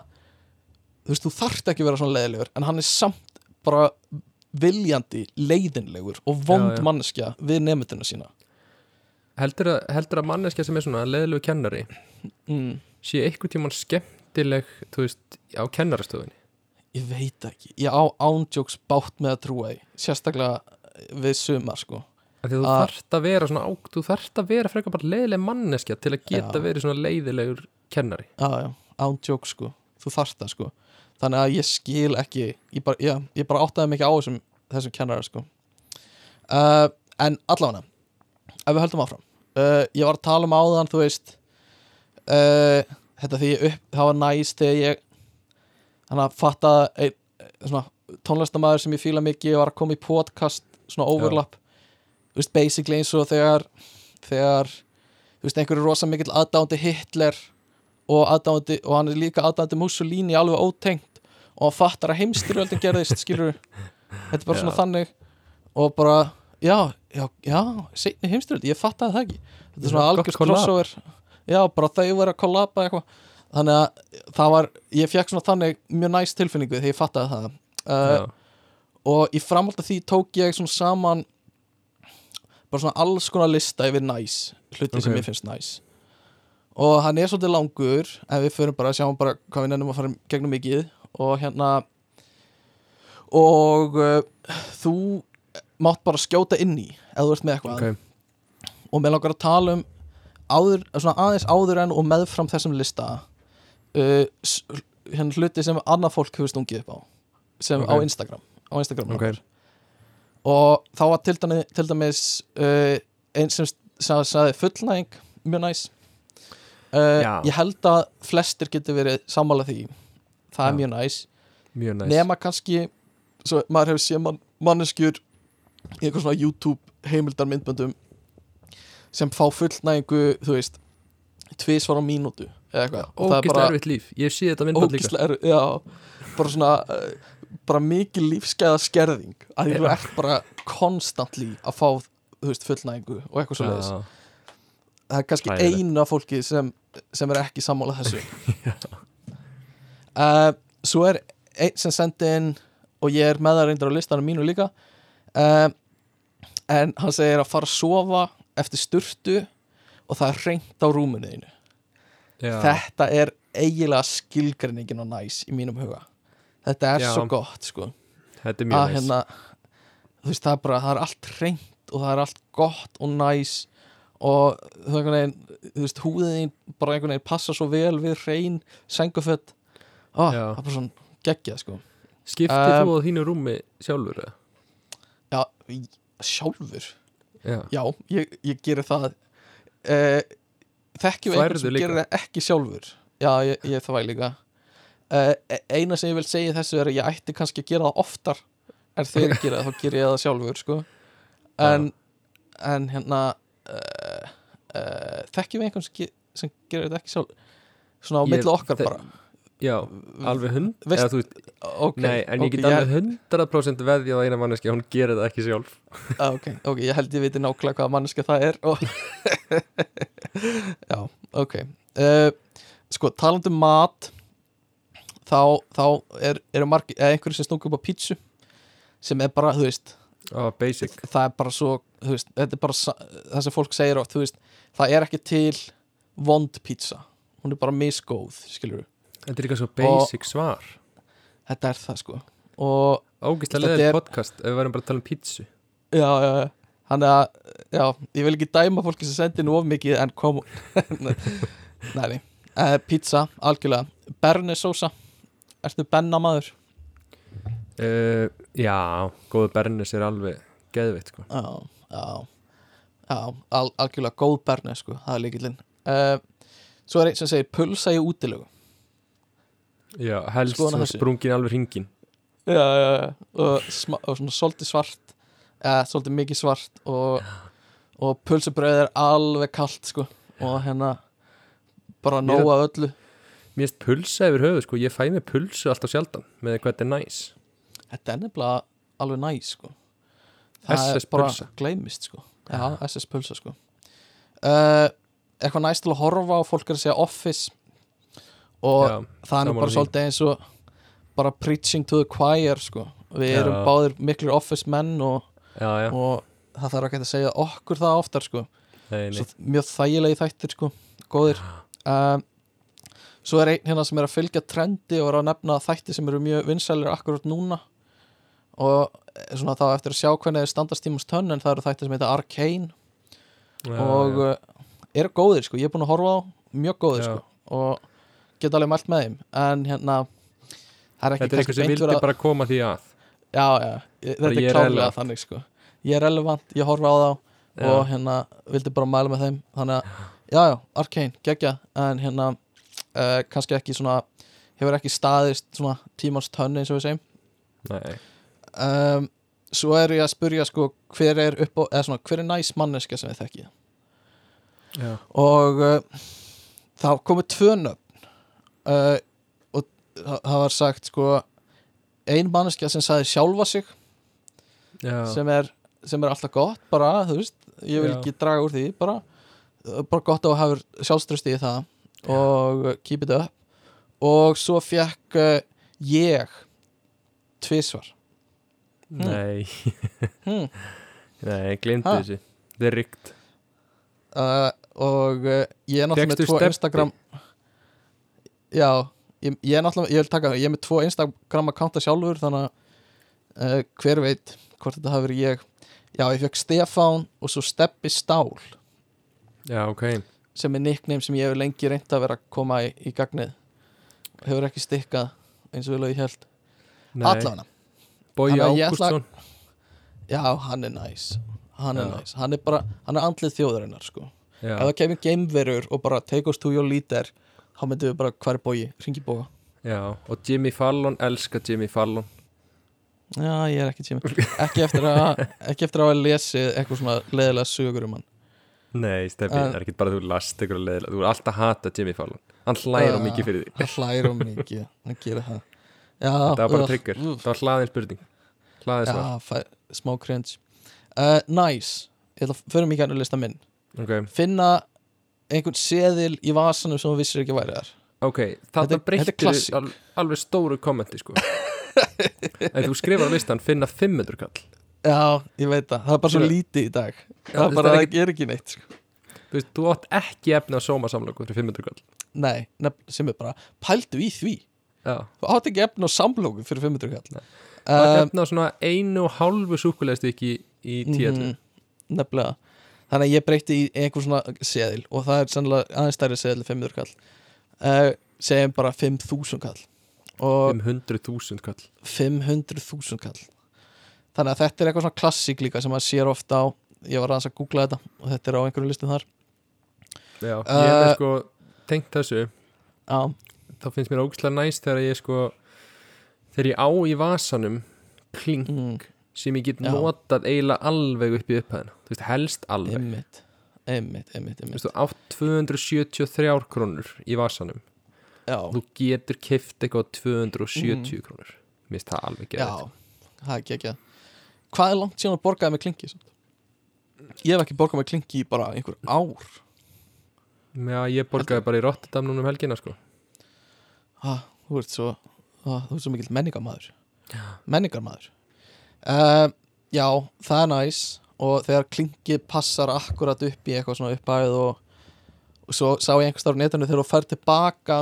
þú veist, þú þarft ekki að vera svona leiðilegur en hann er samt bara viljandi leiðinlegur og vond Já, manneskja við nefndina sína. Heldur, að, heldur að manneskja sem er svona leðilegu kennari mm, sé einhvern tímann skemmtileg þú veist, á kennarastofunni? Ég veit ekki, ég á ándjóks bátt með að trúa því, sérstaklega við sumar sko. Að þú Að- þarft að vera svona á, þú þarft að vera frekar bara leiðileg manneskja til að geta Já. verið svona leiðilegur kennari. Já, já, ándjók sko. Þú þarft það sko. Þannig að ég skil ekki ég bara, já, ég bara áttaði mikið á þessum þessum kennara sko. Uh, en allavega ef við höldum áfram. Uh, ég var að tala um áðan þú veist uh, þetta því ég upp, það var næst þegar ég hann að fatta ein, svona tónlistamæður sem ég fíla mikið var að koma í podcast svona overlap. Þú veist basically eins og þegar þegar þú veist einhverju rosa mikill aðdándi Hitler og aðdándi og hann er líka aðdándi Mussolini alveg ótengt og hann fattar að heimstyrjöldin gerðist skilur þetta er bara svona Já. þannig og bara já, já, já, seinni heimstyrjöld ég fattaði það ekki. Þetta er svona algjörst crossover já, bara þau verið að kollaba eitthvað. Þannig að það var, ég fekk svona þannig mjög næst tilfinningu þegar ég fattaði það. Uh, og í framhald af því tók ég svona saman bara svona alls konar lista yfir næs hluti sem Ok. ég finnst næs. Og hann er svolítið langur en við förum bara, sjáum bara hvað við nefnum að fara gegnum mikið. Og hérna og uh, þú mátt bara skjóta inn í ef þú ert með eitthvað. Ok, og mér langar að tala um áður, svona aðeins áður en og meðfram þessum lista uh, hérna hluti sem annað fólk hefur stungið upp á sem Ok. á Instagram á Instagram ok. og þá var til dæmis, til dæmis uh, einn sem sagði, fullnæging mjög næs. Uh, ég held að flestir getur verið sammála því. Það er Já. mjög næs. Mjög næst nema kannski svo maður hefur séð man, manneskjur í eitthvað svona YouTube heimildar myndböndum sem fá fullnægingu þú veist tvisvar á mínútu eða eitthvað. Er bara erfitt líf, ég sé þetta myndband líka. ógislega er, já, bara svona uh, bara mikið lífsgæða skerðing að þú ert bara konstantli að fá þú veist fullnægingu og eitthvað svo leiðis Já, það er kannski Hræðilegt. eina fólki sem, sem er ekki sammála þessu. Uh, svo er einn sem sendi inn og ég er með það reyndar á listanum mínu líka. Uh, en hann segir að fara að sofa eftir sturtu og það er reynt á já, þetta er eiginlega skilgreiningin á næs í mínum huga. Þetta er Já. svo gott sko. Þetta er að mjög næst hérna þú veist það er bara, það er allt reynt og það er allt gott og næs og þú veist húðin bara einhvern veginn passa svo vel við hrein sengufött ó, Já. það er bara svona geggjað sko. Skiptir Um, þú á þínu rúmi sjálfur já, sjálfur já, já, ég, ég gerir það. Uh, þekkjum einhvern sem gerir það ekki sjálfur? Já, ég, ég það væg líka uh, eina sem ég vil segja þessu er að ég ætti kannski að gera það oftar en þegar ég gera það, þá ger ég það sjálfur sko. en, en hérna uh, uh, þekkjum einhvern sem, sem gerir þetta ekki sjálfur? Svona á milli okkar bara já, alveg hund eða, veist, okay, nei, en ég ok, get alveg 100% veðjað á eina manneski hún gerir það ekki sjálf. Ah, ok, ok, ég held ég viti nákvæmlega hvaða manneska það er og Já, ok uh, Sko, talandi um mat þá, þá er, eða einhverju sem stunga upp á pítsu sem er bara, þú veist oh, basic. það er bara svo, þú veist, þetta er bara það sem fólk segir oft, þú veist það er ekki til vond pítsa hún er bara misgóð, skilur við þetta er líka svo basic svar. Þetta er það, sko. Og Þetta leðið er- podcast ef við værum bara að tala um pítsu. Já, já, já. Þannig að, já, ég vil ekki dæma fólki sem sendi nú of mikið en kom Nei, uh, Pizza, algjörlega. Bernesósa, ertu bennamaður? uh, já, góðu bernis er alveg geðveitt sko. Já, já. Já, al, algjörlega góð bernes, sko. Það er líkillinn uh, Svo er einn sem segir pulsa í útilegu já, helst svona sprungin alveg hringin. Já, já, já. Og, og svona svolítið svart. Eða svolítið mikið svart og, og pulsubröð er alveg kalt, sko. Og hérna bara Mér- nóa öllu. Mér finnst pulsa yfir höfu sko, ég fæ mig pulsu alltaf sjaldan með hvað þetta er næs. Þetta er nefnilega alveg næs sko. Það SS er bara pulsa. gleymist sko. Já, SS pulsa sko. uh, Eitthvað næst til að horfa á fólk er að segja office og já, það er nú bara svolítið eins og bara preaching to the choir sko. Við erum báðir miklir office menn og, og það þarf ekki að segja okkur það oftar sko. Svo mjög þægilegi þættir sko. góðir. Um, Svo er einn hérna sem er að fylgja trendi og er að nefna þætti sem eru mjög vinsælir akkurat núna. Og eh, svona þá eftir að sjá hvernig þeir standast tímast tönn en það eru þætti sem heita Arcane. Já, og já. uh, eru góðir sko, ég er búin að horfa á mjög góðir sko. Og geta alveg mælt með þeim en hérna er ekki þetta er eitthvað sem vildi bara koma því að. Já, já, ég, þetta er klárlega relevant. þannig sko. Ég er relevant, ég horfa á þá Já. og hérna vildi bara mæla með þeim. Þannig að, já, já, Arcane, geggja en hérna, uh, kannski ekki svona hefur ekki staðist svona tímans tönn eins og við segjum. Nei, um, svo er ég að spurja sko hver er upp á, eða svona hver er næs manneska sem við þekkið? Já, og uh, það komið tvö nöfn uh, og það það var sagt sko ein manneska sem sagði sjálfa sig já. sem er, sem er alltaf gott bara, þú veist, ég vil Já. ekki draga úr því bara, bara gott að þú hafur sjálfströsti í það og uh, keep it up og svo fekk uh, ég tvisvar nei hmm. nei, Ha? þessu þetta er ríkt uh, og uh, ég er náttúrulega með tvo? Instagram já ég, ég er náttúrulega, ég vil taka ég er með tvo Instagram akkánta sjálfur þannig að uh, hver veit hvort þetta hafi verið ég. Já, ég fekk Stefán og svo Steppi Stál. Já, ok. Sem er nickname sem ég hefur lengi reynd að vera að koma í, í gagnið. Hefur ekki stikkað eins og vel og ég held allavega, ætla- Ágústsson. Já, hann er næs. Hann er næs, hann er bara hann er andlið þjóðarinnar sko. Ef það kemur gameverur og bara take us to your leader þá myndum við bara hver er bógi, ringi bóga já, og Jimmy Fallon, elska Jimmy Fallon. Já, ég er ekki tími ekki eftir að, ekki eftir að hafa lesið eitthvað svona leðilega sögur um hann. Nei, Steffi, það er ekki bara að þú last ykkur að leiðilega Þú er alltaf að hata Jimmy Fallon. Hann hlægir á Já. mikið fyrir því hann hlæra um mikið, hann gerir það. Já, Það var bara ugh. það var hlaðin spurning. Hlaðin svar, smá cringe. Uh, nice, ég ætla að fyrir mig gænu lista minn. Ok. Finna einhvern seðil í vasanum sem þú vissir ekki að væri þar. Ok, Þetta- breyttir al, alveg stóru kommenti sko. Ef þú skrifar á listan finna 500 kall. Já, ég veit það, það er bara svo lítið í dag. Já, það bara, ekki- er ekki neitt sko. Þú veist, þú átt ekki efni á sóma samlöku fyrir 500 kall. Nei, nefn, sem er bara pældu í því, Já, þú átt ekki efn á samlóku fyrir 500 kall. Það átt um, efni á svona einu og hálfu súkulegstykki í mhm, nefnilega þannig að ég breyti í einhver svona seðil og það er sannlega aðeins stærri seðil en 500 kall. Uh, segjum bara 5000 kall. Og 500.000 kall. 500.000 kall. Þannig að þetta er eitthvað svona klassík líka sem maður sér ofta á. Ég var aðeins að googla þetta og þetta er á einhverju listum þar. Já, ég er Uh, sko tengt þessu. Já, þá finnst mér ógæslega næst þegar ég sko þegar ég á í vasanum kling mm, sem ég get Já. notað eiginlega alveg upp í upphæðina. Þú veist, helst alveg. Einmitt einmitt, einmitt, þú einmitt. veist, þú átt 273 krónur í vasanum. Já, þú getur kift eitthvað á 270 krónur. Mér finnst það alveg Mm. já, það er ekki hvað er langt síðan að borgaði með klingi samt? ég hef ekki borgað með klingi í bara einhver ár. Já, ég borgaði bara í Rotterdam núna um helgina sko. Ha, þú ert svo ha, þú ert svo mikill menningarmaður. Menningarmaður uh, já, það er næs. Og þegar klingi passar akkurat upp í eitthvað svona uppæð og, og svo sá ég einhvers þar á netinu þegar þú fær tilbaka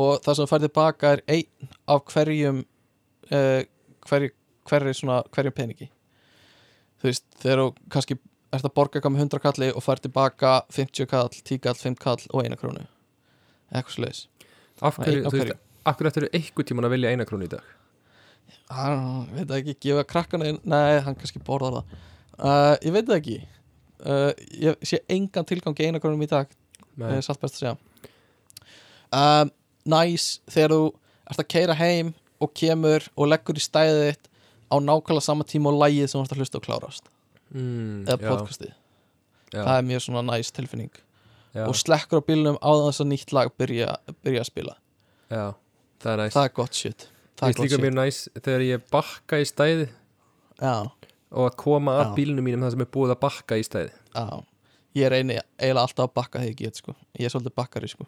og það sem þú fær tilbaka er einn af hverjum uh, hverju, hverju svona hverjum peningi. Þú veist, þegar þú kannski ert að borga eitthvað með 100 kalli og fær tilbaka 50 kall, 10 kall, 5 kall og eina krónu. Eitthvað svo leiðis Af hverju, þú veist, af hverju ættir eitthvað tíman að velja eina krónu í dag hann veit ekki, gefa krakkana inn nei, hann kannski borðar það. Uh, ég veit það ekki. Uh, ég sé engan tilgang í eina krónum í dag. Er satt best að segja. Um, næs þegar þú ert að keira heim og kemur og leggur í stæðið þitt á nákvæmlega sama tíma og lægið sem þú ert að hlusta og klárast. Mm, eða podcastið, það er mjög svona næs tilfinning. Já, og slekkur á bílnum á þess að nýtt lag byrja, byrja að spila. Já, það er það er gott shit Það er líka mjög næs þegar ég bakka í stæði já, og að koma að Já. bílnum mínum það sem er búið að bakka í stæði já, ég eini eiginlega alltaf að bakka þegar ég get sko. ég er svolítið bakkari sko.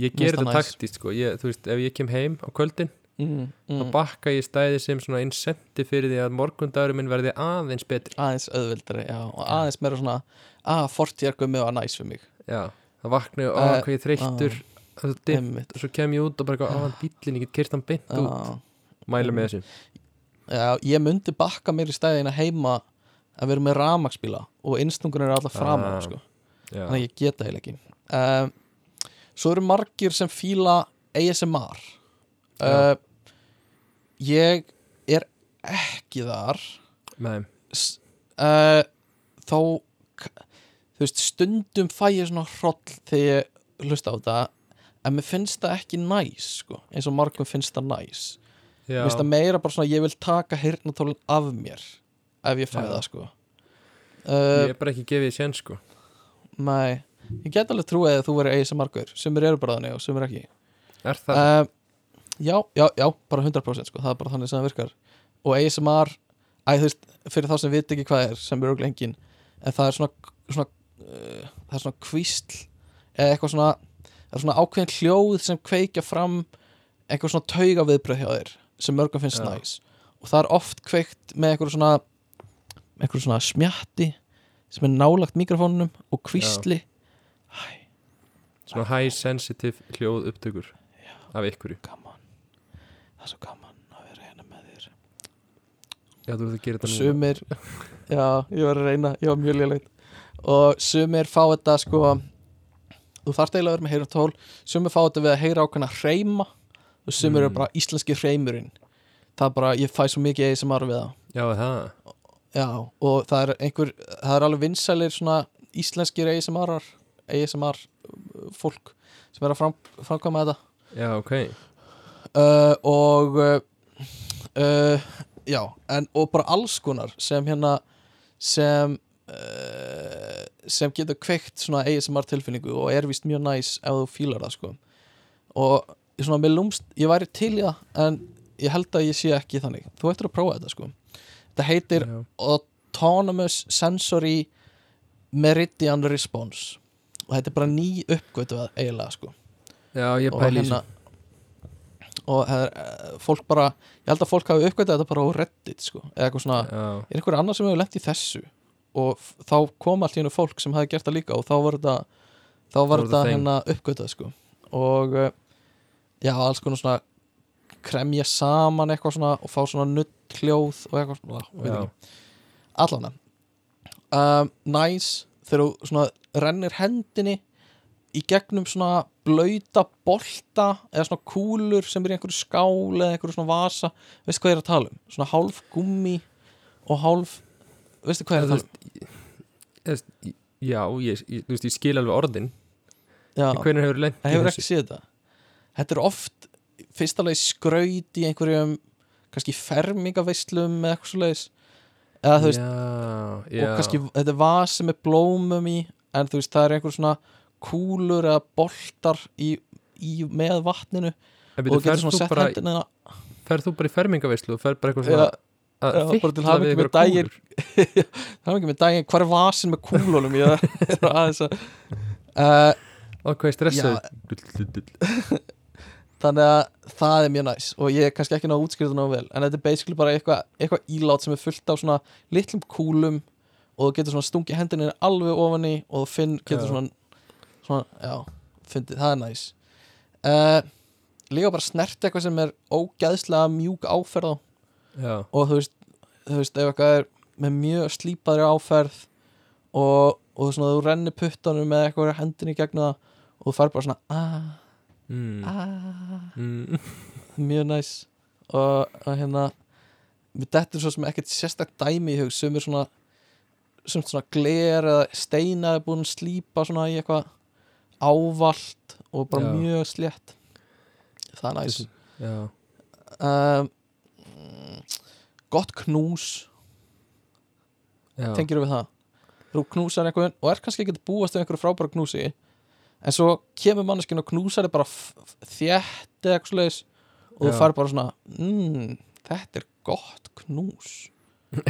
Ég ger þetta taktist sko. Ég, Þú veist, ef ég kem heim á kvöldin mm, þá mm. bakka ég í stæði sem svona incentive fyrir því að morgundagurum minn verði aðeins betri. Aðeins auðvildari já, og aðeins meira svona að fortjarkum með að næs fyrir mig. Já, það vakna og Eh, hvað ég þreyttur. uh, Einmitt. Og svo kem ég út og bara eitthvað, á hann bílinn, ég get kyrt hann beint út. Já, mæla með þessu. Já, ég myndi bakka mér í stæðina heima að vera með ramagsbíla og innstungur er alltaf fram Ah, sko. Þannig að ég geta heil ekki. Um, svo eru margir sem fíla ASMR uh, ég er ekki þar. Nei, uh, þó k- þú veist, stundum fæ ég svona hroll þegar ég hlusta á þetta en mér finnst það ekki næs sko, eins og margum finnst það næs. Mér finnst það meira bara svona ég vil taka hirnatólinn af mér ef ég fæ það sko. Ég uh, er bara ekki gefið í sén sko. Nei, ég get alveg trúið að þú verið eigi sem margur sem eru bara þannig og sem er ekki. Er það? uh, já, já, já, bara 100% sko, það er bara þannig sem það virkar. Og ASMR, æ, þú veist fyrir þá sem veit ekki hvað er, sem eru engin en það er svona, svona uh, það er svona kvísl eða eitthvað svona, er svona ákveðin hljóð sem kveikja fram eitthvað svona tauga viðbröð hjá þér sem mörgum finnst Já. næs. Og það er oft kveikt með eitthvað svona eitthvað svona smjatti sem er nálagt mikrofónunum og kvísli Svona high sensitive hljóð upptökur Af ykkur gaman það er svo gaman að vera hérna með þér. Já, þú ert að gera þetta sumir já, ég var að reyna, ég var mjög léleitt og sumir fá þetta sko þú þarft eiginlega að vera með heyra tól sumir fá þetta við að heyra ákveðna hreima og Mm. eru bara íslenski hreimurinn. Það er bara, ég fæ svo mikið ASMR við það. Já, það? Já, og það er einhver það er alveg vinsælir svona íslenskir ASMR ASMR fólk sem er að fram, framkvæma þetta. Já, ok. Uh, og uh, uh, já, en og bara alls konar sem hérna sem uh, sem getur kveikt svona ASMR tilfinningu og er vist mjög næs ef þú fílar það sko. Og svona með lúmst, ég væri til í það en ég held að ég sé ekki þannig. Þú ættir að prófa þetta sko. Þetta heitir Já, Autonomous Sensory Meridian Response. Og þetta er bara ný uppgötu eiginlega sko. Já ég pæli í hérna og það er, eh, fólk bara ég held að fólk hafi uppgötað þetta bara á Reddit sko, eða eitthvað svona, Já, er einhver annar sem hefur lent í þessu og þá kom allt í hennu fólk sem hafi gert það líka og þá var þetta þá var þetta hérna uppgötað sko. Og eh, já, alls konar svona kremja saman eitthvað svona og fá svona nutt hljóð og eitthvað svona, allan um, næs þegar þú svona rennir hendinni í gegnum svona blöyta bolta eða svona kúlur sem er í einhverju skál eða einhverju svona vasa. Veistu hvað ég er að tala um? svona hálf gummi og hálf veistu hvað er að tala? Þú veist, Já, ég, ég, veist, ég skil alveg orðin. Hvernig hefur lent það hefur ekki séð þetta. Þetta er oft fyrst alveg skraut í einhverjum kannski fermingaveislum eða eitthvað svo leiðis eða þú veist Já, já. og kannski þetta er vasi með blómum í en þú veist það er einhver svona kúlur eða boltar í, í með vatninu. En og þú getur svona sett hendina. ferð þú bara í fermingaveislu og ferð bara eitthvað svona að hamingju við daginn. kúlur. það er ekki með daginn, hvað er vasin með kúlunum ég er aðeins að uh, er stressað þannig að það er mjög næs og ég er kannski ekki ná að útskýra það ná vel en þetta er basically bara eitthvað eitthva ílát sem er fullt af svona litlum kúlum og þú getur svona stungið hendinni alveg ofan í og þú finn, getur svona svona, já, fyndið, það er næs. Uh, líka bara snert eitthvað sem er ógæðslega mjúk áferð á Já, og þú veist, þú veist ef eitthvað er með mjög slípaðri áferð og, og svona þú rennir puttanum með eitthvað hendinni í gegnum það og þú fær bara svona aaa, mm, aaa mm, mjög næs og, og hérna við dettur svo sem ekkert sérstakt dæmi í hug sem er svona svona gler eða steina er búin að slípa svona í eitthvað ávalt og bara Já. mjög slétt. Það er næs um, gott knús. Tengir við það? Þú knúsar einhvern og er kannski ekki að búast við einhverju frábæra knúsi en svo kemur manneskinn og knúsar þig bara þétt eða eitthvað svoleiðis og þú fær bara svona mm, þetta er gott knús.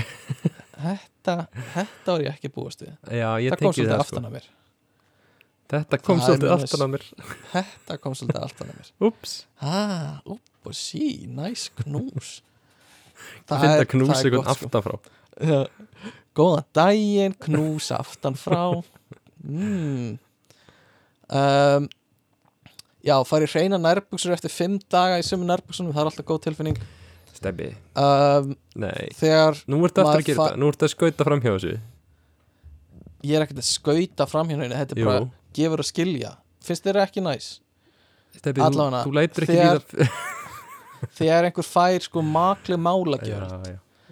Þetta þetta var ég ekki búast við. Það kom svolítið aftan sko. að mér. Þetta kom svolítið aftan að mér. Þetta kom svolítið aftan að mér. Úps, ah, upp og sí, næs knús það er einhvern gott, sko. aftan frá Já. Góðan daginn, knús aftan frá mm. um, Já, fari hreina nærbuxur eftir fimm daga í sömu nærbuksunum, það er alltaf góð tilfinning. Stebbi, um, nei. Þegar Nú ertu aftur að gera þetta, nú ertu að skauta fram hjá þessu. Ég er ekkert að skauta fram hérna þetta er bara Jú, gefur að skilja. Finnst þér ekki næs? Stebbi, þú, þú lætur ekki líða Þegar einhver fær sko makli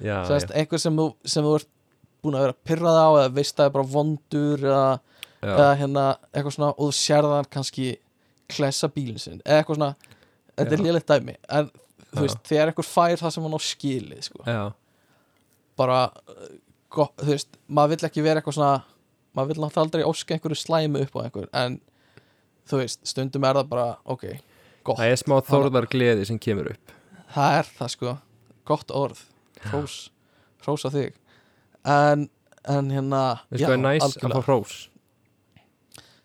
já, Sérst, einhver sem þú, sem þú ert búin að vera pyrrað á eða veist að það er bara vondur eða, eða hérna eitthvað svona og þú sérð hann kannski klessa bílinn sinn eða eitthvað svona, þetta er Já. léleitt dæmi en þú Já. veist, þegar einhver fær það sem hann á skilið sko, bara gott, þú veist, maður vill ekki vera eitthvað svona maður vill náttúrulega aldrei óska einhverju slæmu upp á einhver en þú veist, stundum er það bara ok, gott, það er smá þórðar gleði sem kemur upp. Það er það sko. Gott orð, hrós. Hrós á þig. En, en hérna, Veistu hvað er næs? Að fá hrós.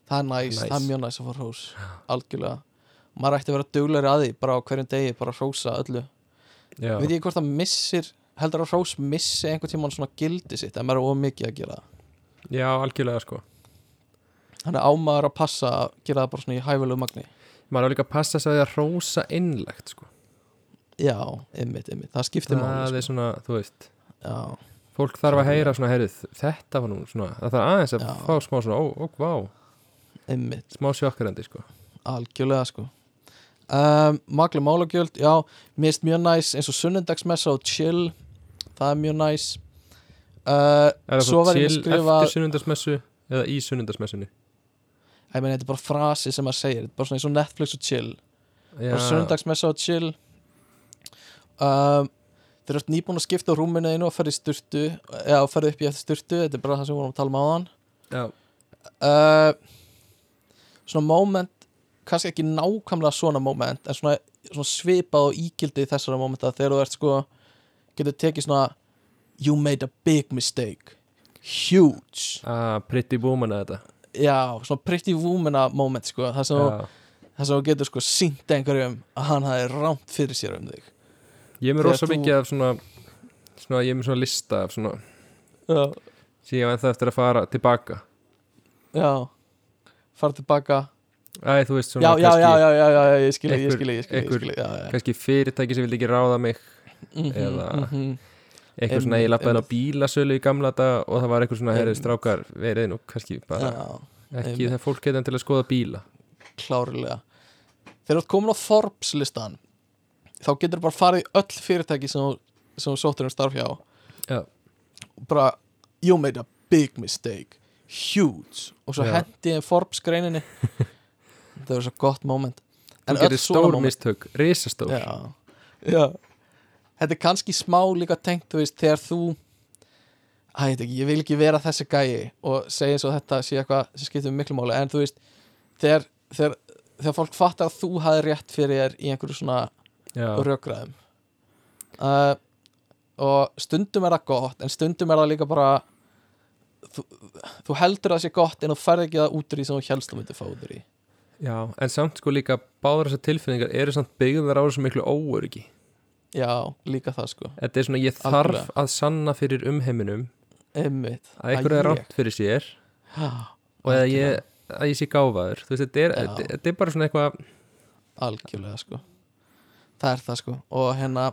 Það er næs, Næs. það er mjög næs að fá hrós. Algjörlega, maður ætti að vera duglegri að því bara á hverjum degi, bara að hrósa öllu. Já, veit ég hvort það missir heldur að hrós missi einhvern tímann svona gildi sitt ef maður er of mikið að gera já algjörlega sko. Hann er ámaður að passa að gera það bara svona í hæfulegu magni maður á líka að passa sig að því að rósa innlegt sko. já, ymmit, ymmit, það skiptir það máli er sko. svona, þú veist já, fólk þarf að heyra svona, heyrið, þetta var nú svona, það þarf aðeins að Já. fá smá svona, ó, ó, vá, ymmit, smá sjokkarandi sko. algjörlega sko um, magli málagjöld, já finnst mjög næs eins og sunnundagsmessa og chill það er mjög næs uh, er það Svo að skrifa- eftir sunnundasmessu eða í sunnundasmessunni meina þetta er bara frasi sem maður segir. Bara svona eins og Netflix og chill. Já, bara sunnundagsmessa og chill. Um, þeir eru nýbúin að skipta á rúminu einu og ferði styrtu eða ferði upp í eftir styrtu, þetta er bara það sem við vorum að tala um áðan. Já, uh, svona moment kannski ekki nákvæmlega svona moment en svona, svona svipað og ígildi þessara momenta þegar þú ert sko getur tekið svona you made a big mistake. Huge. Að pretty woman að þetta já, svona pretty woman moment sko, það sem, já. það sem þú getur sko sínt einhverjum að hann hafi rámt fyrir sér um þig. Ég er Þegar rosa mikið af svona, svona ég er með svona lista af svona ég var ennþá eftir að fara tilbaka. Já. Fara tilbaka. Æ, veist svona já, já, já, já, já, já, ég skilji, ég skilji, kannski fyrirtæki sem vil ekki ráða mig Mhm, eða- mhm. Eitthvað svona, ég lappaði á bílasölu í gamla dag og það var eitthvað svona, Einmitt. strákar verið nú kannski bara, já, ekki þegar fólk geta til að skoða bíla. Klárlega. Þegar þú komin á Forbes listan þá getur þú bara farið í öll fyrirtæki sem þú, sem þú sóttir um starf hjá. Já, og bara you made a big mistake. Huge. Og svo hendi ég Forbes greininni það er svo gott moment. Þú öll getur stór mistök, risastór. Já, já þetta er kannski smá líka tengt þú veist, þegar þú Æ, ég veit ekki, ég vil ekki vera þessi gæi og segja eins og þetta sé eitthvað sem skiptir miklu máli, en þú veist þegar, þegar, þegar fólk fattar að þú hafi rétt fyrir þér í einhverju svona já, rökræðum. Uh, og stundum er það gott en stundum er það líka bara þú, þú heldur að það sé gott en þú ferð ekki það út úr því sem þú helst þú myndir fá út því. Já, en samt sko líka báður þessar tilfinningar eru samt byggðar á þessu miklu óöryggi já, líka það sko. Þetta er svona, ég þarf Algjörlega. að sanna fyrir umheiminum einmitt. að einhverju er rámt fyrir sér Já, og að ég, að ég sé gáfaður. Þú veist, þetta er, þetta, þetta er bara svona eitthvað algjörlega sko. Það er það sko. Og hérna,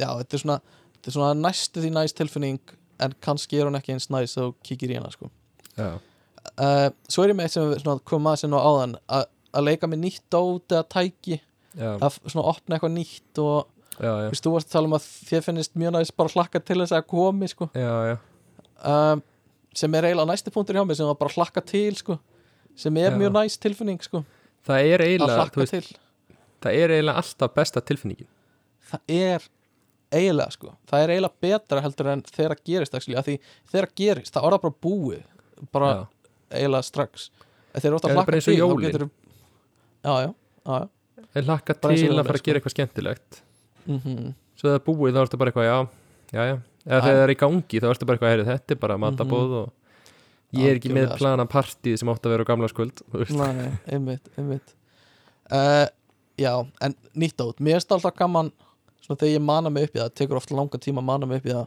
já, þetta er svona þetta er svona næstu því næst tilfinning en kannski er hún ekki eins næst þá kíkir í hana sko. Já, uh, svo er ég með eitt sem við svona komum að sinna á áðan að að leika með nýtt dót eða tæki. Já, að svona opna eitthvað nýtt og já, já, Vist, þú varst að tala um að þér finnist mjög næst bara hlakka til þess að komi sko. já, já. um, sem er eiginlega næsti punktur hjá mig sem var bara hlakka til sko. sem er mjög næst tilfinning sko. það er eiginlega það er eiginlega alltaf besta tilfinningin það er eiginlega sko. það er eiginlega betra heldur en þegar það gerist það gerist, það orða bara búið bara eiginlega strax En þú ert Það að hlakka til getur já, já, já, já. ég hlakka til að fara að sko. gera eitthvað skemmtilegt Mm svo það er búið þá ertu bara eitthvað, já, já, já eða þegar það er í gangi þá ertu bara eitthvað, heyrðu, þetta er bara matabóð og ég er ekki með Mhm. Algjörlega, sko. plana partíð sem átt að vera á gamla skuld þú. Nei, einmitt, einmitt uh, Já, en nýtt át Mér finnst alltaf gaman svona þegar ég mana mig upp í það, tekur oft langa tíma að mana mig upp í það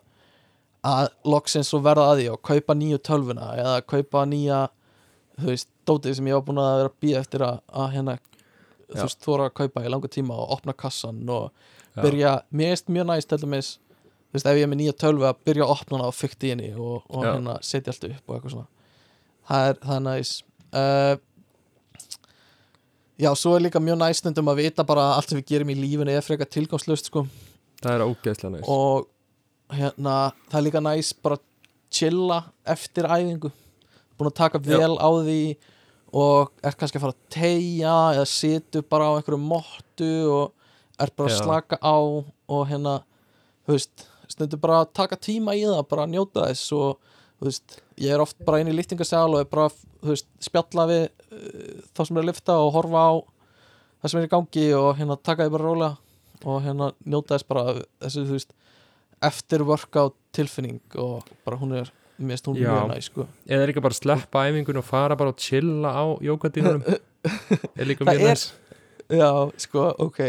að loksins svo verða að því og kaupa nýju tölvuna eða kaupa nýja þú veist, dótið sem ég var búin að vera að býja eftir að, að hérna þú veist, þóra að kaupa í langa tíma og opna kassan og. Byrja, mér finnst mjög næst til dæmis, þú veist, ef ég er með nýja tölvu að byrja að opna hana og fykta í henni og, og Já. hérna setja allt upp og eitthvað svona. Það er, það er næs. Uh, Já, svo er líka mjög næst stundum að vita bara allt sem við gerum í lífinu er frekar tilgangslust sko. Það er ógeðslega næst og hérna, það er líka næs bara chilla eftir æfingu. Búin að taka Já. vel á því og er kannski að fara að tegja eða situ bara á einhverju mottu og er bara að slaka á og hérna, þú veist stundum bara að taka tíma í það, bara að njóta þess og þú veist, ég er oft bara inn í lýftingasal og er bara, þú veist, spjalla við uh, þá sem er að lifta og horfa á það sem er í gangi og hérna taka því bara rólega og hérna njóta þess bara þessu, þú veist, eftir workout tilfinning og bara hún er finnst hún Já. mjög næ, sko. Eða er ekki bara að sleppa æfingun og fara bara og chilla á jókadínunum er líka mjög er- næst Já, sko, ok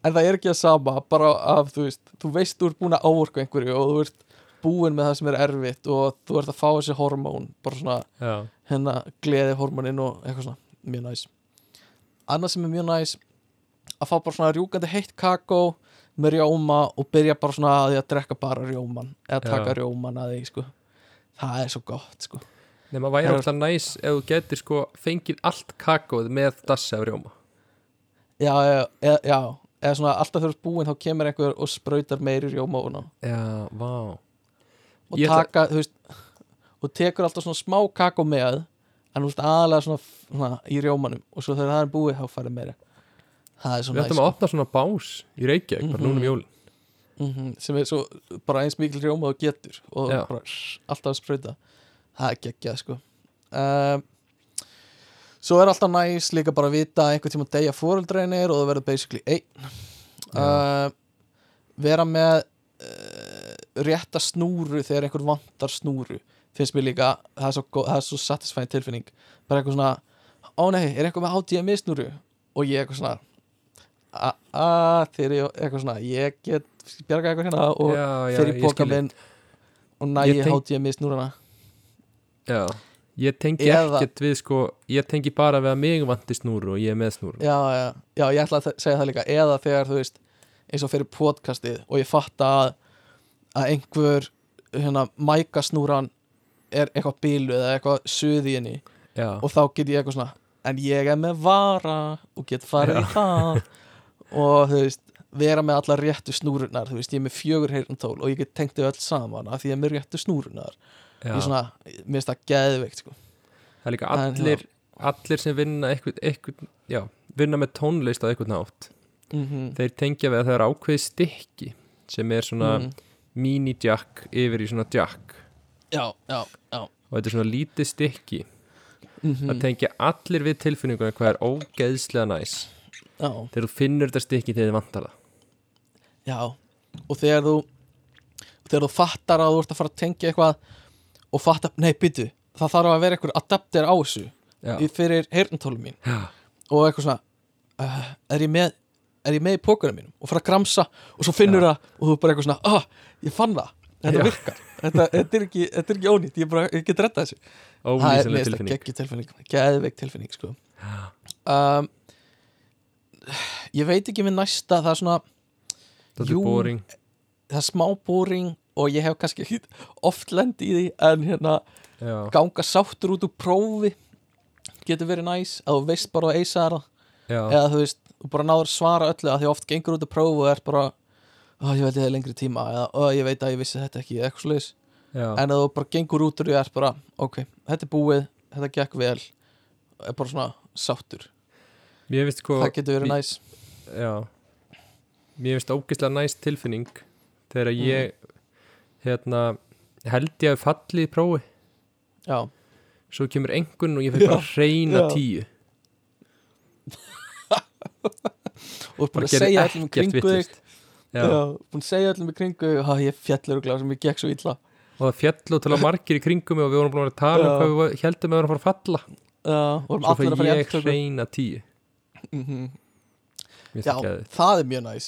En það er ekki að sama bara af, þú veist, þú veist þú ert búin að áorka einhverju og þú ert búin með það sem er erfitt og þú ert að fá þessi hormón bara svona já, hérna gleði hormónin og eitthvað svona, mjög næs. Annað sem er mjög næs að fá bara svona rjúkandi heitt kakó með rjóma og byrja bara svona að því að drekka bara rjóman eða taka Já. rjóman að því sko. Það er svo gott sko. Nema væri Já. alltaf næs ef þú getur sko fengið allt kakóð með dassi af rjóma. Já, já, já, já eða svona alltaf ert búin þá kemur einhver og sprautar meiri rjóma og, já, vá. Og Ég taka, þú veist og tekur alltaf svona smá kakó með en þú veist aðalega svona, svona í rjómanum. Og svo þegar það er búið þá farið meira. Það er við svona ættum að opna svona bás í Reykjavík bara núna um jólin. Mm sem er svo bara eins mikil rjóma og getur. Og Já. bara rrr, alltaf að sprauta. Það er geggjað sko. Um, svo er alltaf næs líka bara að vita einhvern tíma degja fóreldreinir og það verður basically einn. Uh, vera með uh, rétta snúru þegar einhver vantar snúru finnst mér líka, það er svo, það er svo satisfying tilfinning. Bara eitthvað svona ó nei, er eitthvað með HDMI snúru? Og ég eitthvað svona a, a, þegar ég eitthvað svona ég get bjarga eitthvað hérna og já, já, fer í ég póka skil minn og næ Ég ég tenk- HDMI snúruna já, ég tengi Eða- ekkert við sko ég tengi bara við að mig vanti snúru og ég er með snúru. Já, já, já, ég ætla að segja það líka. Eða þegar þú veist, eins og fyrir podcastið og ég fatta að, að einhver hérna, mæka snúran er eitthvað bílu eða eitthvað suði henni já, og þá get ég eitthvað svona en ég er með vara og get farið í það. Og þú veist vera með allar réttu snúrunar þú veist, ég er með fjögur heyrntól og ég get tengt þau öll saman af því ég er með réttu snúrunar já. ég svona, mér finnst það geðveikt sko. það er líka allir allir sem vinna eitthvað, eitthvað já, vinna með tónlist á eitthvað nátt mm þeir tengja við að það er ákveðið stykki sem er svona mm. mini jack yfir í svona jack. Já, já, já. Og þetta er svona lítið stykki. Mm það tengja allir við tilfinninguna hvað er ógeðslega næs. Já, þegar þú finnur þetta stykki þegar þið vantar það. Já. Og þegar þú þegar þú fattar að þú ert að fara að tengja eitthvað og fattar, nei, byttu það þarf að vera einhver adapter á þessu já, fyrir heyrntólum mín. Já, og eitthvað svona uh, er ég með er ég með í pókunum mínum? Og fara að gramsa og svo finnur það og þú bara eitthvað svona ah, ég fann það, þetta Já. virkar. Þetta, þetta, er ekki, þetta er ekki ónýtt, ég, bara, ég get retta þessu. Er það tilfinning. geggju tilfinning. Geðveik tilfinning sko. Um, ég veit ekki með næsta það er svona, þetta er boring. það er smá boring og ég hef kannski ekki oft lend í því en hérna já, ganga sáttur út úr prófi getur verið næs að þú veist bara að eisa það. Eða þú veist, þú bara náður að svara öllu að því oft gengur út að prófa og er bara ó, ég veit ég það lengri tíma eða ég veit að ég vissi þetta ekki, eitthvað sluðis já, en að þú bara gengur út úr því er bara ok, þetta er búið, þetta gekk vel er bara svona sáttur. Sko það getur verið næs. Já. Mér finnst ógeðslega næs tilfinning þegar Mm. Hérna held ég að falli í prófi. Já, svo kemur engun og ég fyrir bara Já, reyna tíu. Og bara að segja í ekkert kringu þig. að segja öllum í kringu ha, ég fjallur og gláð sem ég gekk svo illa. Og það fjall og til að margir í kringum mig og við vorum búin að tala Já. um hvað við heldum að við vorum að fara að falla. Vorum svo allir að fara fyrir ég endurtöku. reyna tíu. Mér finnst já, það er mjög næs.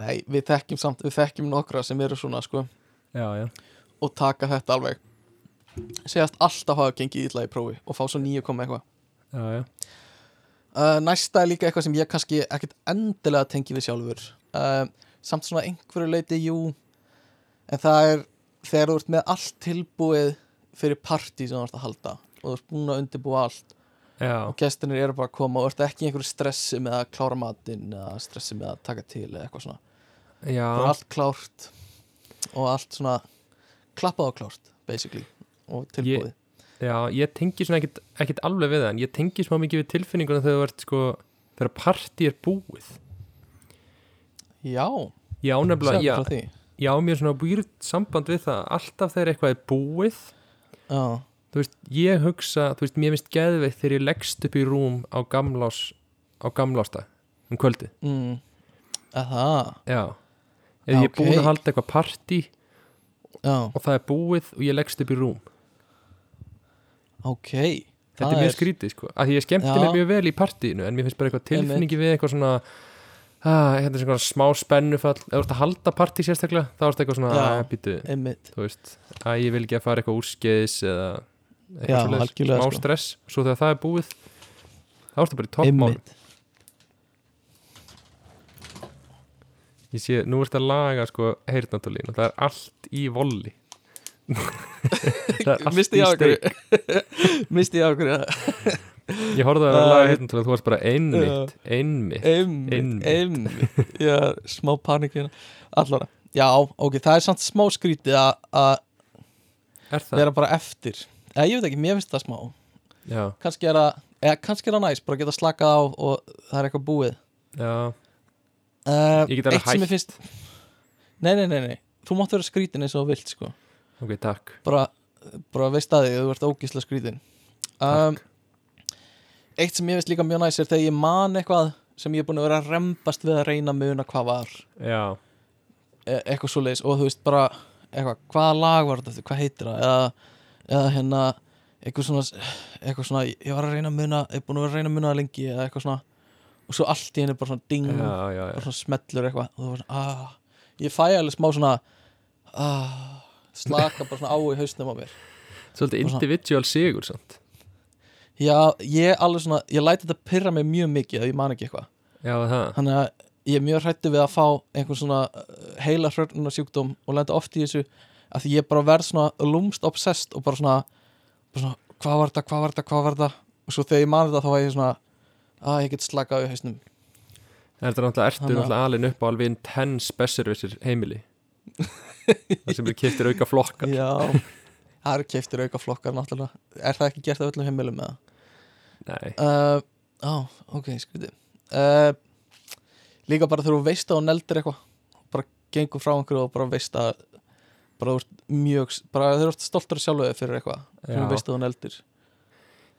Nei, við þekkjum samt, við þekkjum nokkra sem eru svona sko já, já, og taka þetta alveg. Segjast alltaf hafa gengið illa í prófi og fá svo nýju koma eitthvað. Uh, næsta er líka eitthvað sem ég kannski ekkert endilega tengi við sjálfur. Uh, samt svona einhverju leiti jú en það er þegar þú ert með allt tilbúið fyrir partí sem þú ert að halda og þú ert búin að undirbúa allt já, og gestinir eru bara að koma og ert ekki í einhverju stressi með að klára matinn eða stressi með að taka til eða eitthvað svona. Já. það er allt klárt og allt svona klappað og klárt basically og tilbúið. Já, ég tengi svona ekkit alveg við það en ég tengi smá mikið við tilfinninguna þegar þú ert sko þegar partí er búið. Já, Já, nefnilega, já, já, mér er svona weird samband við það alltaf þegar eitthvað er búið. Já, þú veist, ég hugsa, þú veist, mér finnst geðveikt þegar ég leggst upp í rúm á gamlás á gamlásta um kvöldi mm. að það Já, ef ég er búin að halda eitthvað partí já, og það er búið og ég leggst upp í rúm. Ok. Þetta Það er mjög skrítið, sko, að ég skemmti Já. mér mjög vel í partíinu en mér finnst bara eitthvað tilfinningi við eitthvað svona ah, hérna er svona smá spennufall. Ef þú ert að halda partí sérstaklega þá ertu eitthvað svona Já. að býtu þú veist, að ég vil ekki að fara eitthvað úrskeiðis eða Já, eitthvað algjörlega, smá sko. stress. Svo þegar það er búið þá ertu bara í toppmál ég sé, nú ertu að laga sko heyrnatólín og það er allt í volli. Það er allt í steik. Misti ég á okkur ég horfði að laga heyrnatólín þú varst bara einmitt, einmitt einmitt, Einmitt. já, smá panik hérna. Allara, já, ok, það er samt smá skrítið að er vera bara eftir. Eða ég veit ekki, mér finnst það smá. Já, kannski er það, eða kannski er það næst bara geta slakað á og það er eitthvað búið. Já, uh, Ég get alveg finnst nei, nei, nei, nei, þú mátt vera skrítin eins og vilt, sko. Ok, takk. Bara, bara veist að því, þú ert ógísla skrítin. Um, eitt sem ég veist líka mjög næst er þegar ég man eitthvað sem ég er búin að vera að rembast við að reyna að muna hvað var. Já, e eitthvað svoleiðis. Og þú veist bara eitthvað, hvaða lag var þetta, hvað heitir það? Eða, eða hérna eitthvað svona, eitthvað svona ég var að reyna að muna, ég er búin að vera að reyna að muna lengi eða eitthvað svona og svo allt í henni bara svona ding já, já, bara já. svona smellur eitthvað. Og þú var svona, ah, ég fæ alveg smá svona ah, slaka bara svona á í hausnum á mér. Svolítið individual sigur samt. Já, ég alveg svona, ég læti þetta pyrra mig mjög mikið að ég man ekki eitthvað. Já, það, þannig að ég er mjög hrættu við að fá einhvern svona uh, heila hrörnuna sjúkdóm og lenda oft í þessu að því ég bara verð svona lúmst obsessed og bara svona, bara svona hvað var þetta, hvað var þetta, hvað var þetta? Og svo þegar ég man þetta þá var ég svona að ég get slakað á í hausnum. Það er náttúrulega ertu náttúrulega alin upp á alveg intense besservissir heimili? Það sem er kiptir auka flokkar. Já, það eru keiftir auka flokkar náttúrulega. Er það ekki gert af öllum heimilum með nei, það uh, á, ok, skriði uh, líka bara þegar þú veist að hún eldir eitthvað bara gengur frá einhverju og bara veist að bara þú ert mjög bara þeir eru stoltur sjálföðu fyrir eitthvað þú veist að hún eldir.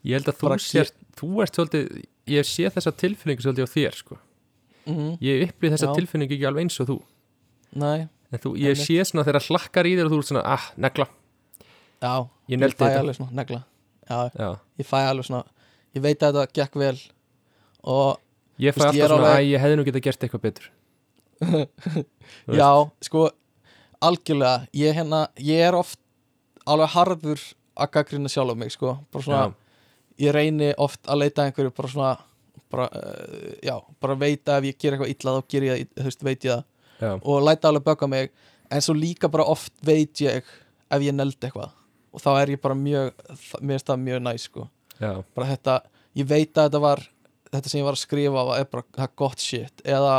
Ég held að þú bara sért þú ert svolítið, ég sé þessa tilfinningu svolítið á þér sko, mm ég upplýð þessa Já. tilfinningu ekki alveg eins og þú. Nei, þú, ég Einmitt. sé svona þegar hlakkar í þér og þú ert svona, ah, negla. Já, ég neldi fæ alveg svona negla. Já, já. ég fæ alveg svona ég veit að þetta gekk vel og ég fæ veist, ég alltaf er svona, alveg- að ég hefði nú getað gert eitthvað betur. Já, sko algjörlega, ég hérna ég er oft alveg harður að gaggrina sjálf á mig, sko. Bara svona, já, ég reyni oft að leita einhverju bara svona bara, uh, já, bara veita ef ég ger eitthvað illa þá ger ég það, þú veit ég það. Og læta alveg bögga mig en svo líka bara oft veit ég ef ég neld eitthvað. Og þá er ég bara mjög, mér finnst það mjög næs sko, já, bara þetta ég veit að þetta var, þetta sem ég var að skrifa var bara, það er gott shit. Eða,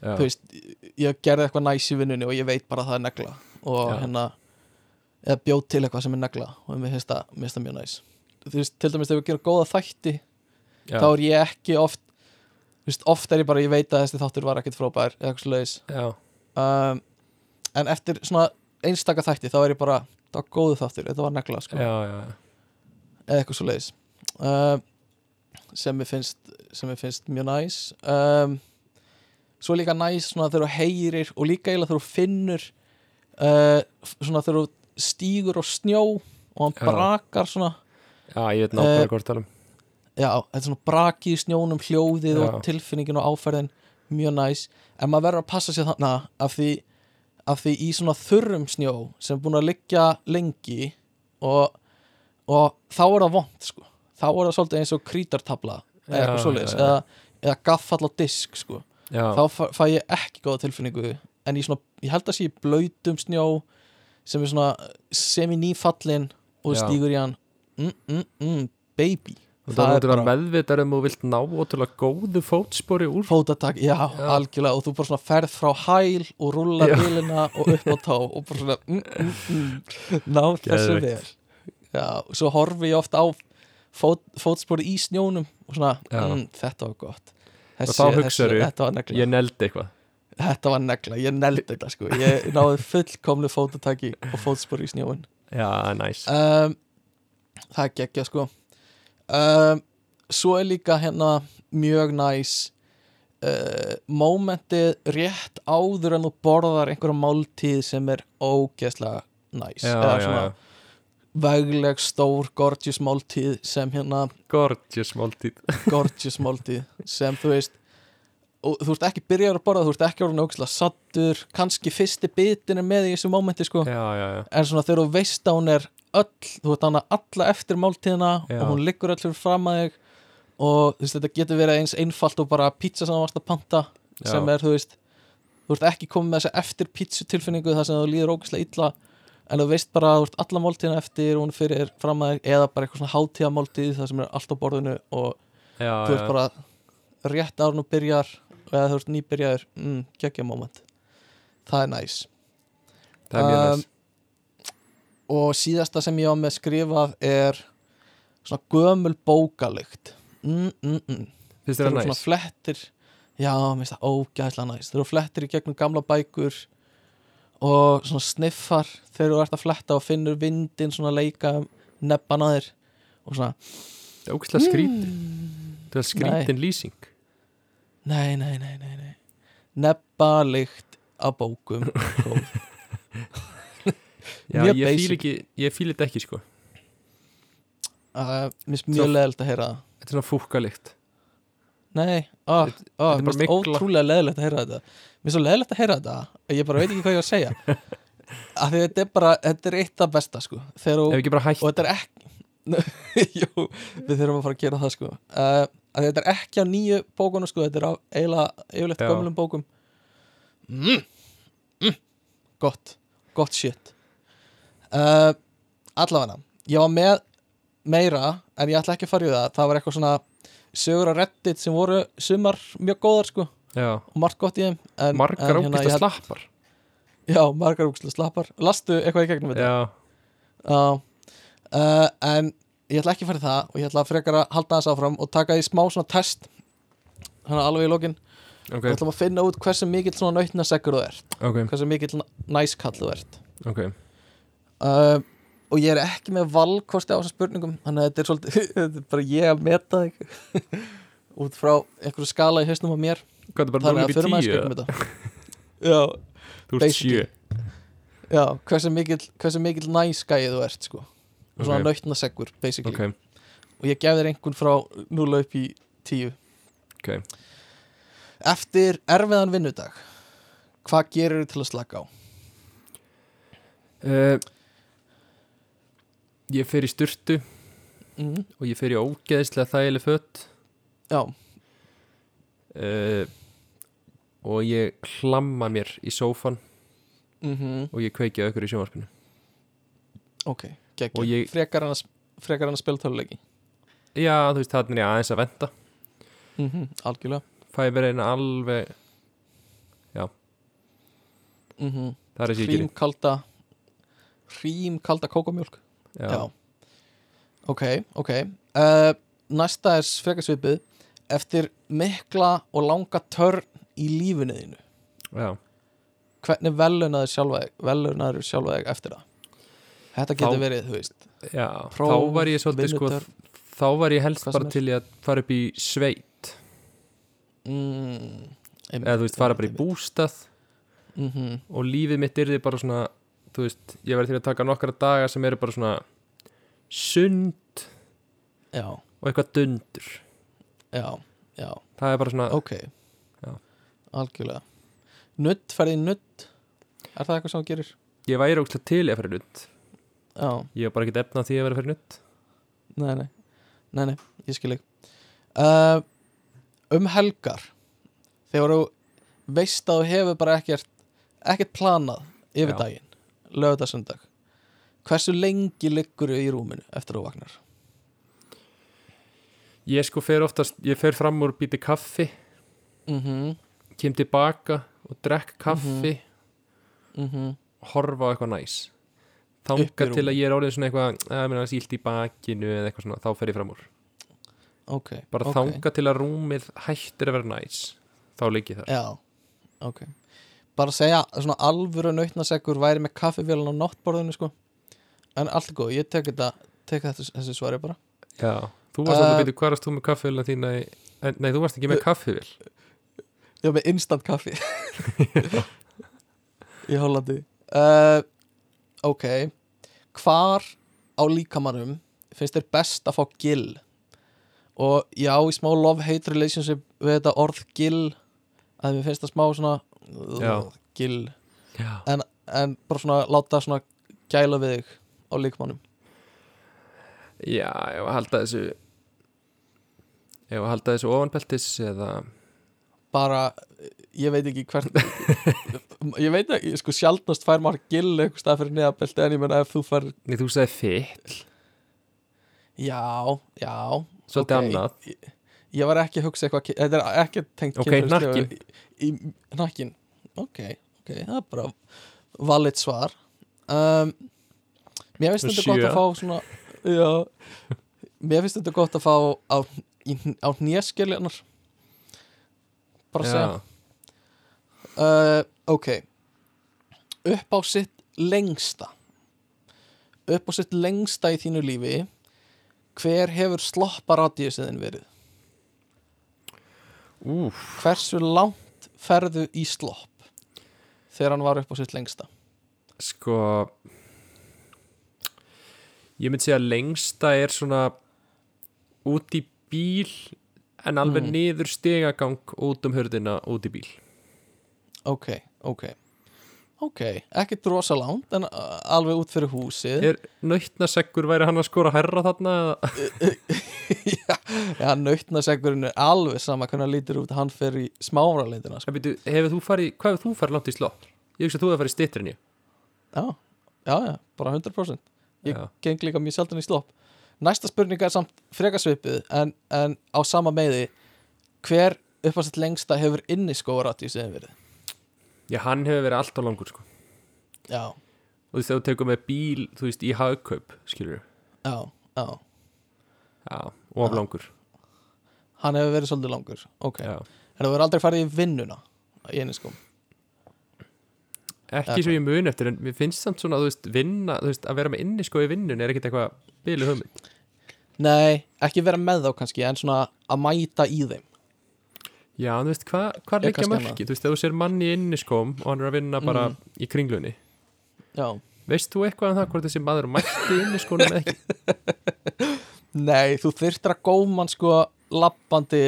já. þú veist, ég gerði eitthvað næs í vinnunni og ég veit bara að það er negla. Og Já. hérna eða bjóð til eitthvað sem er negla. Og mér finnst það, mjög næs veist, til dæmis þegar við gerum góða þætti já, þá er ég ekki oft veist, oft er ég bara, ég veit að þessi þáttur var ekkert frábær eða eitthvað já, um, en eftir svona einstaka þætti þá er ég bara það var góðu þáttur, þetta var negla sko, eða eitthvað leiðis um, sem ég finnst sem ég finnst mjög næs. Um, svo er líka næs svona þegar þú heyrir og líka eiginlega þegar þú finnur uh, svona þegar þú stígur og snjó og hann Já. brakar svona já, ég veit nákvæmlega Eh, hvort tala um já, þetta er svona braki í snjónum hljóðið Já. og tilfinningin og áferðin mjög næs, en maður verður að passa sér þarna af því, af því í svona þurrum snjó sem er búin að liggja lengi og, og þá er það vond sko. þá er það svolítið eins og krítartabla eða eitthvað já. eða, eða gaffall á disk sko. þá fæ, fæ ég ekki góða tilfinningu en í svona, ég held að sé blöytum snjó sem er svona semi-nýfallin og þú Já. stígur í hann mm, mm, mm, baby. Og það er náttúrulega meðvitar um þú vilt ná ótrúlega góðu fótspori úr. Fótatak, já, Já. algjörlega. Og þú bara svona ferð frá hæl og rúlar Já. bílina og upp á tó og bara svona mm, mm, mm, ná þessu ver já, svo horfi ég oft á fót, fótspori í snjónum og svona, mm, þetta var gott. Og þá var negla, ég neldi eitthvað. Þetta var negla, ég neldi þetta sko. Ég náði fullkomlu fótataki og fótspori í snjóin já, næs. Um, það er geggja sko. Um, svo er líka hérna mjög næs uh, momentið rétt áður en þú borðar einhverja máltíð sem er ógeðslega næs. Já, eða já, svona já, vegleg stór gorgeous máltíð sem hérna gorgeous máltíð. Gorgeous máltíð sem þú veist og þú ert ekki byrjar að borða, þú ert ekki orðin ógæslega sattur, kannski fyrsti bitin er með í þessu mómenti sko. Já, já, já, en svona þegar þú veist að hún er öll, þú veit hana alla eftir máltíðina Já. og hún liggur öll fyrir fram að þig og veist þetta getur verið eins einfalt og bara pizza sem það varst að panta Já. sem er þú veist þú ert ekki komið með þessa eftir pizza tilfinningu þar sem þú líður ógæslega illa en þú veist bara að þú ert alla máltíðina eftir og hún fyrir fram að þig eða bara eitthvað svona hátíðamáltíð þar sem er allt á borðinu og já, þú ert bara rétt árn og byrjar eða þú ert nýbyrjaður mm, geggja moment það er næs það er mjög Um, næst og síðasta sem ég á með skrifað er svona gömul bókalykt mm, mm, mm. finnst þér það næst flettir já, finnst það ógæðslega næs. Þeir eru flettir í gegnum gamla bækur og svona sniffar þegar þú ert að fletta og finnur vindin svona leika um nebban að þér. Og svona það er ógæslega skrítið mm, það er skrítin lýsing. Nei, nei, nei, nei, nei. nebbalykt af bókum. Góð. Já, Mjög ég fíl ekki, ég fíl þetta ekki sko. Uh, mér finnst mjög leðilegt að heyra það. Þetta er svona fúkalikt. Nei, ó, ó, Þetta- þetta er mér bara finnst ótrúlega leðilegt að heyra þetta. Mér finnst svo leðilegt að heyra þetta að Ég bara veit ekki hvað ég á að segja. Af því þetta er bara, þetta er eitt af besta sko. Þegar hætt. Og þetta er ekki Jú, við þurfum að fara að gera það sko. Uh, að Þetta er ekki á nýju bókunum sko. Þetta er á eiginlega yfirleitt Já. gömlum bókum. Mm, mm, Gott, gott shit uh, Allavega Ég var með meira en ég ætla ekki að fara í það. Það var eitthvað svona sögur á Reddit sem voru sumar mjög góðar sko já, og margt gott í þeim en, margar hérna, ógæslega ég held- slappar. Já, margar úkslega slappar. Lastu eitthvað í gegnum þetta? Já. Uh, En ég ætla ekki að fara í það og ég ætla að frekar að halda þess áfram og taka því smá svona test Þannig alveg í lokin. Ok, Við ætlum að finna út hversu mikill svona nautnasekkur þú ert. Ok, Hversu mikill næskall þú ert. Ok uh, Og ég er ekki með valkosti á þessum spurningum Þannig að þetta er svolítið Þetta er bara ég að meta þig. Út frá einhverju skala í hausnum á mér. Hvað er bara Þannig 0 að upp í fyrir maður 10 skrifum þetta. Já, þú ert basically. 7 já hversu mikill, hversu mikill næskæði þú ert sko. Og Svona Ok. nautnasekkur, basically. Ok, Og ég gef þér einhvern frá 0 upp í 10 ok. Eftir erfiðan vinnudag Hvað gerir þú til að slaka á? uh, ég fer í styrtu Mm. og ég fer í ógeðislega þægileg fött Já, uh, og ég hlamma mér í sófan mm og ég kveiki á ykkur í sjónvarpinu. Ok, geggjum ég- Frekar hann að, að spila töluleiki já, þú veist, þannig er aðeins að venda mm -hmm. Algjörlega. Fæ mér eina alveg mm -hmm. það er ég gerir Hrímkalda Hrímkalda kókomjólk já. Já. Ok, ok uh, Næsta er frekar svipið Eftir mikla og langa törn í lífinu þínu Já. Hvernig velunaður sjálfa þig Velunaður sjálfa þig eftir það Þetta getur Þá- verið, þú veist Já, Próf, þá var ég svolítið sko þá var ég helst bara er. til í að fara upp í sveit mm, eða þú veist, fara bara í bústað mm -hmm. og lífið mitt yrði bara svona þú veist, ég verði til að taka nokkra daga sem eru bara svona sund Já, og eitthvað dundur. Já, já. Það er bara svona, Ok. Já. Algjörlega. Nutt, ferði í nutt Er það eitthvað sem þú gerir? ég væri ógslag til að í nutt ég var bara ekki efna því að vera að í nutt nei, nei. Nei, nei, ég skil ekki uh, Um helgar Þegar þú veist að þú hefur bara ekkert ekkert planað yfir Já. daginn lögðarsundag Hversu lengi liggur í rúminu eftir að þú vagnar? ég sko fer oftast, ég fer fram úr býti kaffi Mhm, kem tilbaka og drekk kaffi. Mhm. Horfa á eitthvað næs. Þanga til að ég er orðið svona eitthvað sílt í bakinu eða eitthvað svona þá fer ég fram úr. Ok, bara ok. þanga til að rúmið hættir að vera næs þá ligg ég þar. Já, ok Bara að segja, svona alvöru nautnasekkur væri með kaffivélun á náttborðinu sko. En allt er góð, ég tek þetta tek þetta, þessi svari bara. Já, þú varst Uh, að byrja, hvað varst þú með kaffivélina þína í, en, Nei, þú varst ekki með kaffivél Já, með instant kaffi. Í Hollandi. Uh, Ok. Hvar á líkamannum finnst þér best að fá gill? Og já, í smá love-hate relationship við þetta orð gill að mér finnst það smá svona Já, en, en bara svona láta svona gæla við þig á líkmannum já ég var að halda þessu Ég var að halda þessu ofanbeltis eða bara, ég veit ekki hvert ég veit ekki, sko sjaldnast fær maður gill eitthvað stað fyrir neðabelti en ég menna ef þú fær Nei, þú sagði fitt já, já Svolítið ok. annað ég, var ekki að hugsa eitthvað þetta er ekki tengt Ok, hnakkin. í, í nakkin ok, ok, það er bara valid svar. Um, mér finnst þetta gott að fá svona já, mér finnst þetta gott að fá á, á hnéskeljarnar bara að segja. Uh, ok. Upp á sitt lengsta. Upp á sitt lengsta í þínu lífi. Hver hefur slopparadíusiðin verið úf hversu langt ferðu í slopp þegar hann var upp á sitt lengsta? Sko Ég myndi segja að lengsta er svona út í bíl en alveg Mm. niður stegagang út um hörðina út í bíl. Ok, ok ok, ekkert rosa langt en uh, alveg út fyrir húsið Er nautnaseggur væri hann að skora herra þarna já, já nautnasegurinn er alveg sama hvernig hann lítur út hann fer í smára leitina sko. Hefur þú farið, hvað hefur þú farið langt í slopp? Ég hugsa að þú hefur farið stitrinni já, já, já, bara 100% ég Já. geng líka mjög sjaldan í slopp næsta spurning er samt frekasvipið en, en á sama meði hver upp á sitt lengsta hefur inni skóaradíusiðin verið Já, hann hefur verið alltaf langur sko. Já, Og þú veist, þegar þú tekur með bíl, þú veist, í hagkaup skilur já, já. Já, of Já. langur. Hann hefur verið svolítið langur ok, Já. en þú verður aldrei farið í vinnuna í einu skóm Ekki svo ég mun eftir, en mér finnst samt svona, þú veist, vinna, þú veist, að vera með inni sko í vinnun er ekkert eitthvað bilu hugmynd nei, ekki vera með þá kannski en svona að mæta í þeim Já, þú veist, hvað hva Er liggja kannski mörki? Þú veist, þú sér manni í inniskóm og hann er að vinna bara Mm. í kringlunni. Já, Veist þú eitthvað um það hvort þessi maður mætti í inniskónum eða ekki? nei, þú þyrftir að góman sko lappandi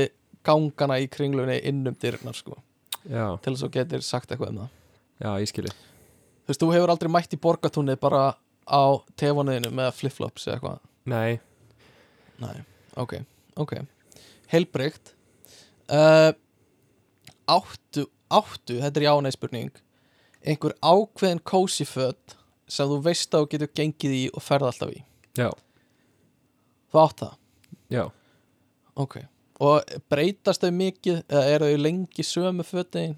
gangana í kringlunni innum dyrnar sko Já, til þess að þú getur sagt eitthvað um það. Já, ég skilji. Þú veist, þú hefur aldrei mætt í borgatúnið bara á tefanuðinu með flip-flops eða eitthvað? Nei, Nei, ok, ok. Heilbrygt uh, Áttu, áttu, þetta er já-nei spurning. Einhver ákveðin cozy föt sem þú veist að þú getur gengið í og ferð alltaf í. Já, Þú átt það, já. Ok. Og breytast þau mikið eða eru þau lengi sömu fötin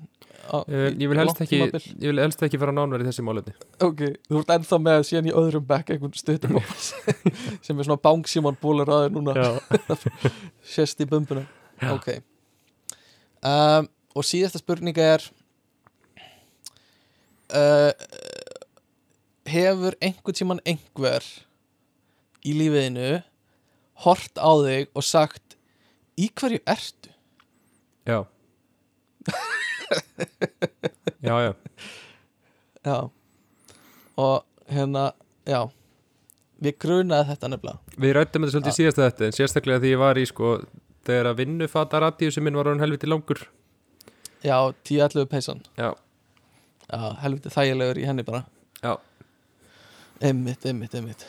uh, Ég vil helst ekki, ég vil helst ekki fara nánverð í þessi málefni. Ok, þú ert ennþá með síðan í öðrum bekk einhvern stuttum sem er svona bángsímon búlar aðeins núna. Já, sést í bumbuna. Já. ok um, og síðasta spurning er uh, hefur einhvern tímann einhver í lífiðinu hort á þig og sagt í hverju ertu? já. Já, já, Já. Og hérna, já. Við grunaði þetta nefnilega. Við rættum þetta svolítið síðast þetta en sérstaklega því ég var í sko þegar að vinnufata radíusi minn var hann helviti langur. Já, 10-11 peysan. Já, já, helviti þægilegur í henni bara. Já, Einmitt, einmitt, einmitt.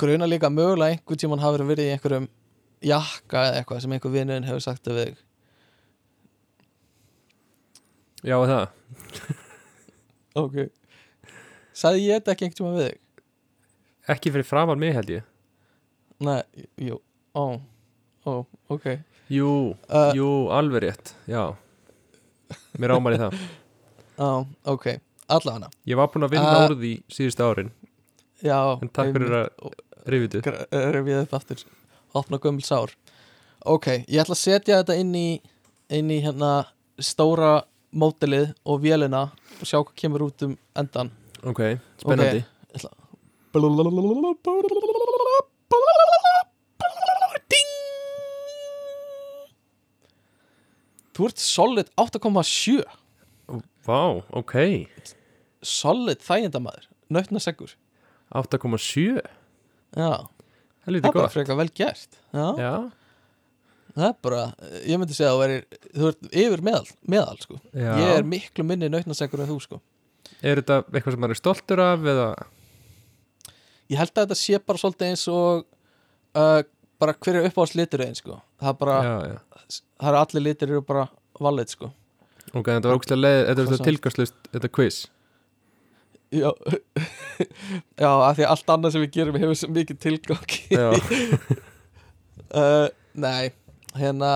Gruna líka mögulega einhvern tímann hafi verið í einhverjum jakka eða eitthvað sem einhver vinnuðin hefur sagt við þig. Já það? Ok. Sagði ég þetta ekki einhvern tímann við þig? Ekki fyrir framan mig held ég. Nei, jú, ó, ó, ok. Jú, Uh, jú, alveg rétt, já. Mér ámar í það. Á, ok, allavega. Ég var búinn að vinna Uh, úr því síðustu árin. Já, En takk fyrir að rifið upp. Refið upp aftur. Opna gömul sár. Ok, ég ætla að setja þetta inn í inn í hérna stóra mótilið og vélina og sjá hvað kemur út um endan Ok, spennandi. Ding Þú ert solid 8,7 Vá, ok. Solid þægindamaður Nautnaseggur 8,7 Já, það er bara frekar vel gert. Já, Já, það er bara, ég myndi segja að þú væri þú ert yfir meðal, meðal sko. Já. ég er miklu minni nautnasegur en þú sko. Er þetta eitthvað sem maður er stoltur af eða? Ég held að þetta sé bara svolítið eins og uh, bara hver er uppáhalds litur einn sko? Það er bara, Já, já. það eru allir litir eru bara valið sko. Ok, þetta var ógstlega leið, þetta var tilgangslust, þetta quiz. Já, já af því allt annað sem við gerum hefur svo mikið tilgang Já, uh, nei, hérna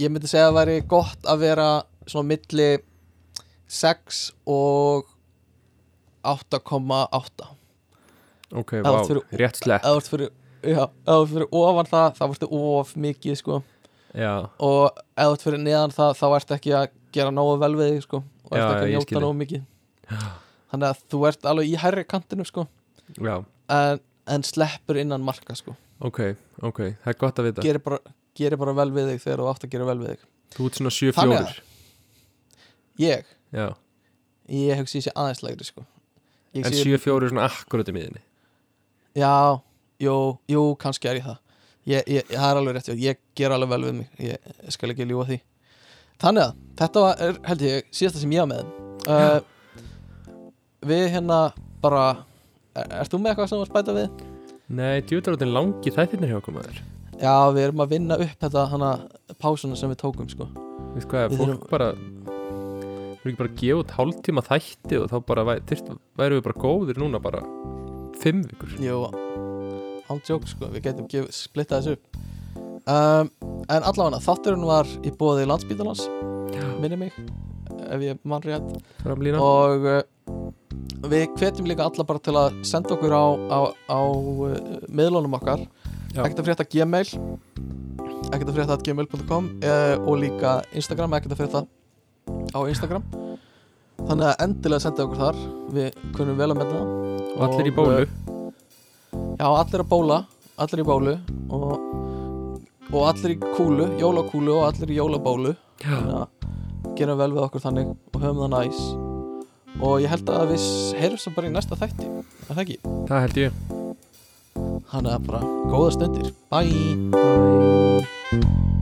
ég myndi segja að það væri gott að vera svona milli 6 og 8,8 ok, vá, rétt slepp eða ert fyrir, já, ef þú fyrir ofan það þá ertu of mikið sko. Já, og ef þú fyrir neðan það þá ert ekki að gera nógu vel við þig sko og ert ekki að njóta nógu mikið. Þannig að þú ert alveg í hærri kantinu sko. En, en sleppur innan marka sko. Ok, ok, það er gott að vita. Gerir bara, gerir bara vel við þig þegar þú átt að gera vel við þig. Þú ert svona Þannig 7-4 að- ég, Já, ég hugsi ég sé aðeins lægri sko. Ég en sé- 7-4 er svona akkurat í miðinni Já, jú, jú, kannski er ég það. Ég, ég, Það er alveg rétt, ég ger alveg vel við mig. Ég, ég skal ekki ljúga því. Þannig að, þetta var, er, held ég, síðasta sem ég á með. Uh, Við hérna bara er, Ert þú með eitthvað sem var spæta við? Nei, djúðarótin langi þættirnir hjá okkur maður. Já, við erum að vinna upp þetta hana pásuna sem við tókum, sko. Veist hvað, Við fólk þurfum- bara Við erum ekki bara að gefa út hálftíma þætti og þá bara væ, þyrst, væru við bara góðir núna bara fimm vikur. Jú, án djók, sko, við getum gef, splitta þessu upp. Um, En allavega, þátturinn var í bóði landsbítalans Minni mig, ef ég mann rétt. Framlína og uh, við hvetjum líka alla bara til að senda okkur á, á, á uh, miðlunum okkar. Ekkert að frétta gmail ekkert að frétta at gmail.com uh, og líka Instagram, ekkert að frétta á Instagram. Þannig að endilega senda okkur þar. Við kunum vel að menna og allir í bólu já, allir að bóla, allir í bólu og, og allir í kúlu jólakúlu og allir í jólabólu. Gerum vel við okkur þannig og höfum það næs. Og ég held að við heyrum svo bara í næsta þætti er það ekki? það held ég. Þannig að bara góða stundir. Bye. Bye